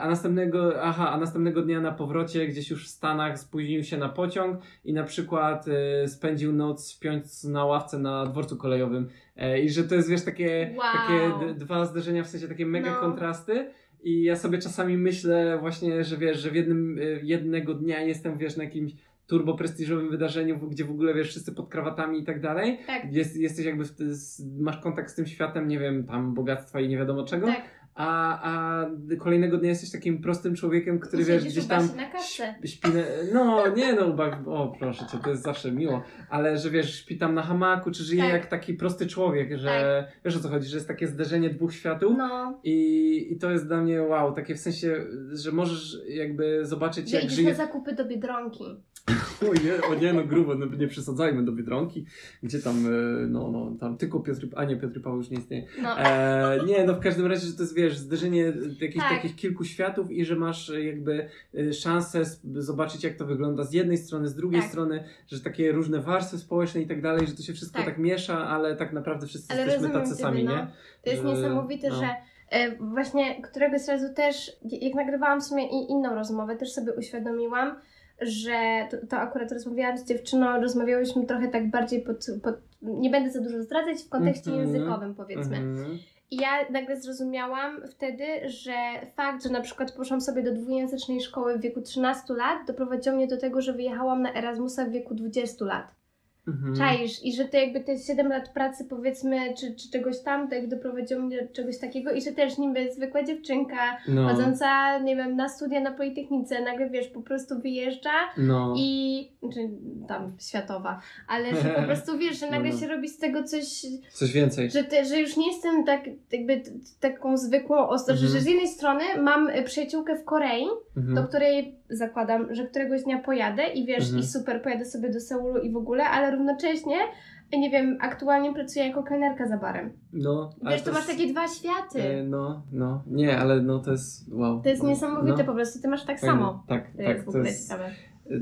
a następnego, aha, a następnego dnia na powrocie gdzieś już w Stanach spóźnił się na pociąg i na przykład e, spędził noc śpiąc na ławce na dworcu kolejowym e, i że to jest wiesz takie, Wow. takie dwa zderzenia w sensie takie mega No. kontrasty i ja sobie czasami myślę właśnie, że wiesz, że w jednym, jednego dnia jestem, wiesz, na jakimś turbo prestiżowym wydarzeniu, gdzie w ogóle, wiesz, wszyscy pod krawatami i tak dalej. Tak, Jest, jesteś jakby, masz kontakt z tym światem, nie wiem, tam bogactwa i nie wiadomo czego, tak. A, a kolejnego dnia jesteś takim prostym człowiekiem, który, wiesz, gdzieś tam Basi na kasę. śpi, na- no nie no, ba- o proszę cię, to jest zawsze miło, ale że wiesz, śpi tam na hamaku, czy żyje Tak. jak taki prosty człowiek, że wiesz o co chodzi, że jest takie zderzenie dwóch światów, No, i, I to jest dla mnie wow, takie w sensie, że możesz jakby zobaczyć, że jak idziesz żyje. na zakupy do Biedronki. O nie, o nie, no grubo, no nie przesadzajmy do Biedronki, gdzie tam, e, no, no, tam tylko Piotr, a nie, Piotr Paweł już nie istnieje. No, E, nie, no w każdym razie, że to jest, wiesz, zderzenie jakichś Tak. takich kilku światów i że masz e, jakby e, szansę zobaczyć, jak to wygląda z jednej strony, z drugiej Tak. strony, że takie różne warstwy społeczne i tak dalej, że to się wszystko tak, Tak. miesza, ale tak naprawdę wszyscy ale jesteśmy tacy Ciebie, sami, no. nie? To jest Że- niesamowite, no. że właśnie któregoś razu też, jak nagrywałam w sumie i inną rozmowę, też sobie uświadomiłam, że to, to akurat rozmawiałam z dziewczyną, rozmawiałyśmy trochę tak bardziej pod, pod nie będę za dużo zdradzać, w kontekście Mhm. językowym powiedzmy. Mhm. I ja nagle zrozumiałam wtedy, że fakt, że na przykład poszłam sobie do dwujęzycznej szkoły w wieku 13 lat, doprowadził mnie do tego, że wyjechałam na Erasmusa w wieku 20 lat. Mhm. Czaisz i że to jakby te 7 lat pracy powiedzmy, czy, czy czegoś tam, jakby doprowadziło mnie do czegoś takiego i że też niby zwykła dziewczynka No, chodząca, nie wiem, na studia na Politechnice, nagle wiesz, po prostu wyjeżdża no. i, czy tam światowa, ale że po prostu wiesz, że nagle No, no. się robi z tego coś, Coś więcej. że, te, że już nie jestem tak jakby taką zwykłą osobą, Mhm. że z jednej strony mam y, przyjaciółkę w Korei, Mhm. do której zakładam, że któregoś dnia pojadę i wiesz, Mhm. i super, pojadę sobie do Seulu i w ogóle, ale równocześnie, nie wiem, aktualnie pracuję jako kelnerka za barem. No, Wiesz, to masz jest- takie dwa światy. E, no, no. Nie, ale no to jest wow. To jest niesamowite no. po prostu, ty masz tak Fajne. samo. Tak, To tak. jest w ogóle to jest... ciekawe.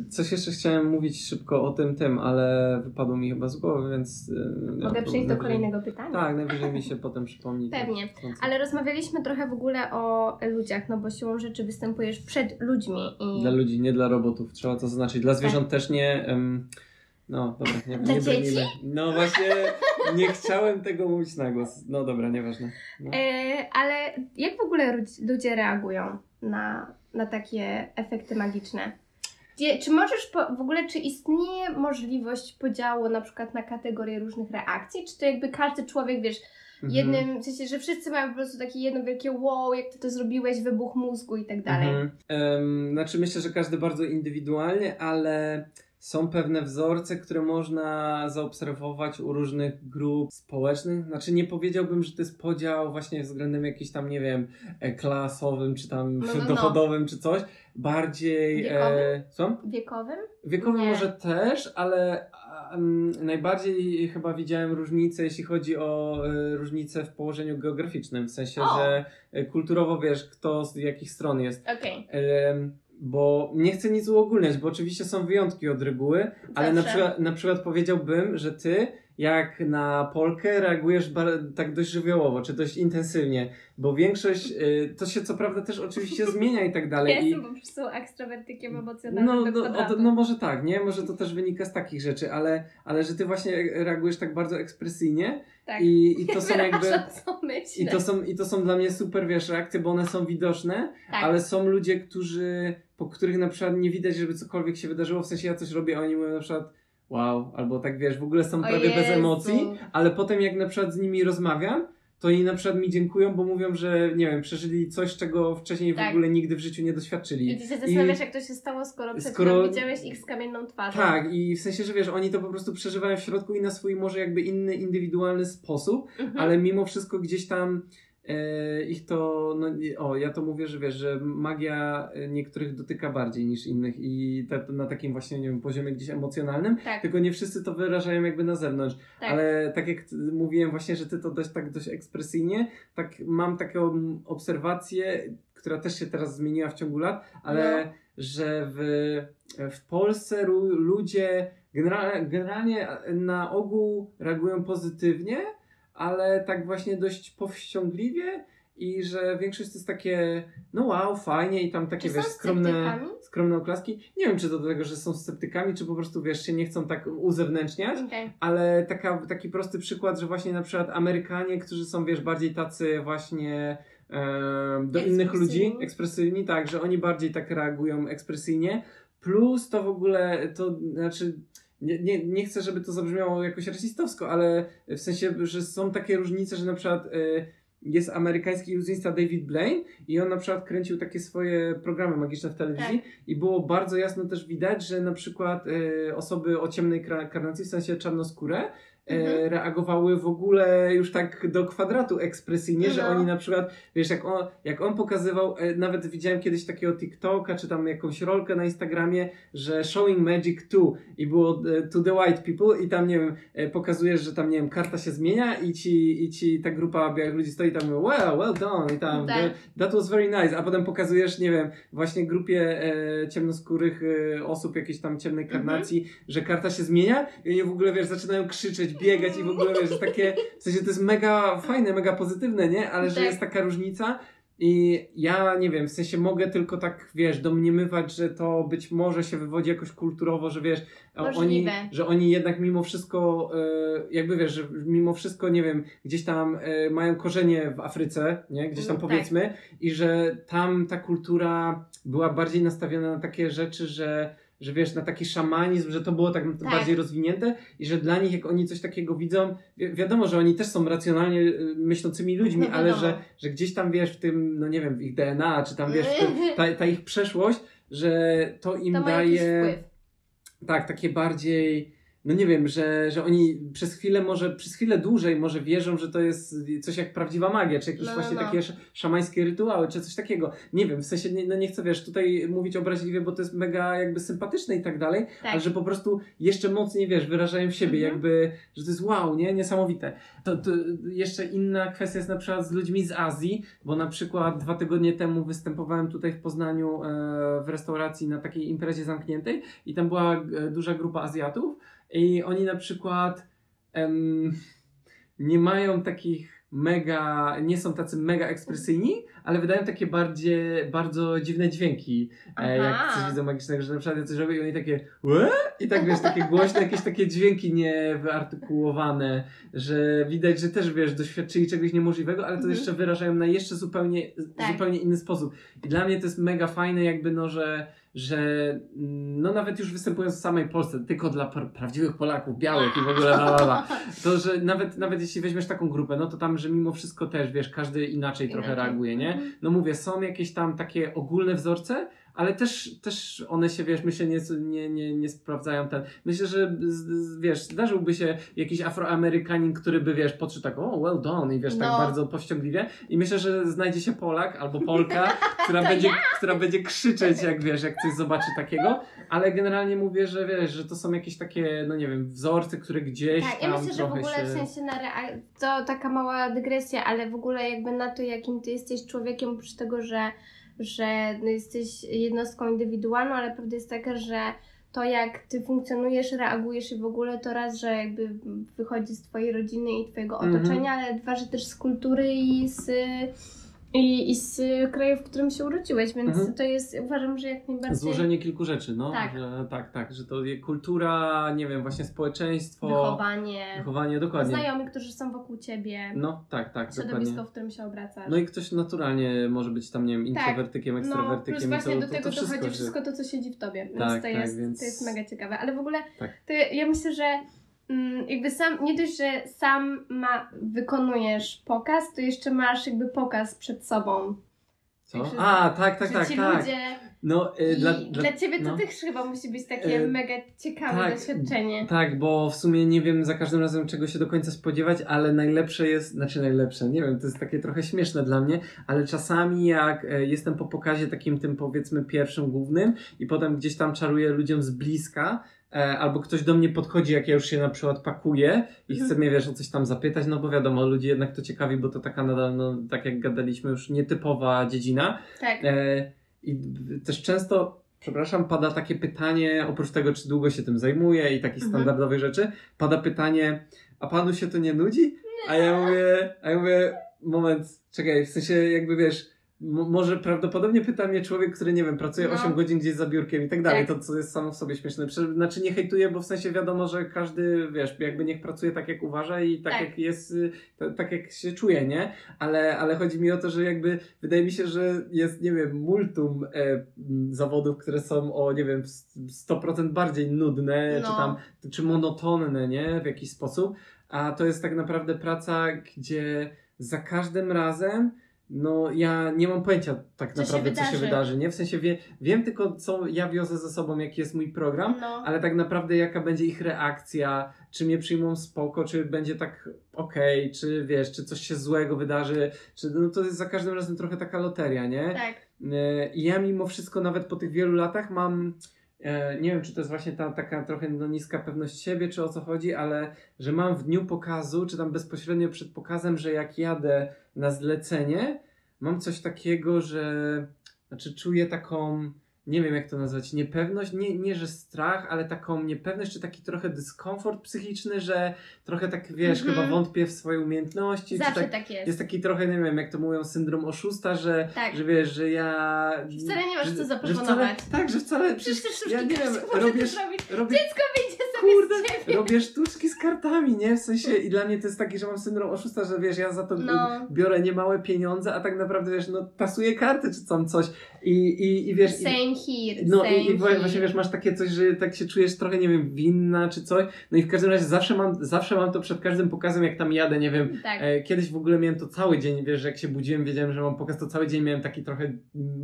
Coś jeszcze chciałem mówić szybko o tym tym, ale wypadło mi chyba z głowy, więc... e, no, Mogę to przejść do kolejnego pytania? Tak, najwyżej mi się potem przypomni. to Pewnie. Ale rozmawialiśmy trochę w ogóle o ludziach, no bo siłą rzeczy występujesz przed ludźmi i... Dla ludzi, nie dla robotów, trzeba to zaznaczyć. Dla zwierząt też nie... em, no dobra, nie, Dla nie dzieci? brnijmy. No właśnie, nie chciałem tego mówić na głos. No dobra, nieważne. No. E, ale jak w ogóle ludzi- ludzie reagują na, na takie efekty magiczne? Gdzie, czy możesz po, w ogóle, czy istnieje możliwość podziału na przykład na kategorie różnych reakcji? Czy to jakby każdy człowiek, wiesz, Mhm. jednym, w sensie, że wszyscy mają po prostu takie jedno wielkie wow, jak ty to zrobiłeś, wybuch mózgu i tak dalej. Mhm. Em, znaczy myślę, że każdy bardzo indywidualnie, ale są pewne wzorce, które można zaobserwować u różnych grup społecznych. Znaczy nie powiedziałbym, że to jest podział właśnie względem jakiś tam, nie wiem, e, klasowym, czy tam No, no, no. dochodowym, czy coś. Bardziej... Wiekowym? E? Wiekowym? Wiekowy Nie. może też, ale um, najbardziej chyba widziałem różnicę, jeśli chodzi o e, różnicę w położeniu geograficznym. W sensie, O. że e, kulturowo wiesz, kto z jakich stron jest. Okej. Em, bo nie chcę nic uogólniać, bo oczywiście są wyjątki od reguły, ale na przykład, na przykład powiedziałbym, że ty jak na Polkę reagujesz tak dość żywiołowo, czy dość intensywnie, bo większość, y, to się co prawda też oczywiście zmienia i tak dalej. Ja i, jestem po prostu ekstrawertykiem emocjonalnym no, no, od, no może tak, nie? Może to też wynika z takich rzeczy, ale, ale że ty właśnie reagujesz tak bardzo ekspresyjnie tak. i, i to są jakby... Wyrażam, co myślę. I to, są, I to są dla mnie super, wiesz, reakcje, bo one są widoczne, tak. ale są ludzie, którzy, po których na przykład nie widać, żeby cokolwiek się wydarzyło, w sensie ja coś robię, a oni mówią na przykład wow, albo tak wiesz, w ogóle są prawie bez emocji, ale potem jak na przykład z nimi rozmawiam, to oni na przykład mi dziękują, bo mówią, że nie wiem, przeżyli coś, czego wcześniej w Tak. ogóle nigdy w życiu nie doświadczyli. I ty się zastanawiasz, jak to się stało, skoro przed skoro- widziałeś ich z kamienną twarzą. Tak, i w sensie, że wiesz, oni to po prostu przeżywają w środku i na swój może jakby inny, indywidualny sposób, Mhm. ale mimo wszystko gdzieś tam ich to, no o, ja to mówię, że wiesz, że magia e, niektórych dotyka bardziej niż innych i te, na takim właśnie, nie wiem, poziomie gdzieś emocjonalnym, Tak, tylko nie wszyscy to wyrażają jakby na zewnątrz, tak. ale tak jak mówiłem właśnie, że ty to dość, tak dość ekspresyjnie, tak mam taką obserwację, która też się teraz zmieniła w ciągu lat, ale No. że w, w Polsce ludzie genera- generalnie na ogół reagują pozytywnie, ale tak właśnie dość powściągliwie i że większość to jest takie, no wow, fajnie i tam takie, Czy wiesz, skromne, sceptykami? skromne oklaski. Nie wiem, czy to do tego, że są sceptykami, czy po prostu, wiesz, się nie chcą tak uzewnętrzniać, Okej. ale taka, taki prosty przykład, że właśnie na przykład Amerykanie, którzy są, wiesz, bardziej tacy właśnie em, do innych ludzi, ekspresyjni, tak, że oni bardziej tak reagują ekspresyjnie, plus to w ogóle, to znaczy, nie, nie, nie chcę, żeby to zabrzmiało jakoś rasistowsko, ale w sensie, że są takie różnice, że na przykład y, jest amerykański iluzjonista David Blaine i on na przykład kręcił takie swoje programy magiczne w telewizji i było bardzo jasno też widać, że na przykład e, osoby o ciemnej karnacji, w sensie czarnoskóre, e, Mhm. reagowały w ogóle już tak do kwadratu ekspresyjnie, że No. oni na przykład, wiesz, jak on, jak on pokazywał, e, nawet widziałem kiedyś takiego TikToka, czy tam jakąś rolkę na Instagramie, że showing magic to i było e, to the white people i tam, nie wiem, e, pokazujesz, że tam, nie wiem, karta się zmienia i ci, i ci ta grupa białych ludzi stoi tam, mówi, well, well done i tam, Tak. that was very nice, a potem pokazujesz, nie wiem, właśnie grupie e, ciemnoskórych e, osób jakiejś tam ciemnej Mhm. karnacji, że karta się zmienia i oni w ogóle, wiesz, zaczynają krzyczeć, biegać i w ogóle, wiesz, że takie, w sensie to jest mega fajne, mega pozytywne, nie? Ale że Tak. jest taka różnica i ja nie wiem, w sensie mogę tylko tak, wiesz, domniemywać, że to być może się wywodzi jakoś kulturowo, że wiesz, oni, że oni jednak mimo wszystko, e, jakby wiesz, że mimo wszystko, nie wiem, gdzieś tam e, mają korzenie w Afryce, nie? Gdzieś tam No tak. powiedzmy i że tam ta kultura była bardziej nastawiona na takie rzeczy, że że wiesz, na taki szamanizm, że to było tak, Tak. bardziej rozwinięte i że dla nich, jak oni coś takiego widzą, wi- wiadomo, że oni też są racjonalnie y, myślącymi ludźmi, No ale że, że gdzieś tam, wiesz, w tym, no nie wiem, w ich DNA, czy tam, wiesz, w tym, ta, ta ich przeszłość, że to im To daje... Tak, takie bardziej, no nie wiem, że, że oni przez chwilę może, przez chwilę dłużej może wierzą, że to jest coś jak prawdziwa magia, czy jakieś No, no, właśnie no. takie sz- szamańskie rytuały, czy coś takiego. Nie wiem, w sensie nie, no nie chcę, wiesz, tutaj mówić obraźliwie, bo to jest mega jakby sympatyczne i tak dalej, Tak. ale że po prostu jeszcze mocniej, wiesz, wyrażają siebie, Mhm. jakby, że to jest wow, nie? Niesamowite. To, to jeszcze inna kwestia jest na przykład z ludźmi z Azji, bo na przykład dwa tygodnie temu występowałem tutaj w Poznaniu e, w restauracji na takiej imprezie zamkniętej i tam była e, duża grupa Azjatów i oni na przykład em, nie mają takich mega, nie są tacy mega ekspresyjni, ale wydają takie bardziej, bardzo dziwne dźwięki, e, jak coś widzą magicznego, że na przykład ja coś robię i oni takie "Łe?" i tak wiesz, takie głośne, jakieś takie dźwięki niewyartykułowane, że widać, że też wiesz, doświadczyli czegoś niemożliwego, ale to Mhm. jeszcze wyrażają na jeszcze zupełnie, Tak. zupełnie inny sposób. I dla mnie to jest mega fajne jakby no, że że mm, no nawet już występując w samej Polsce, tylko dla pra- prawdziwych Polaków, białych i w ogóle la, la, la, to, że nawet, nawet jeśli weźmiesz taką grupę, no to tam, że mimo wszystko też, wiesz, każdy inaczej trochę Inaczej. reaguje, nie? Mhm. No mówię, są jakieś tam takie ogólne wzorce, ale też, też one się, wiesz, myślę, nie, nie, nie, nie sprawdzają ten. Myślę, że wiesz, zdarzyłby się jakiś afroamerykanin, który by, wiesz, podszedł tak, o, well done, i wiesz, tak No. bardzo powściągliwie. I myślę, że znajdzie się Polak albo Polka, która, będzie, która będzie krzyczeć, jak wiesz, jak coś zobaczy takiego. Ale generalnie mówię, że wiesz, że to są jakieś takie, no nie wiem, wzorce, które gdzieś Tak, tam ja myślę, że w ogóle się... w sensie na rea- to taka mała dygresja, ale w ogóle jakby na to, jakim ty jesteś człowiekiem, oprócz tego, że, że no jesteś jednostką indywidualną, ale prawda jest taka, że to jak ty funkcjonujesz, reagujesz i w ogóle to raz, że jakby wychodzi z twojej rodziny i twojego Mhm. otoczenia, ale dwa, że też z kultury i z, i, i z kraju, w którym się urodziłeś, więc Mhm. to jest, uważam, że jak najbardziej Złożenie kilku rzeczy, no. Tak. Że, tak, tak, że to kultura, nie wiem, właśnie społeczeństwo, wychowanie, wychowanie, dokładnie. znajomi, którzy są wokół ciebie, No, tak, tak, środowisko, dokładnie. w którym się obracasz. No i ktoś naturalnie może być tam, nie wiem, Tak. introwertykiem, No, ekstrawertykiem. plus i właśnie to, do to, tego to wszystko, dochodzi że- wszystko to, co siedzi w tobie. Więc Tak, to, tak, jest, więc- to jest mega ciekawe. Ale w ogóle Tak. to ja myślę, że jakby sam, nie dość, że sam ma, wykonujesz pokaz, to jeszcze masz jakby pokaz przed sobą. Co? Także- A, tak, tak, tak, ci tak. ludzie... No, y, I dla, dla, ciebie to no. też chyba musi być takie Y, mega ciekawe tak. doświadczenie. Tak, bo w sumie nie wiem za każdym razem czego się do końca spodziewać, ale najlepsze jest, znaczy najlepsze, nie wiem, to jest takie trochę śmieszne dla mnie, ale czasami jak e, jestem po pokazie takim tym powiedzmy pierwszym głównym i potem gdzieś tam czaruję ludziom z bliska, albo ktoś do mnie podchodzi, jak ja już się na przykład pakuję i Mhm. chce mnie, wiesz, o coś tam zapytać, no bo wiadomo, ludzi jednak to ciekawi, bo to taka nadal, no tak jak gadaliśmy, już nietypowa dziedzina. Tak. E, I też często, przepraszam, pada takie pytanie, oprócz tego, czy długo się tym zajmuje i takich Mhm. standardowych rzeczy, pada pytanie, a panu się to nie nudzi? A ja mówię, a ja mówię, moment, czekaj, w sensie jakby wiesz, może prawdopodobnie pyta mnie człowiek, który nie wiem, pracuje No. 8 godzin gdzieś za biurkiem i tak dalej, Tak. to co jest samo w sobie śmieszne. Znaczy nie hejtuję, bo w sensie wiadomo, że każdy, wiesz, jakby niech pracuje tak jak uważa i tak, Tak. jak jest, y, ta- tak jak się czuje, nie? Ale, ale chodzi mi o to, że jakby wydaje mi się, że jest, nie wiem, multum e, zawodów, które są o, nie wiem, s- 100% bardziej nudne, No. czy tam, czy monotonne, nie? W jakiś sposób. A to jest tak naprawdę praca, gdzie za każdym razem no ja nie mam pojęcia tak Co się naprawdę, co się wydarzy. nie? W sensie wie, wiem tylko, co ja wiozę ze sobą, jaki jest mój program, No. ale tak naprawdę jaka będzie ich reakcja, czy mnie przyjmą spoko, czy będzie tak okej, czy wiesz, czy coś się złego wydarzy, czy no to jest za każdym razem trochę taka loteria, nie? Tak. E, I ja mimo wszystko nawet po tych wielu latach mam, e, nie wiem czy to jest właśnie ta taka trochę no, niska pewność siebie, czy o co chodzi, ale że mam w dniu pokazu, czy tam bezpośrednio przed pokazem, że jak jadę na zlecenie, mam coś takiego, że znaczy czuję taką, nie wiem jak to nazwać, niepewność, nie, nie że strach, ale taką niepewność, czy taki trochę dyskomfort psychiczny, że trochę tak wiesz, Mhm. chyba wątpię w swoje umiejętności, Zawsze tak, tak jest. jest taki trochę, nie wiem, jak to mówią, syndrom oszusta, że, Tak. że wiesz, że ja... Wcale nie masz że, co zaproponować. Wcale, tak, że wcale... Przecież sztuczki ja nie wiem, zrobić. robię, Dziecko wyjdzie kurde, z ciebie. robię sztuczki z kartami, nie? W sensie, i dla mnie to jest taki, że mam syndrom oszusta, że wiesz, ja za to No. biorę niemałe pieniądze, a tak naprawdę, wiesz, no tasuję karty czy tam coś i, i, i wiesz... here, no i, i here. właśnie wiesz, masz takie coś, że tak się czujesz trochę, nie wiem, winna czy coś. No i w każdym razie zawsze mam, zawsze mam to przed każdym pokazem, jak tam jadę, nie wiem. Tak. E, kiedyś w ogóle miałem to cały dzień, wiesz, że jak się budziłem, wiedziałem, że mam pokaz, to cały dzień miałem taki trochę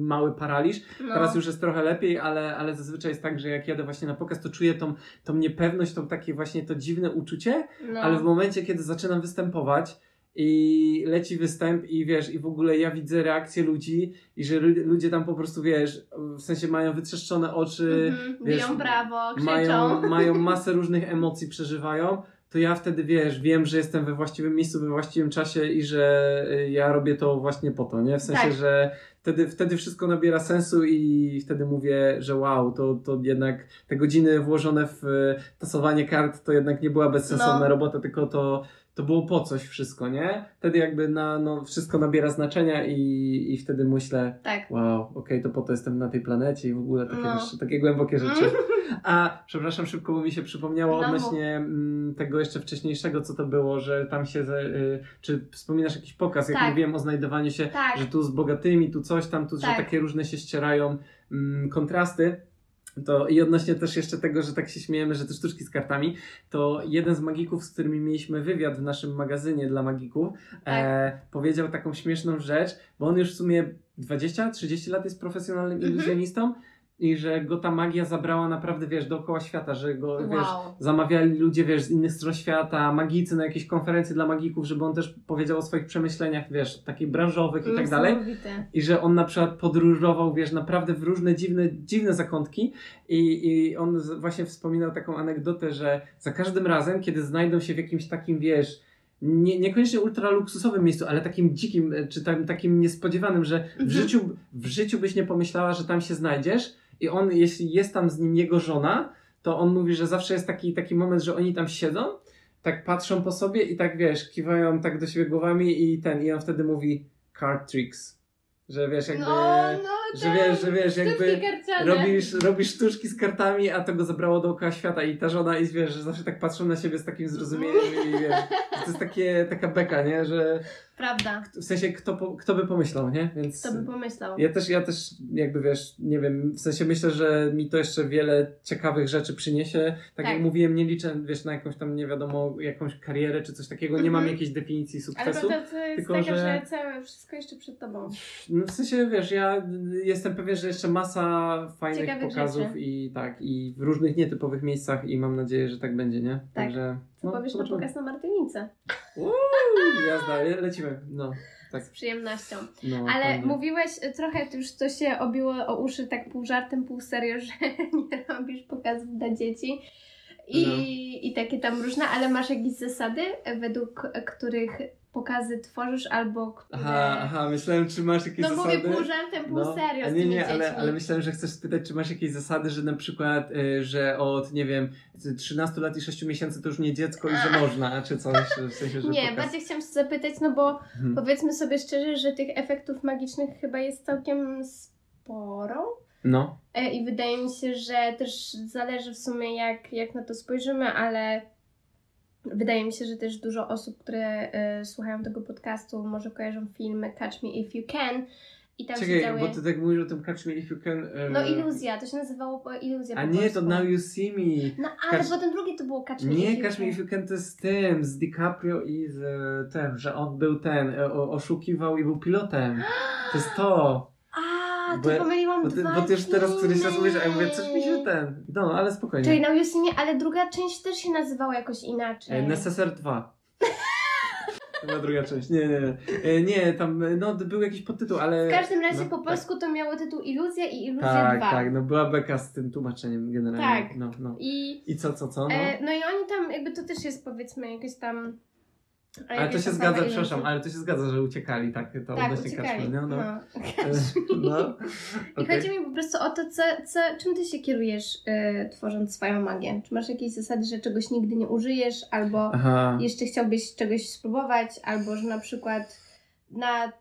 mały paraliż. no. Teraz już jest trochę lepiej, ale, ale zazwyczaj jest tak, że jak jadę właśnie na pokaz, to czuję tą, tą niepewność, tą takie właśnie to dziwne uczucie, no. ale w momencie, kiedy zaczynam występować i leci występ i wiesz, i w ogóle ja widzę reakcję ludzi i że lu- ludzie tam po prostu, wiesz, w sensie mają wytrzeszczone oczy, Mhm. wiesz, Biją brawo, krzyczą. mają, mają masę różnych emocji, przeżywają, to ja wtedy, wiesz, wiem, że jestem we właściwym miejscu, we właściwym czasie i że y, ja robię to właśnie po to, nie? W sensie, Tak. że wtedy, wtedy wszystko nabiera sensu i wtedy mówię, że wow, to, to jednak te godziny włożone w y, tasowanie kart to jednak nie była bezsensowna No. robota, tylko to, to było po coś wszystko, nie? Wtedy jakby na, no, wszystko nabiera znaczenia i, i wtedy myślę, Tak. wow, okej, to po to jestem na tej planecie i w ogóle takie, No. rzeczy, takie głębokie rzeczy. A, przepraszam, szybko bo mi się przypomniało No, odnośnie mm, tego jeszcze wcześniejszego, co to było, że tam się, y, czy wspominasz jakiś pokaz, jak Tak. mówiłem o znajdowaniu się, Tak. że tu z bogatymi, tu coś tam, tu, Tak. że takie różne się ścierają mm, kontrasty. To i odnośnie też jeszcze tego, że tak się śmiejemy, że te sztuczki z kartami, to jeden z magików, z którymi mieliśmy wywiad w naszym magazynie dla magików, Tak. e, powiedział taką śmieszną rzecz, bo on już w sumie 20-30 lat jest profesjonalnym Mhm. I że go ta magia zabrała naprawdę, wiesz, dookoła świata, że go, wiesz, Wow. zamawiali ludzie, wiesz, z innych stron świata, magicy na jakieś konferencje dla magików, żeby on też powiedział o swoich przemyśleniach, wiesz, takich branżowych i tak dalej. I że on na przykład podróżował, wiesz, naprawdę w różne dziwne, dziwne zakątki i, i on właśnie wspominał taką anegdotę, że za każdym razem, kiedy znajdą się w jakimś takim, wiesz, nie, niekoniecznie ultra luksusowym miejscu, ale takim dzikim, e, czy tam, takim niespodziewanym, że w, Mhm. życiu, w życiu byś nie pomyślała, że tam się znajdziesz i on, jeśli jest tam z nim jego żona, to on mówi, że zawsze jest taki, taki moment, że oni tam siedzą, tak patrzą po sobie i tak, wiesz, kiwają tak do siebie głowami i ten, i on wtedy mówi card tricks. Że wiesz, jakby... No, no, że wiesz, że wiesz, jakby robisz, robisz sztuczki z kartami, a to go zabrało dookoła świata i ta żona i wiesz, że zawsze tak patrzą na siebie z takim zrozumieniem i wiesz, to jest takie, taka beka, nie, że Prawda. w sensie kto, po, kto by pomyślał, nie, więc Kto by pomyślał? ja też, ja też jakby wiesz, nie wiem, w sensie myślę, że mi to jeszcze wiele ciekawych rzeczy przyniesie, tak, Tak. jak mówiłem, nie liczę, wiesz, na jakąś tam, nie wiadomo, jakąś karierę czy coś takiego, nie mam Mhm. jakiejś definicji Ale sukcesu. prawda to jest tylko, taka, że- że... całe wszystko jeszcze przed tobą. No w sensie, wiesz, ja jestem pewien, że jeszcze masa fajnych Ciekawych pokazów rzeczy. i tak, i w różnych nietypowych miejscach i mam nadzieję, że tak będzie, nie? Tak. Także, Co powiesz na pokaz na Martynice? Uuu, jazda, le- lecimy, no, tak, Z przyjemnością. no. Ale fajnie. mówiłeś e, trochę, już to się obiło o uszy tak pół żartem, pół serio, że nie robisz pokazów dla dzieci. I, No. I takie tam różne, ale masz jakieś zasady, według których pokazy tworzysz albo które... Aha, aha, myślałem, czy masz jakieś no zasady. mówię pół żartem, pół No, serio a nie, nie, ale, dziećmi. ale myślałem, że chcesz spytać, czy masz jakieś zasady, że na przykład, y, że od, nie wiem, 13 lat i 6 miesięcy to już nie dziecko i że można, czy coś, w sensie, że Nie, pokaz... bardziej chciałam się zapytać, no bo Mhm. powiedzmy sobie szczerze, że tych efektów magicznych chyba jest całkiem sporo. No, E, I wydaje mi się, że też zależy w sumie jak, jak na to spojrzymy, ale wydaje mi się, że też dużo osób, które e, słuchają tego podcastu, może kojarzą filmy Catch Me If You Can i tam się czekaj, działy... bo ty tak mówisz o tym Catch Me If You Can... y, No iluzja, to się nazywało iluzja A nie, to Now You See Me. No ale Catch- potem drugie to było Catch Me If Nie, You Catch Me. If You Can to jest z tym, z DiCaprio i z e, tym, że on był ten, o, oszukiwał i był pilotem. To jest to. A, Bo to ja- pomyliłam Bo ty, dwa bo ty już teraz któryś raz mówisz, a ja mówię, coś mi się ten... No, ale spokojnie. Czyli See Me, ale druga część też się nazywała jakoś inaczej. E, Necessar 2. Chyba druga część. Nie, nie, nie. E, Nie, tam no, był jakiś podtytuł, ale... W każdym razie no, po polsku to miało tytuł Iluzja i Iluzja Tak, 2. tak, no była beka z tym tłumaczeniem generalnie. Tak. No, no. I I co, co, co? No. E, no i oni tam, jakby to też jest powiedzmy jakieś tam. E, ale to się zgadza, mała przepraszam, ale to się zgadza, że uciekali, tak? To Tak, odnośnie no, no. No. No. I chodzi mi po prostu o to, co, co, czym ty się kierujesz e, tworząc swoją magię? Czy masz jakieś zasady, że czegoś nigdy nie użyjesz, albo Aha. jeszcze chciałbyś czegoś spróbować, albo że na przykład na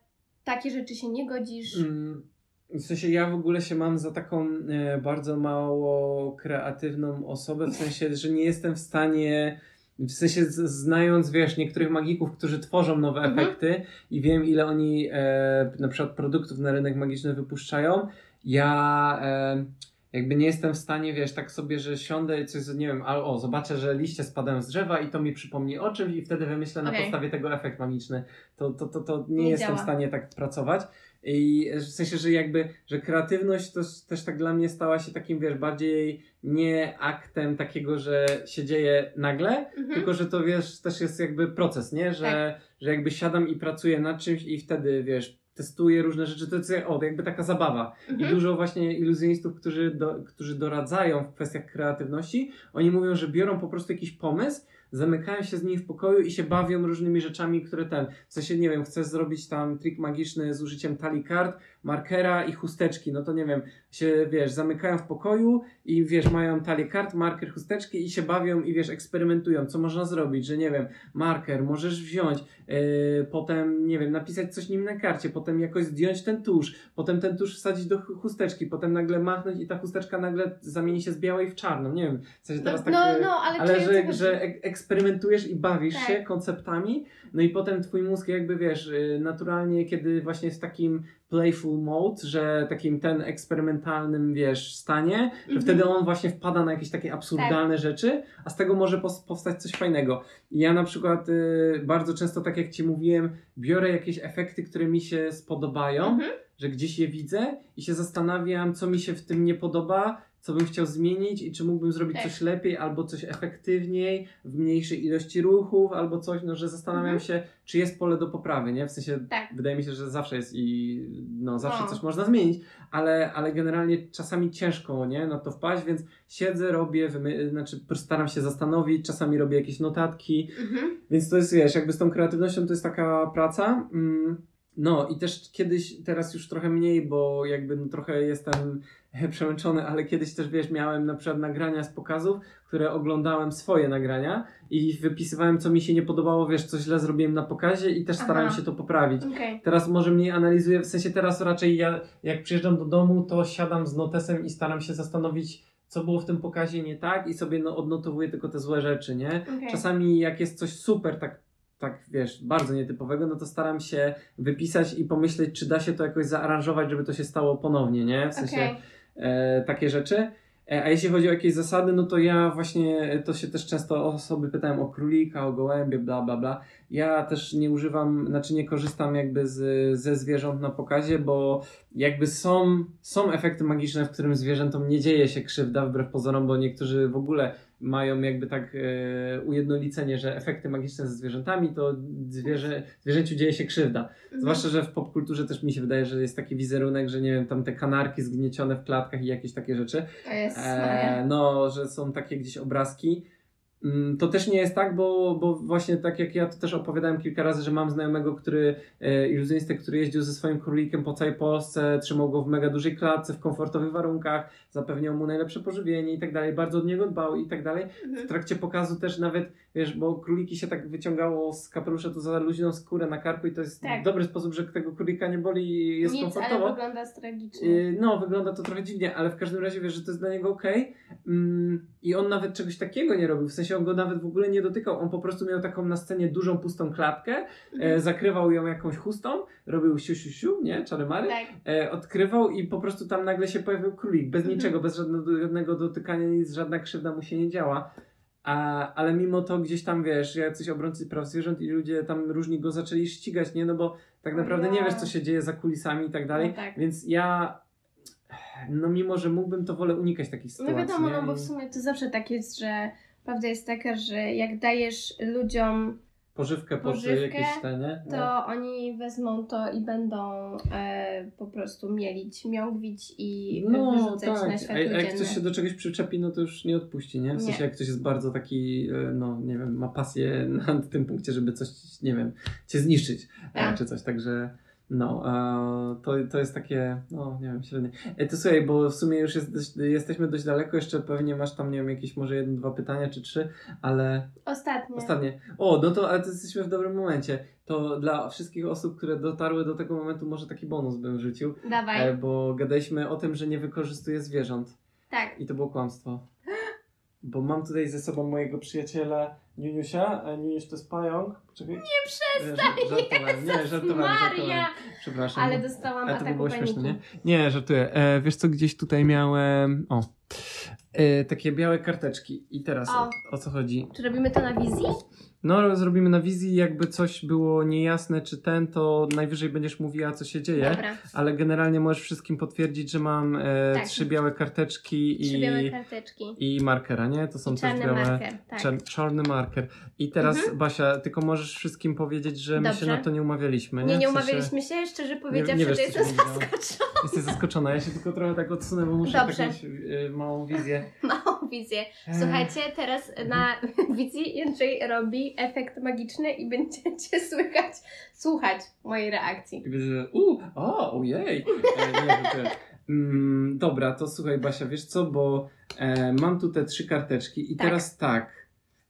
takie rzeczy się nie godzisz? Mm, W sensie ja w ogóle się mam za taką e, bardzo mało kreatywną osobę, w sensie, że nie jestem w stanie, w sensie znając, wiesz, niektórych magików, którzy tworzą nowe Mhm. efekty i wiem, ile oni e, na przykład produktów na rynek magiczny wypuszczają, ja e, jakby nie jestem w stanie, wiesz, tak sobie, że siądę i coś, nie wiem, a, o, zobaczę, że liście spadają z drzewa i to mi przypomni o czymś i wtedy wymyślę na Okej. podstawie tego efekt magiczny. To, to, to, to nie, Nie jestem działa. w stanie tak pracować. I w sensie, że jakby, że kreatywność to też tak dla mnie stała się takim, wiesz, bardziej nie aktem takiego, że się dzieje nagle, Mhm. tylko że to, wiesz, też jest jakby proces, nie? Że, Tak. że jakby siadam i pracuję nad czymś i wtedy, wiesz, testuję różne rzeczy, to jest o, jakby taka zabawa. I Mhm. dużo właśnie iluzjonistów, którzy, do, którzy doradzają w kwestiach kreatywności, oni mówią, że biorą po prostu jakiś pomysł, zamykają się z nim w pokoju i się bawią różnymi rzeczami, które ten, w sensie, nie wiem, chcesz zrobić tam trik magiczny z użyciem talii kart, markera i chusteczki, no to nie wiem, się, wiesz, zamykają w pokoju i, wiesz, mają talię kart, marker, chusteczki i się bawią i, wiesz, eksperymentują, co można zrobić, że, nie wiem, marker możesz wziąć, yy, potem, nie wiem, napisać coś nim na karcie, potem jakoś zdjąć ten tusz, potem ten tusz wsadzić do ch- chusteczki, potem nagle machnąć i ta chusteczka nagle zamieni się z białej w czarną, nie wiem, w sensie No, teraz tak... no, yy, no, ale, ale że, że ek- eksperymentujesz i bawisz Tak. się konceptami, no i potem twój mózg jakby wiesz, y, naturalnie kiedy właśnie jest w takim playful mode, że takim ten eksperymentalnym wiesz stanie, że Mhm. wtedy on właśnie wpada na jakieś takie absurdalne rzeczy, a z tego może powstać coś fajnego. I ja na przykład y, bardzo często, tak jak ci mówiłem, biorę jakieś efekty, które mi się spodobają, Mhm. że gdzieś je widzę i się zastanawiam, co mi się w tym nie podoba, co bym chciał zmienić i czy mógłbym zrobić Tak. coś lepiej, albo coś efektywniej, w mniejszej ilości ruchów, albo coś, no, że zastanawiam Mhm. się, czy jest pole do poprawy, nie? W sensie, Tak. wydaje mi się, że zawsze jest i no, zawsze No. coś można zmienić, ale, ale generalnie czasami ciężko, nie? Na to wpaść, więc siedzę, robię, wymy- znaczy staram się zastanowić, czasami robię jakieś notatki, Mhm. więc to jest, wiesz, jakby z tą kreatywnością to jest taka praca. Mm, No i też kiedyś, teraz już trochę mniej, bo jakby no, trochę jestem przemęczony, ale kiedyś też, wiesz, miałem na przykład nagrania z pokazów, które oglądałem swoje nagrania i wypisywałem, co mi się nie podobało, wiesz, co źle zrobiłem na pokazie i też starałem Aha. się to poprawić. Okej. Teraz może mniej analizuję, w sensie teraz raczej ja, jak przyjeżdżam do domu, to siadam z notesem i staram się zastanowić, co było w tym pokazie nie tak i sobie no, odnotowuję tylko te złe rzeczy, nie? Okej. Czasami jak jest coś super, tak, tak wiesz, bardzo nietypowego, no to staram się wypisać i pomyśleć, czy da się to jakoś zaaranżować, żeby to się stało ponownie, nie? W sensie Okej. E, takie rzeczy. E, a jeśli chodzi o jakieś zasady, no to ja właśnie, e, to się też często osoby pytają o królika, o gołębie, bla, bla, bla. Ja też nie używam, znaczy nie korzystam jakby z, ze zwierząt na pokazie, bo jakby są, są efekty magiczne, w którym zwierzętom nie dzieje się krzywda, wbrew pozorom, bo niektórzy w ogóle mają jakby tak e, ujednolicenie, że efekty magiczne ze zwierzętami to zwierzę, zwierzęciu dzieje się krzywda. Mhm. Zwłaszcza, że w popkulturze też mi się wydaje, że jest taki wizerunek, że nie wiem, tam te kanarki zgniecione w klatkach i jakieś takie rzeczy. To jest E, no, że są takie gdzieś obrazki. Mm, To też nie jest tak, bo, bo właśnie tak jak ja to też opowiadałem kilka razy, że mam znajomego, który, e, iluzjonistę, który jeździł ze swoim królikiem po całej Polsce, trzymał go w mega dużej klatce, w komfortowych warunkach, zapewniał mu najlepsze pożywienie i tak dalej, bardzo od niego dbał i tak dalej. W trakcie pokazu też nawet, wiesz, bo króliki się tak wyciągało z kapelusza, to za luźną skórę na karku i to jest Tak. dobry sposób, że tego królika nie boli i jest Nic, komfortowo. ale wygląda tragicznie. Yy, No, wygląda to trochę dziwnie, ale w każdym razie wiesz, że to jest dla niego okej. Mm, I on nawet czegoś takiego nie robił. W sensie on go nawet w ogóle nie dotykał. On po prostu miał taką na scenie dużą, pustą klatkę, e, Mhm. zakrywał ją jakąś chustą, robił siu, siu, siu, nie? Czarymary. Tak. E, odkrywał i po prostu tam nagle się pojawił królik. Bez Mhm. niczego, bez żadnego dotykania, nic, żadna krzywda mu się nie działa. A, ale mimo to gdzieś tam, wiesz, jacyś obrońcy praw zwierząt i ludzie tam różni go zaczęli ścigać, nie? No bo tak naprawdę nie wiesz, co się dzieje za kulisami i tak dalej. No tak. Więc ja, no mimo, że mógbym, to wolę unikać takich No sytuacji. wiadomo, nie? no bo w sumie to zawsze tak jest, że prawda jest taka, że jak dajesz ludziom, Pożywkę pożywkę, jakieś te, nie? to No. oni wezmą to i będą e, po prostu mielić, miągwić i No, wyrzucać tak. na A, a światło jak ktoś się do czegoś przyczepi, no to już nie odpuści, nie? W sensie, Nie. jak ktoś jest bardzo taki, e, no nie wiem, ma pasję na tym punkcie, żeby coś, nie wiem, cię zniszczyć, e, Tak. czy coś, także No, to, to jest takie, no nie wiem, średnie. E, to słuchaj, bo w sumie już jest, jesteśmy dość daleko, jeszcze pewnie masz tam, nie wiem, jakieś może jedno, dwa pytania czy trzy, ale Ostatnie. ostatnie. O, no to, ale to jesteśmy w dobrym momencie. To dla wszystkich osób, które dotarły do tego momentu, może taki bonus bym rzucił, Dawaj. e, bo gadaliśmy o tym, że nie wykorzystuje zwierząt. Tak. I to było kłamstwo. Bo mam tutaj ze sobą mojego przyjaciela Niuniusia. E, Niuniuś to jest pająk. Poczekaj. Nie przestań, Żartowałem, nie, żartowałem, Maria! żartowałem. Przepraszam. Ale dostałam Ale to ataku było paniki. śmieszne, nie? Nie, żartuję. E, wiesz co, gdzieś tutaj miałem... O. E, takie białe karteczki. I teraz O. o co chodzi? Czy robimy to na wizji? No, zrobimy na wizji, jakby coś było niejasne, czy ten, to najwyżej będziesz mówiła, co się dzieje. Dobra. Ale generalnie możesz wszystkim potwierdzić, że mam e, Tak. trzy białe karteczki Trzy i, białe karteczki. i markera, nie? To są I też czarny białe... marker. Tak. Czar- czarny marker. I teraz, Mhm. Basia, tylko możesz wszystkim powiedzieć, że my się Dobrze. na to nie umawialiśmy. Nie, Nie, nie umawialiśmy się, szczerze powiedziawszy, nie wiesz, co się jestem zaskoczona. Jesteś zaskoczona. Ja się tylko trochę tak odsunę, bo muszę Dobrze. tak mieć y, małą wizję. Małą wizję. Słuchajcie, teraz na wizji Jędrzej robi efekt magiczny i będziecie słychać, słuchać mojej reakcji. I będzie, u, o, ojej. E, nie, żartuję. mm, dobra, to słuchaj Basia, wiesz co, bo e, mam tu te trzy karteczki i Tak. teraz tak.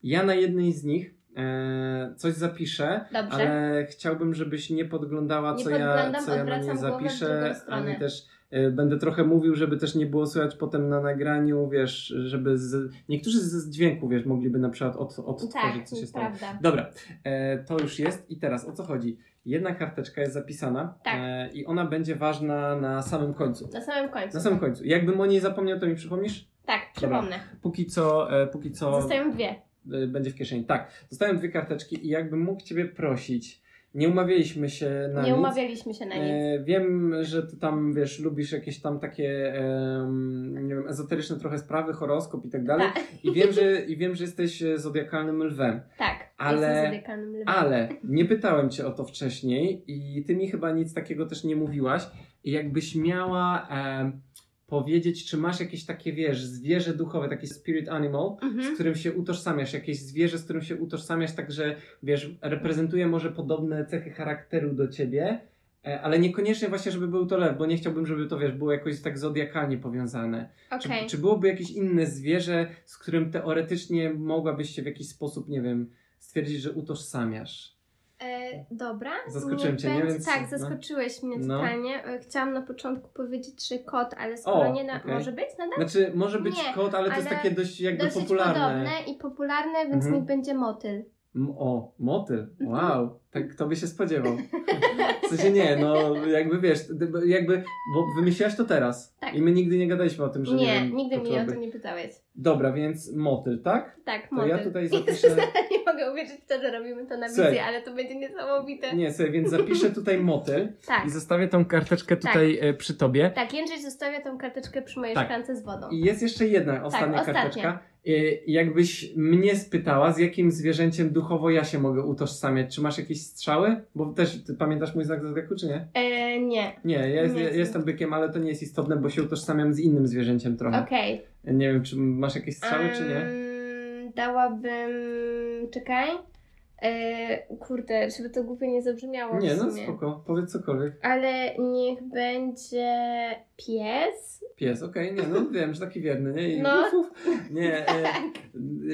Ja na jednej z nich e, coś zapiszę, Dobrze? ale chciałbym, żebyś nie podglądała, Nie co ja, co ja na nie zapiszę, ani też będę trochę mówił, żeby też nie było słychać potem na nagraniu, wiesz, żeby z, niektórzy z dźwięku, wiesz, mogliby na przykład od, odtworzyć, tak, co się stało. prawda. Dobra, e, to już jest i teraz o co chodzi? Jedna karteczka jest zapisana Tak. e, i ona będzie ważna na samym końcu. Na samym końcu. Na samym końcu. Jakbym o niej zapomniał, to mi przypomnisz? Tak, przypomnę. Póki co, e, póki co Zostają dwie. e, będzie w kieszeni. Tak, zostałem dwie karteczki i jakbym mógł Ciebie prosić, nie umawialiśmy się na Nie nic. umawialiśmy się na nic. E, wiem, że ty tam, wiesz, lubisz jakieś tam takie, em, nie wiem, ezoteryczne trochę sprawy, horoskop i tak dalej. Tak. I wiem, że, i wiem, że jesteś e, zodiakalnym lwem. Tak, ale- zodiakalnym lwem. Ale nie pytałem cię o to wcześniej i ty mi chyba nic takiego też nie mówiłaś. I jakbyś miała em, powiedzieć, czy masz jakieś takie, wiesz, zwierzę duchowe, taki spirit animal, z Mhm. którym się utożsamiasz, jakieś zwierzę, z którym się utożsamiasz, także, wiesz, reprezentuje może podobne cechy charakteru do ciebie, e, ale niekoniecznie właśnie, żeby był to lew, bo nie chciałbym, żeby to, wiesz, było jakoś tak zodiakalnie powiązane. Czy, Okej. czy byłoby jakieś inne zwierzę, z którym teoretycznie mogłabyś się w jakiś sposób, nie wiem, stwierdzić, że utożsamiasz? E, dobra. Zaskoczyłem cię, nie? będzie- Więc- Tak, no. zaskoczyłeś mnie No. totalnie. E, Chciałam na początku powiedzieć, że kot, ale skoro O, nie na... okej. może być nadal? Znaczy, może być Nie, kot, ale to jest ale takie dość jakby Dosyć popularne. podobne i popularne, więc Mhm. niech będzie motyl. O, motyl. Mhm. Wow, tak kto by się spodziewał. W sensie nie, no jakby wiesz, jakby, bo wymyśliłaś to teraz. Tak. I my nigdy nie gadaliśmy o tym, że nie, nie, wiem, nigdy mnie o to nie pytałeś. Dobra, więc motyl, tak? Tak, To motyl. ja tutaj zapiszę... nie mogę uwierzyć w to, że robimy to na Słuchaj. wizji, ale to będzie niesamowite. Nie, sobie, więc zapiszę tutaj motyl Tak, i zostawię tą karteczkę tutaj e, przy tobie. tak, Jędrzej zostawia tą karteczkę przy mojej Tak. szklance z wodą. I jest jeszcze jedna ostatnia ostatnia. karteczka. I jakbyś mnie spytała, z jakim zwierzęciem duchowo ja się mogę utożsamiać. Czy masz jakieś strzały? Bo też, ty pamiętasz mój znak zodiaku, czy nie? E, nie, Nie, ja, Nie ja jestem bykiem, ale to nie jest istotne, bo się utożsamiam z innym zwierzęciem trochę. okej. Nie wiem, czy masz jakieś strzały, czy nie? Dałabym. Czekaj. E, kurde, żeby to głupio nie zabrzmiało. Nie, no spoko, powiedz cokolwiek. Ale niech będzie pies. Pies, okej, nie, no wiem, że taki wierny, nie? I No. uf, uf. Nie, e,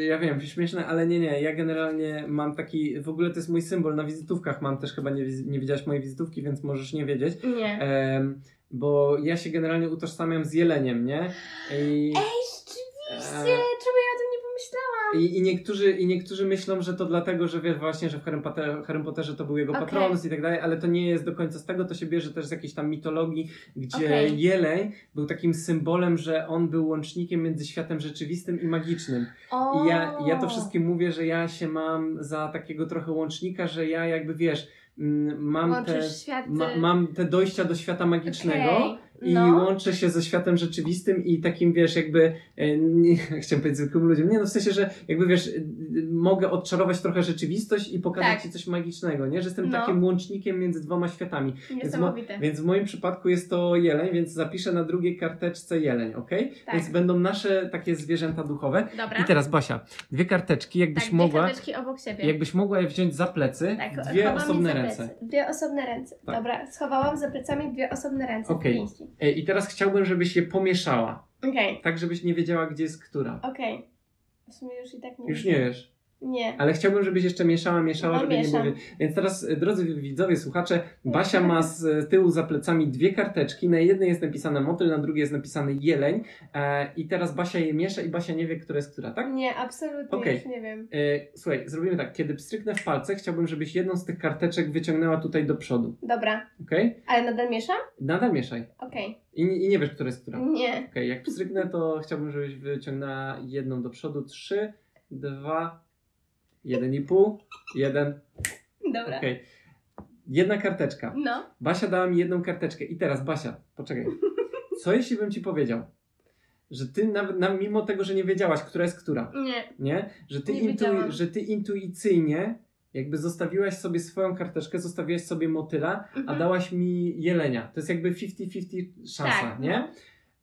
ja wiem, śmieszne, ale nie, nie, ja generalnie mam taki, w ogóle to jest mój symbol, na wizytówkach mam też chyba, nie, wiz- nie widziałaś mojej wizytówki, więc możesz nie wiedzieć. Nie. Em, bo ja się generalnie utożsamiam z jeleniem, nie? I, Ej, rzeczywiście! I, i, niektórzy, I niektórzy myślą, że to dlatego, że wiesz właśnie, że w Harry, Potter, Harry Potterze to był jego Okej. patronus i tak dalej, ale to nie jest do końca z tego, to się bierze też z jakiejś tam mitologii, gdzie Okej. jeleń był takim symbolem, że on był łącznikiem między światem rzeczywistym i magicznym. O. I ja, ja to wszystkim mówię, że ja się mam za takiego trochę łącznika, że ja jakby wiesz, mm, mam te, ma, mam te dojścia do świata magicznego. Okej. I No. łączę się ze światem rzeczywistym i takim, wiesz, jakby, e, nie, chciałem powiedzieć zwykłym ludziom, nie no, w sensie, że jakby, wiesz, mogę odczarować trochę rzeczywistość i pokazać Tak. ci coś magicznego, nie? Że jestem No. takim łącznikiem między dwoma światami. Więc, mo- Niesamowite. więc w moim przypadku jest to jeleń, więc zapiszę na drugiej karteczce jeleń, ok? Tak. Więc będą nasze takie zwierzęta duchowe. Dobra. I teraz, Basia, dwie karteczki, jakbyś tak, mogła, dwie karteczki obok siebie. jakbyś mogła je wziąć za plecy, Tak, dwie osobne ręce. Dwie osobne ręce. Tak. Dobra, schowałam za plecami dwie osobne ręce. Pięści. E, I teraz chciałbym, żebyś je pomieszała, Okej, tak żebyś nie wiedziała, gdzie jest która. okej. W sumie już i tak nie Już nie wiesz. Nie. Ale chciałbym, żebyś jeszcze mieszała, mieszała, No, żeby mieszam. nie było. Więc teraz, e, drodzy widzowie, słuchacze, Basia ma z tyłu za plecami dwie karteczki. Na jednej jest napisane motyl, na drugiej jest napisany jeleń. E, I teraz Basia je miesza i Basia nie wie, która jest która, tak? Nie, absolutnie już nie wiem. E, słuchaj, zrobimy tak. Kiedy pstryknę w palce, chciałbym, żebyś jedną z tych karteczek wyciągnęła tutaj do przodu. Dobra, Okej? ale nadal mieszam? Nadal mieszaj. Okej. I, I nie wiesz, która jest która. Nie. Okej, jak pstryknę, to chciałbym, żebyś wyciągnęła jedną do przodu. Trzy, dwa, jeden i pół, jeden. Dobra. Okej. Jedna karteczka. No. Basia dała mi jedną karteczkę. I teraz, Basia, poczekaj. Co jeśli bym ci powiedział, że ty nawet, na, mimo tego, że nie wiedziałaś, która jest która, Nie. nie? Że ty, Nie intu, że ty intuicyjnie jakby zostawiłaś sobie swoją karteczkę, zostawiłaś sobie motyla, a Mhm. dałaś mi jelenia. To jest jakby 50-50 szansa, Tak, nie? no.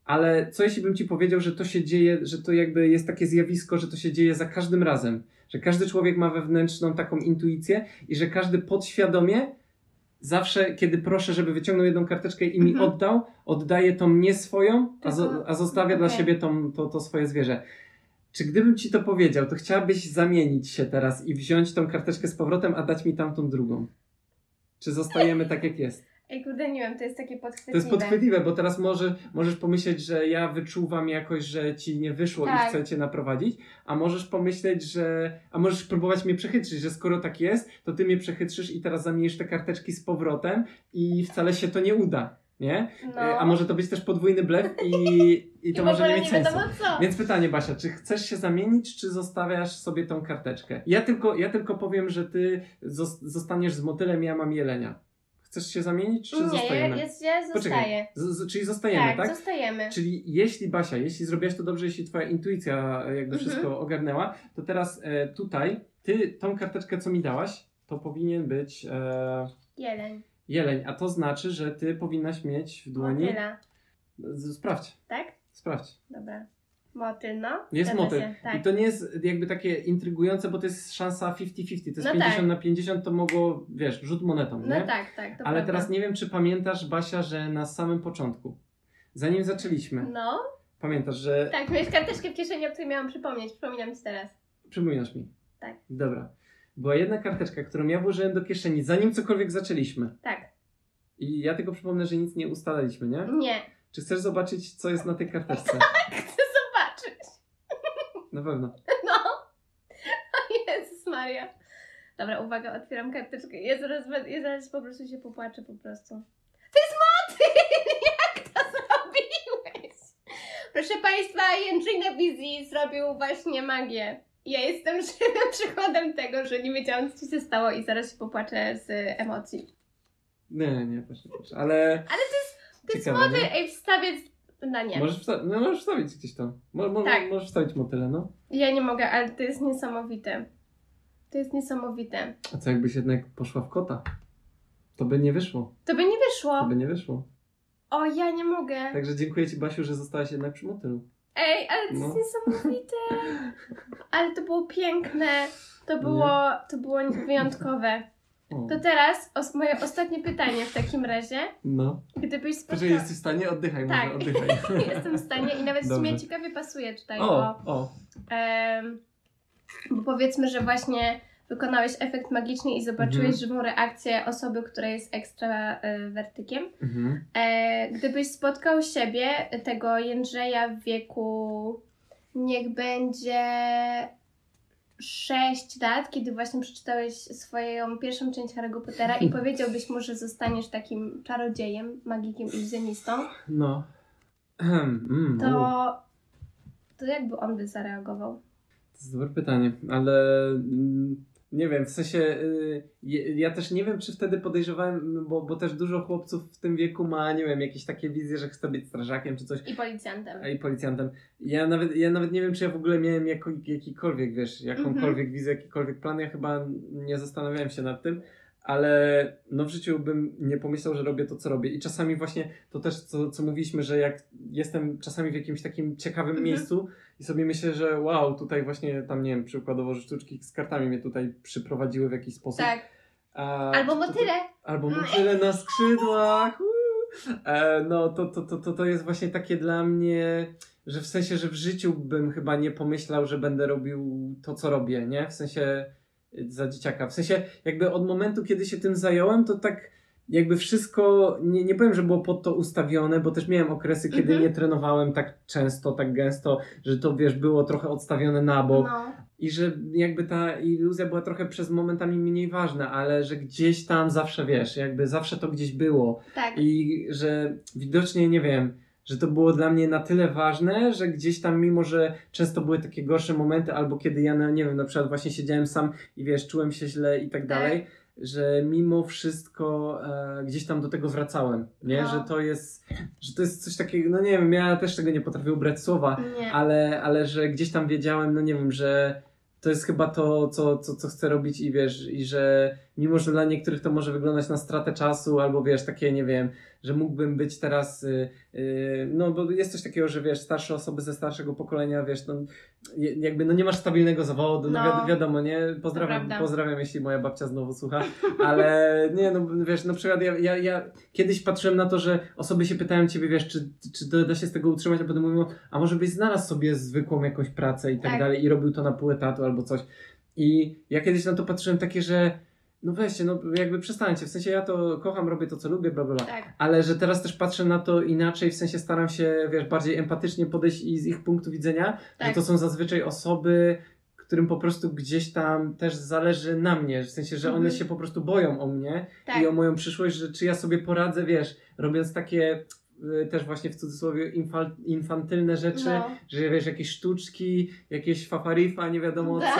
Ale co jeśli bym ci powiedział, że to się dzieje, że to jakby jest takie zjawisko, że to się dzieje za każdym razem, że każdy człowiek ma wewnętrzną taką intuicję i że każdy podświadomie zawsze, kiedy proszę, żeby wyciągnął jedną karteczkę i mi Mhm. oddał, oddaje tą nie swoją, a, zo, a zostawia dla okej. siebie tą, to, to swoje zwierzę. Czy gdybym ci to powiedział, to chciałabyś zamienić się teraz i wziąć tą karteczkę z powrotem, a dać mi tamtą drugą? Czy zostajemy tak, jak jest? Ej, kurde, nie wiem, to jest takie To podchwytliwe. jest podchwytliwe, bo teraz może, możesz pomyśleć, że ja wyczuwam jakoś, że ci nie wyszło i Tak. chcę cię naprowadzić, a możesz pomyśleć, że. A możesz próbować mnie przechytrzyć, że skoro tak jest, to ty mnie przechytrzysz i teraz zamienisz te karteczki z powrotem i wcale się to nie uda, nie? No. E, A może to być też podwójny blef i, i to I może nie nie mieć sensu. wiadomo co. Więc pytanie, Basia, czy chcesz się zamienić, czy zostawiasz sobie tą karteczkę? Ja tylko, ja tylko powiem, że ty zos- zostaniesz z motylem, ja mam jelenia. Chcesz się zamienić, czy nie, ja, zostajemy? ja, ja zostaję. Z, czyli zostajemy, tak, tak? zostajemy. Czyli jeśli Basia, jeśli zrobiłaś to dobrze, jeśli twoja intuicja e, jakby Mhm. wszystko ogarnęła, to teraz e, tutaj, ty tą karteczkę, co mi dałaś, to powinien być e, Jeleń. jeleń, a to znaczy, że ty powinnaś mieć w dłoni... Motyla. Sprawdź, Tak? sprawdź. Dobra. Motyl, no. Jest motyl. Tak. I to nie jest jakby takie intrygujące, bo to jest szansa 50-50. To jest No 50 tak. na 50, to mogło, wiesz, rzut monetą, No nie? tak, tak. To Ale prawda. teraz nie wiem, czy pamiętasz, Basia, że na samym początku, zanim zaczęliśmy, No, pamiętasz, że tak, miałeś karteczkę w kieszeni, o której miałam przypomnieć. Przypominam ci teraz. Przypominasz mi. Tak. Dobra. Była jedna karteczka, którą ja włożyłem do kieszeni, zanim cokolwiek zaczęliśmy. Tak. I ja tylko przypomnę, że nic nie ustalaliśmy, nie? Nie. Czy chcesz zobaczyć, co jest na tej karteczce? Zobaczyć. Na pewno. No. O Jezus Maria. Dobra, uwaga, otwieram karteczkę. Ja zaraz, ja zaraz po prostu się popłaczę po prostu. To jest motyl! Jak to zrobiłeś? Proszę Państwa, Jędrzej na wizji zrobił właśnie magię. Ja jestem żywym przykładem tego, że nie wiedziałam, co ci się stało i zaraz się popłaczę z emocji. Nie, nie, proszę, proszę. Ale To jest Ciekawe, motyl, ej, wstawię... No nie. możesz, wsta- no, możesz wstawić gdzieś to. Mo, mo, Tak. Możesz wstawić motyle, no. Ja nie mogę, ale to jest niesamowite. To jest niesamowite. A co jakbyś jednak poszła w kota? To by nie wyszło. To by nie To wyszło. by nie wyszło. O, ja nie mogę. Także dziękuję Ci, Basiu, że zostałaś jednak przy motylu. Ej, ale to No. jest niesamowite. Ale to było piękne. To było, to było wyjątkowe. To teraz os- moje ostatnie pytanie w takim razie. No. Gdybyś Że spotkał... jesteś w stanie? Oddychaj Tak. może, oddychaj. Jestem w stanie i nawet w Dobrze. sumie ciekawie pasuje tutaj, O, bo, o. em, bo powiedzmy, że właśnie wykonałeś efekt magiczny i zobaczyłeś Mhm. żywą reakcję osoby, która jest ekstrawertykiem. Mhm. E, gdybyś spotkał siebie, tego Jędrzeja w wieku, niech będzie 6 lat, kiedy właśnie przeczytałeś swoją pierwszą część Harry'ego Pottera i powiedziałbyś mu, że zostaniesz takim czarodziejem, magikiem, iluzjonistą, No. Mm, to, to jakby on by zareagował? To jest dobre pytanie, ale mm, nie wiem, w sensie y, ja też nie wiem, czy wtedy podejrzewałem, bo, bo też dużo chłopców w tym wieku ma, nie wiem, jakieś takie wizje, że chce być strażakiem czy coś, I policjantem. a i policjantem. Ja nawet, ja nawet nie wiem, czy ja w ogóle miałem jako, jakikolwiek, wiesz, jakąkolwiek wizję, jakikolwiek plan, ja chyba nie zastanawiałem się nad tym, ale no w życiu bym nie pomyślał, że robię to, co robię. I czasami właśnie to też, co, co mówiliśmy, że jak jestem czasami w jakimś takim ciekawym Mhm. miejscu i sobie myślę, że wow, tutaj właśnie tam, nie wiem, przykładowo, że sztuczki z kartami mnie tutaj przyprowadziły w jakiś sposób. Tak. A, Albo motyle. Albo motyle na skrzydłach. E, no to, to, to, to, to jest właśnie takie dla mnie, że w sensie, że w życiu bym chyba nie pomyślał, że będę robił to, co robię, nie? W sensie za dzieciaka. W sensie jakby od momentu, kiedy się tym zająłem, to tak jakby wszystko, nie, nie powiem, że było pod to ustawione, bo też miałem okresy, kiedy Mhm. nie trenowałem tak często, tak gęsto, że to wiesz, było trochę odstawione na bok. No. I że jakby ta iluzja była trochę przez momentami mniej ważna, ale że gdzieś tam zawsze wiesz, jakby zawsze to gdzieś było. Tak. I że widocznie, nie wiem, że to było dla mnie na tyle ważne, że gdzieś tam, mimo że często były takie gorsze momenty, albo kiedy ja, nie wiem, na przykład właśnie siedziałem sam i wiesz, czułem się źle i tak dalej, że mimo wszystko e, gdzieś tam do tego wracałem, nie? No. Że to jest, że to jest coś takiego, no nie wiem, ja też tego nie potrafię ubrać słowa, Nie. ale, ale że gdzieś tam wiedziałem, no nie wiem, że to jest chyba to, co, co, co chcę robić i wiesz, i że mimo, że dla niektórych to może wyglądać na stratę czasu, albo wiesz, takie, nie wiem, że mógłbym być teraz, y, y, no bo jest coś takiego, że wiesz, starsze osoby ze starszego pokolenia, wiesz, no jakby, no nie masz stabilnego zawodu, no, No. wiad- wiadomo, nie, pozdrawiam, pozdrawiam, jeśli moja babcia znowu słucha, ale nie, no wiesz, na przykład ja, ja, ja kiedyś patrzyłem na to, że osoby się pytają ciebie, wiesz, czy, czy da da się z tego utrzymać, a potem mówią, a może byś znalazł sobie zwykłą jakąś pracę i tak, Tak. dalej i robił to na pół etatu albo coś. I ja kiedyś na to patrzyłem takie, że no weźcie, no jakby przestańcie, w sensie ja to kocham, robię to, co lubię, bla, bla, bla. Tak. Ale że teraz też patrzę na to inaczej, w sensie staram się, wiesz, bardziej empatycznie podejść i z ich punktu widzenia, że Tak. to są zazwyczaj osoby, którym po prostu gdzieś tam też zależy na mnie, w sensie, że one Mhm. się po prostu boją o mnie Tak. i o moją przyszłość, że czy ja sobie poradzę, wiesz, robiąc takie też właśnie w cudzysłowie infal, infantylne rzeczy, No. że wiesz, jakieś sztuczki, jakieś fafarifa, nie wiadomo Tak.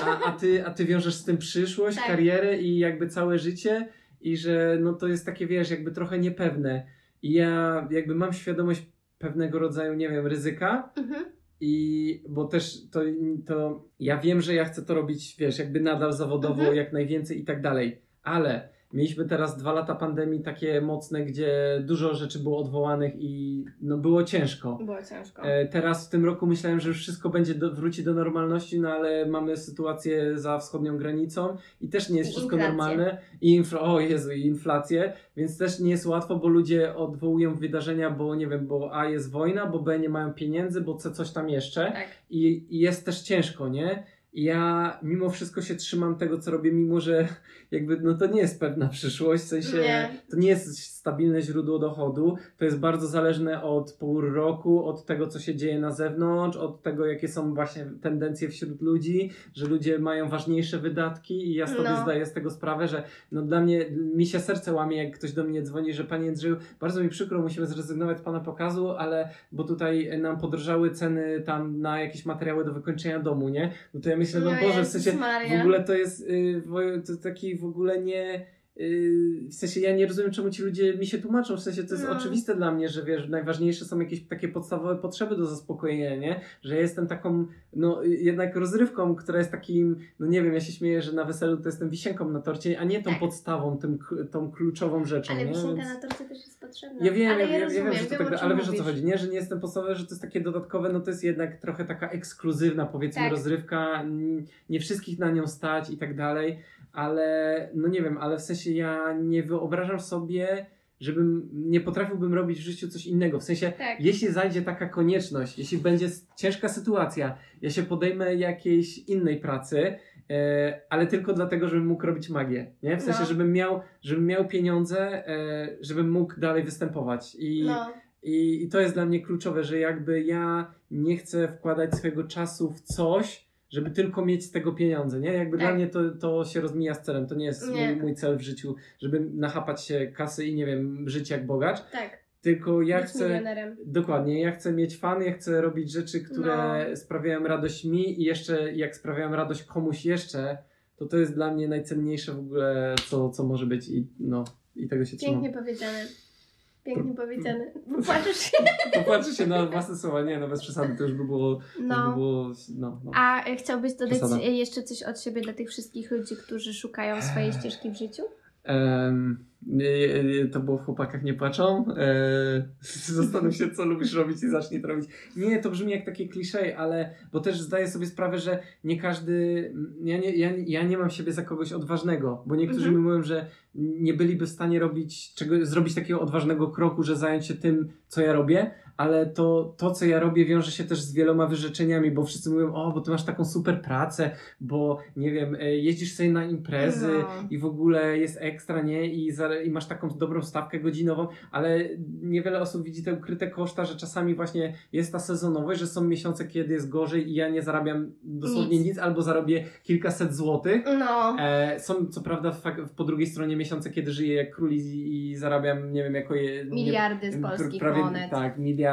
co, a, a, ty, a ty wiążesz z tym przyszłość, Tak. karierę i jakby całe życie i że no to jest takie, wiesz, jakby trochę niepewne i ja jakby mam świadomość pewnego rodzaju, nie wiem, ryzyka, Mhm. i bo też to, to ja wiem, że ja chcę to robić, wiesz, jakby nadal zawodowo, Mhm. jak najwięcej i tak dalej, ale mieliśmy teraz dwa lata pandemii takie mocne, gdzie dużo rzeczy było odwołanych i no było ciężko. Było ciężko. E, Teraz w tym roku myślałem, że już wszystko będzie do, wróci do normalności, no ale mamy sytuację za wschodnią granicą i też nie jest I wszystko inflację. normalne. I infla, o Jezu, i inflację, więc też nie jest łatwo, bo ludzie odwołują wydarzenia, bo nie wiem, bo A jest wojna, bo B nie mają pieniędzy, bo C coś tam jeszcze Tak. i, i jest też ciężko, nie? Ja mimo wszystko się trzymam tego, co robię, mimo że jakby no to nie jest pewna przyszłość, w sensie Nie. to nie jest stabilne źródło dochodu, to jest bardzo zależne od pór roku, od tego, co się dzieje na zewnątrz, od tego, jakie są właśnie tendencje wśród ludzi, że ludzie mają ważniejsze wydatki i ja sobie No. zdaję z tego sprawę, że no dla mnie, mi się serce łamie, jak ktoś do mnie dzwoni, że panie Andrzeju, bardzo mi przykro, musimy zrezygnować z pana pokazu, ale bo tutaj nam podrożały ceny tam na jakieś materiały do wykończenia domu, nie? No to ja myślę, no, No Boże, w sensie Maria. w ogóle to jest y, to taki w ogóle nie. Y, W sensie ja nie rozumiem, czemu ci ludzie mi się tłumaczą. W sensie to jest No. oczywiste dla mnie, że wiesz, najważniejsze są jakieś takie podstawowe potrzeby do zaspokojenia, nie? Że ja jestem taką, no y, jednak rozrywką, która jest takim, no nie wiem, ja się śmieję, że na weselu to jestem wisienką na torcie, a nie tą Tak. podstawą, tym, tą kluczową rzeczą, Ale nie? wisienka Więc- na torcie też jest potrzebna. ja wiem, ale ja, ja, ja, rozumiem, wiem, że to wiem, tak, ale wiesz o co chodzi, nie? Że nie jestem podstawowe, że to jest takie dodatkowe, no to jest jednak trochę taka ekskluzywna, powiedzmy, Tak. rozrywka, nie wszystkich na nią stać i tak dalej, ale no nie wiem, ale w sensie ja nie wyobrażam sobie, żebym, nie potrafiłbym robić w życiu coś innego, w sensie Tak. jeśli zajdzie taka konieczność, jeśli będzie ciężka sytuacja, ja się podejmę jakiejś innej pracy, e, ale tylko dlatego, żebym mógł robić magię, nie? W sensie, No. żebym miał, żebym miał pieniądze, e, żebym mógł dalej występować i, No, i, i to jest dla mnie kluczowe, że jakby ja nie chcę wkładać swojego czasu w coś, żeby tylko mieć z tego pieniądze, nie? Jakby Tak. dla mnie to, to się rozmija z celem, to nie jest Nie. Mój, mój cel w życiu, żeby nachapać się kasy i nie wiem, żyć jak bogacz, tak. tylko ja Być chcę... milionerem. Dokładnie, ja chcę mieć fan, ja chcę robić rzeczy, które No. sprawiają radość mi i jeszcze jak sprawiają radość komuś jeszcze, to to jest dla mnie najcenniejsze w ogóle, co, co może być i no, i tego się trzymam. Pięknie powiedziane. Pięknie powiedziane. Popłaczesz się. Popatrzy się na własne słowa, nie no bez przesady, to już by było, już by No. było no, no. A e, chciałbyś dodać Przesada. jeszcze coś od siebie dla tych wszystkich ludzi, którzy szukają swojej ścieżki w życiu? To było w chłopakach nie płaczą. E, zastanów się, co lubisz robić i zacznij to robić. Nie, to brzmi jak takie klisze, ale bo też zdaję sobie sprawę, że nie każdy. Ja nie, ja, ja nie mam siebie za kogoś odważnego, bo niektórzy Mhm. mi mówią, że nie byliby w stanie robić czego, zrobić takiego odważnego kroku, że zająć się tym, co ja robię, ale to, to, co ja robię, wiąże się też z wieloma wyrzeczeniami, bo wszyscy mówią, o, bo ty masz taką super pracę, bo nie wiem, e, jeździsz sobie na imprezy No. i w ogóle jest ekstra, nie? I, za, I masz taką dobrą stawkę godzinową, ale niewiele osób widzi te ukryte koszta, że czasami właśnie jest ta sezonowość, że są miesiące, kiedy jest gorzej i ja nie zarabiam dosłownie Nic. nic, albo zarobię kilkaset złotych. No. E, są co prawda po drugiej stronie miesiące, kiedy żyję jak król i, i zarabiam, nie wiem, jako je, nie, Miliardy z pr- polskich prawie, monet. Tak, miliardy,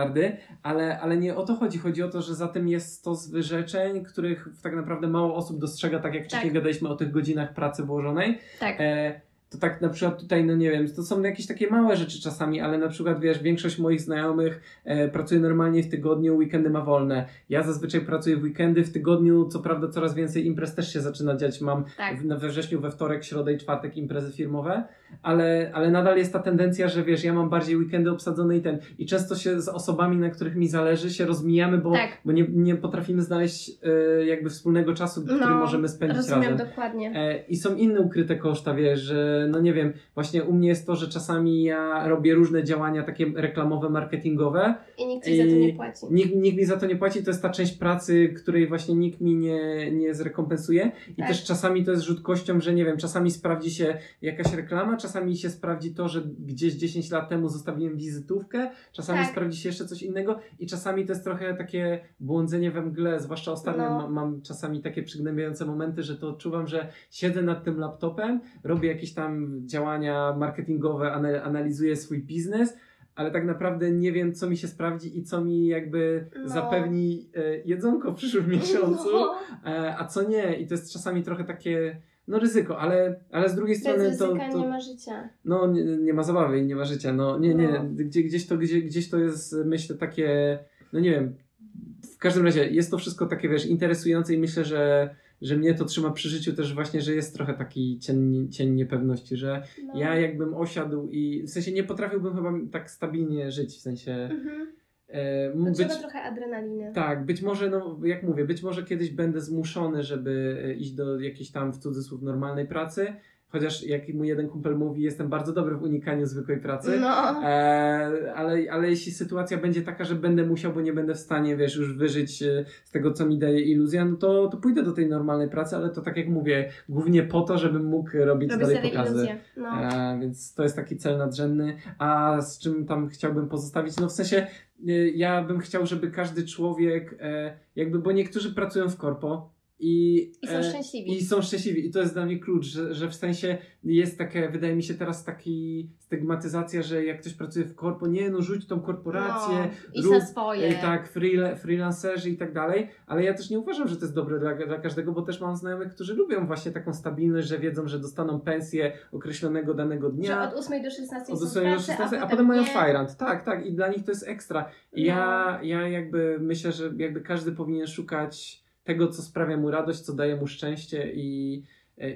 ale, ale nie o to chodzi. Chodzi o to, że za tym jest stos wyrzeczeń, których tak naprawdę mało osób dostrzega, tak jak wcześniej Tak. gadaliśmy o tych godzinach pracy włożonej. Tak. E, to tak na przykład tutaj, no nie wiem, to są jakieś takie małe rzeczy czasami, ale na przykład wiesz, większość moich znajomych e, pracuje normalnie w tygodniu, weekendy ma wolne. Ja zazwyczaj pracuję w weekendy, w tygodniu co prawda coraz więcej imprez też się zaczyna dziać. Mam Tak. w, we wrześniu, we wtorek, środę i czwartek imprezy firmowe, ale, ale nadal jest ta tendencja, że wiesz, ja mam bardziej weekendy obsadzone i ten. I często się z osobami, na których mi zależy, się rozmijamy, bo, Tak. bo nie, nie potrafimy znaleźć e, jakby wspólnego czasu, który No, możemy spędzić Rozumiem razem. dokładnie. E, I są inne ukryte koszta, wiesz, że no nie wiem, właśnie u mnie jest to, że czasami ja robię różne działania takie reklamowe, marketingowe. I nikt ci za to nie płaci. Nikt, nikt mi za to nie płaci, to jest ta część pracy, której właśnie nikt mi nie, nie zrekompensuje. I Tak. też czasami to jest rzut kością, że nie wiem, czasami sprawdzi się jakaś reklama, czasami się sprawdzi to, że gdzieś 10 lat temu zostawiłem wizytówkę, czasami Tak. sprawdzi się jeszcze coś innego i czasami to jest trochę takie błądzenie we mgle, zwłaszcza ostatnio No. ma- mam czasami takie przygnębiające momenty, że to odczuwam, że siedzę nad tym laptopem, robię jakieś tam działania marketingowe, ana- analizuję swój biznes, ale tak naprawdę nie wiem, co mi się sprawdzi i co mi jakby No. zapewni e, jedzonko w przyszłym miesiącu, No. e, a co nie. I to jest czasami trochę takie, no ryzyko, ale, ale z drugiej strony Bez to, to nie ma życia. no nie, nie ma zabawy i nie ma życia. No nie, nie, No. Gdzie, gdzieś, to, gdzie, gdzieś to jest, myślę, takie, no nie wiem, w każdym razie jest to wszystko takie, wiesz, interesujące i myślę, że, że mnie to trzyma przy życiu też właśnie, że jest trochę taki cień, cień niepewności, że No. ja jakbym osiadł i w sensie nie potrafiłbym chyba tak stabilnie żyć, w sensie Mhm. E, być... trochę adrenaliny. Tak, być może, no jak mówię, być może kiedyś będę zmuszony, żeby e, iść do jakiejś tam w cudzysłów normalnej pracy, chociaż jak mój jeden kumpel mówi, jestem bardzo dobry w unikaniu zwykłej pracy. No. E, ale, ale jeśli sytuacja będzie taka, że będę musiał, bo nie będę w stanie, wiesz, już wyżyć e, z tego, co mi daje iluzja, no to, to pójdę do tej normalnej pracy, ale to tak jak mówię, głównie po to, żebym mógł robić Robię dalej pokazy. iluzję. No. E, więc to jest taki cel nadrzędny. A z czym tam chciałbym pozostawić? No w sensie, ja bym chciał, żeby każdy człowiek, e, jakby, bo niektórzy pracują w korpo i, I są e, szczęśliwi. i są szczęśliwi. I to jest dla mnie klucz, że, że w sensie jest takie, wydaje mi się teraz taki stygmatyzacja, że jak ktoś pracuje w korpo, nie no rzuć tą korporację, no. Rób, na swoje. e, tak, freela, freelancerzy i tak dalej, ale ja też nie uważam, że to jest dobre dla, dla każdego, bo też mam znajomych, którzy lubią właśnie taką stabilność, że wiedzą, że dostaną pensję określonego danego Że dnia. od 8 do 16 Od są 8 w do pracy, 16, a potem potem mają nie. fajrant. Tak, tak, i dla nich to jest ekstra. I No. ja, ja jakby myślę, że jakby każdy powinien szukać tego, co sprawia mu radość, co daje mu szczęście i,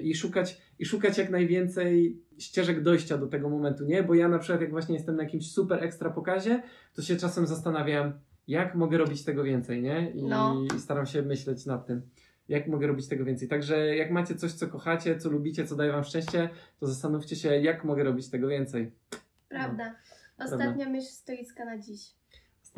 i, szukać, i szukać jak najwięcej ścieżek dojścia do tego momentu, nie? Bo ja na przykład jak właśnie jestem na jakimś super ekstra pokazie, to się czasem zastanawiam, jak mogę robić tego więcej, nie? I, No. i staram się myśleć nad tym. Jak mogę robić tego więcej? Także jak macie coś, co kochacie, co lubicie, co daje wam szczęście, to zastanówcie się, jak mogę robić tego więcej. Prawda. Ostatnia myśl stoicka na dziś.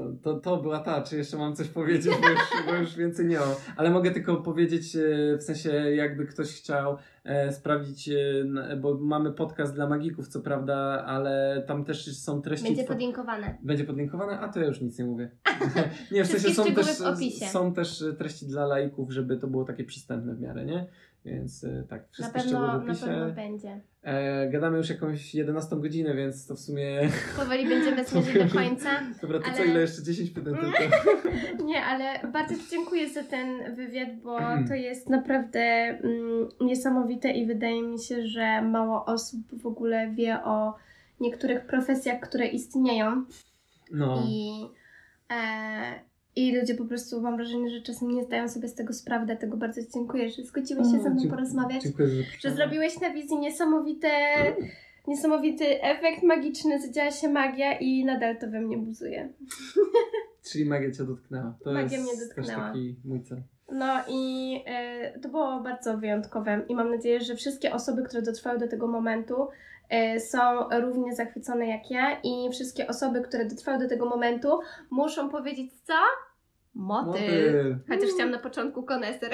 To, to, to była ta, czy jeszcze mam coś powiedzieć, bo już, bo już więcej nie mam. Ale mogę tylko powiedzieć, e, w sensie jakby ktoś chciał e, sprawdzić, e, bo mamy podcast dla magików, co prawda, ale tam też są treści... Będzie podlinkowane. Będzie podlinkowane? A to ja już nic nie mówię. nie, w sensie są też, w są też treści dla laików, żeby to było takie przystępne w miarę, nie? Więc e, tak, Na wszystko szczegóły pewno, w na opisie. pewno będzie. E, gadamy już jakąś 11 godzinę, więc to w sumie... Powoli będziemy zmierzać do końca. Dobra, to co, Ale- ile jeszcze? 10 pytań tylko. Nie, ale bardzo Ci dziękuję za ten wywiad, bo to jest naprawdę mm, niesamowite i wydaje mi się, że mało osób w ogóle wie o niektórych profesjach, które istnieją No, i, e, i ludzie po prostu mam wrażenie, że czasem nie zdają sobie z tego sprawy, dlatego bardzo Ci dziękuję, że zgodziłeś się ze mną porozmawiać, Dziękuję że zaproszenie. zrobiłeś na wizji niesamowite, niesamowity efekt magiczny, zadziała się magia i nadal to we mnie buzuje. Czyli magia cię dotknęła. To Magia jest mnie dotknęła. taki mój cel. No i e, to było bardzo wyjątkowe i mam nadzieję, że wszystkie osoby, które dotrwały do tego momentu są równie zachwycone jak ja i wszystkie osoby, które dotrwały do tego momentu muszą powiedzieć co? Motyl. Motyl. Chociaż chciałam na początku koneser.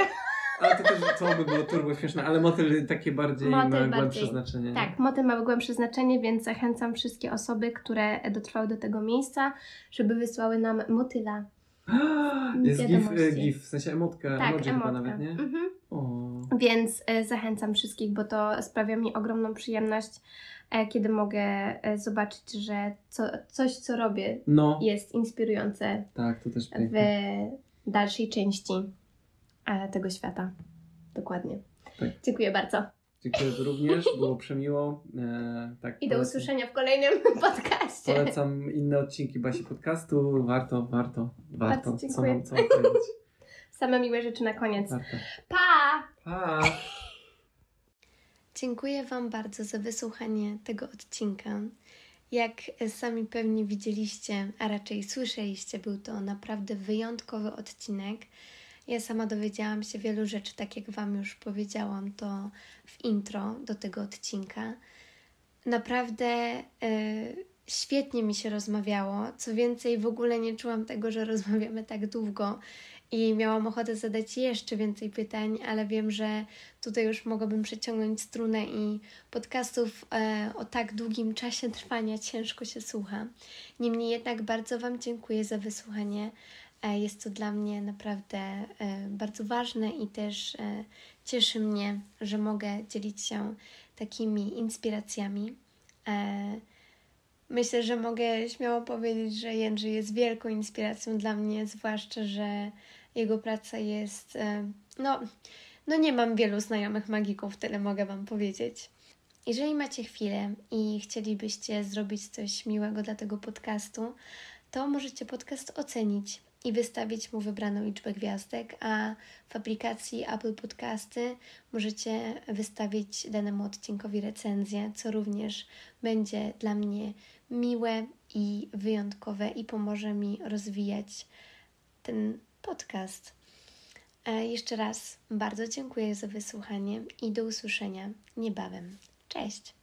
Ale to też to by było turbo śmieszne, ale motyl takie bardziej Motyl ma głębsze bardziej. znaczenie. nie? Tak, motyl ma głębsze znaczenie, więc zachęcam wszystkie osoby, które dotrwały do tego miejsca, żeby wysłały nam motyla. Jest gif, e, gif, w sensie emotka, Tak, emoji chyba emotka. nawet, nie? Mhm. O. Więc e, zachęcam wszystkich, bo to sprawia mi ogromną przyjemność, e, kiedy mogę e, zobaczyć, że co, coś, co robię, No, jest inspirujące tak, to też w dalszej części tego świata. Dokładnie. Tak. Dziękuję bardzo. Dziękuję również, było przemiło. E, tak, I do polecam- usłyszenia w kolejnym podcaście. Polecam inne odcinki Basi podcastu. Warto, warto, warto. Bardzo Co dziękuję. co mam powiedzieć? Same miłe rzeczy na koniec. Warto. Pa! Pa! Dziękuję Wam bardzo za wysłuchanie tego odcinka. Jak sami pewnie widzieliście, a raczej słyszeliście, był to naprawdę wyjątkowy odcinek. Ja sama dowiedziałam się wielu rzeczy, tak jak Wam już powiedziałam to w intro do tego odcinka. Naprawdę e, świetnie mi się rozmawiało. Co więcej, w ogóle nie czułam tego, że rozmawiamy tak długo i miałam ochotę zadać jeszcze więcej pytań, ale wiem, że tutaj już mogłabym przeciągnąć strunę i podcastów e, o tak długim czasie trwania ciężko się słucha. Niemniej jednak bardzo Wam dziękuję za wysłuchanie. E, jest to dla mnie naprawdę e, bardzo ważne i też cieszy mnie, że mogę dzielić się takimi inspiracjami. Myślę, że mogę śmiało powiedzieć, że Jędrzej jest wielką inspiracją dla mnie, zwłaszcza, że jego praca jest. E, no, no, nie mam wielu znajomych magików, tyle mogę Wam powiedzieć. Jeżeli macie chwilę i chcielibyście zrobić coś miłego dla tego podcastu, to możecie podcast ocenić i wystawić mu wybraną liczbę gwiazdek, a w aplikacji Apple Podcasty możecie wystawić danemu odcinkowi recenzję, co również będzie dla mnie miłe i wyjątkowe i pomoże mi rozwijać ten podcast. E, Jeszcze raz bardzo dziękuję za wysłuchanie i do usłyszenia niebawem. Cześć!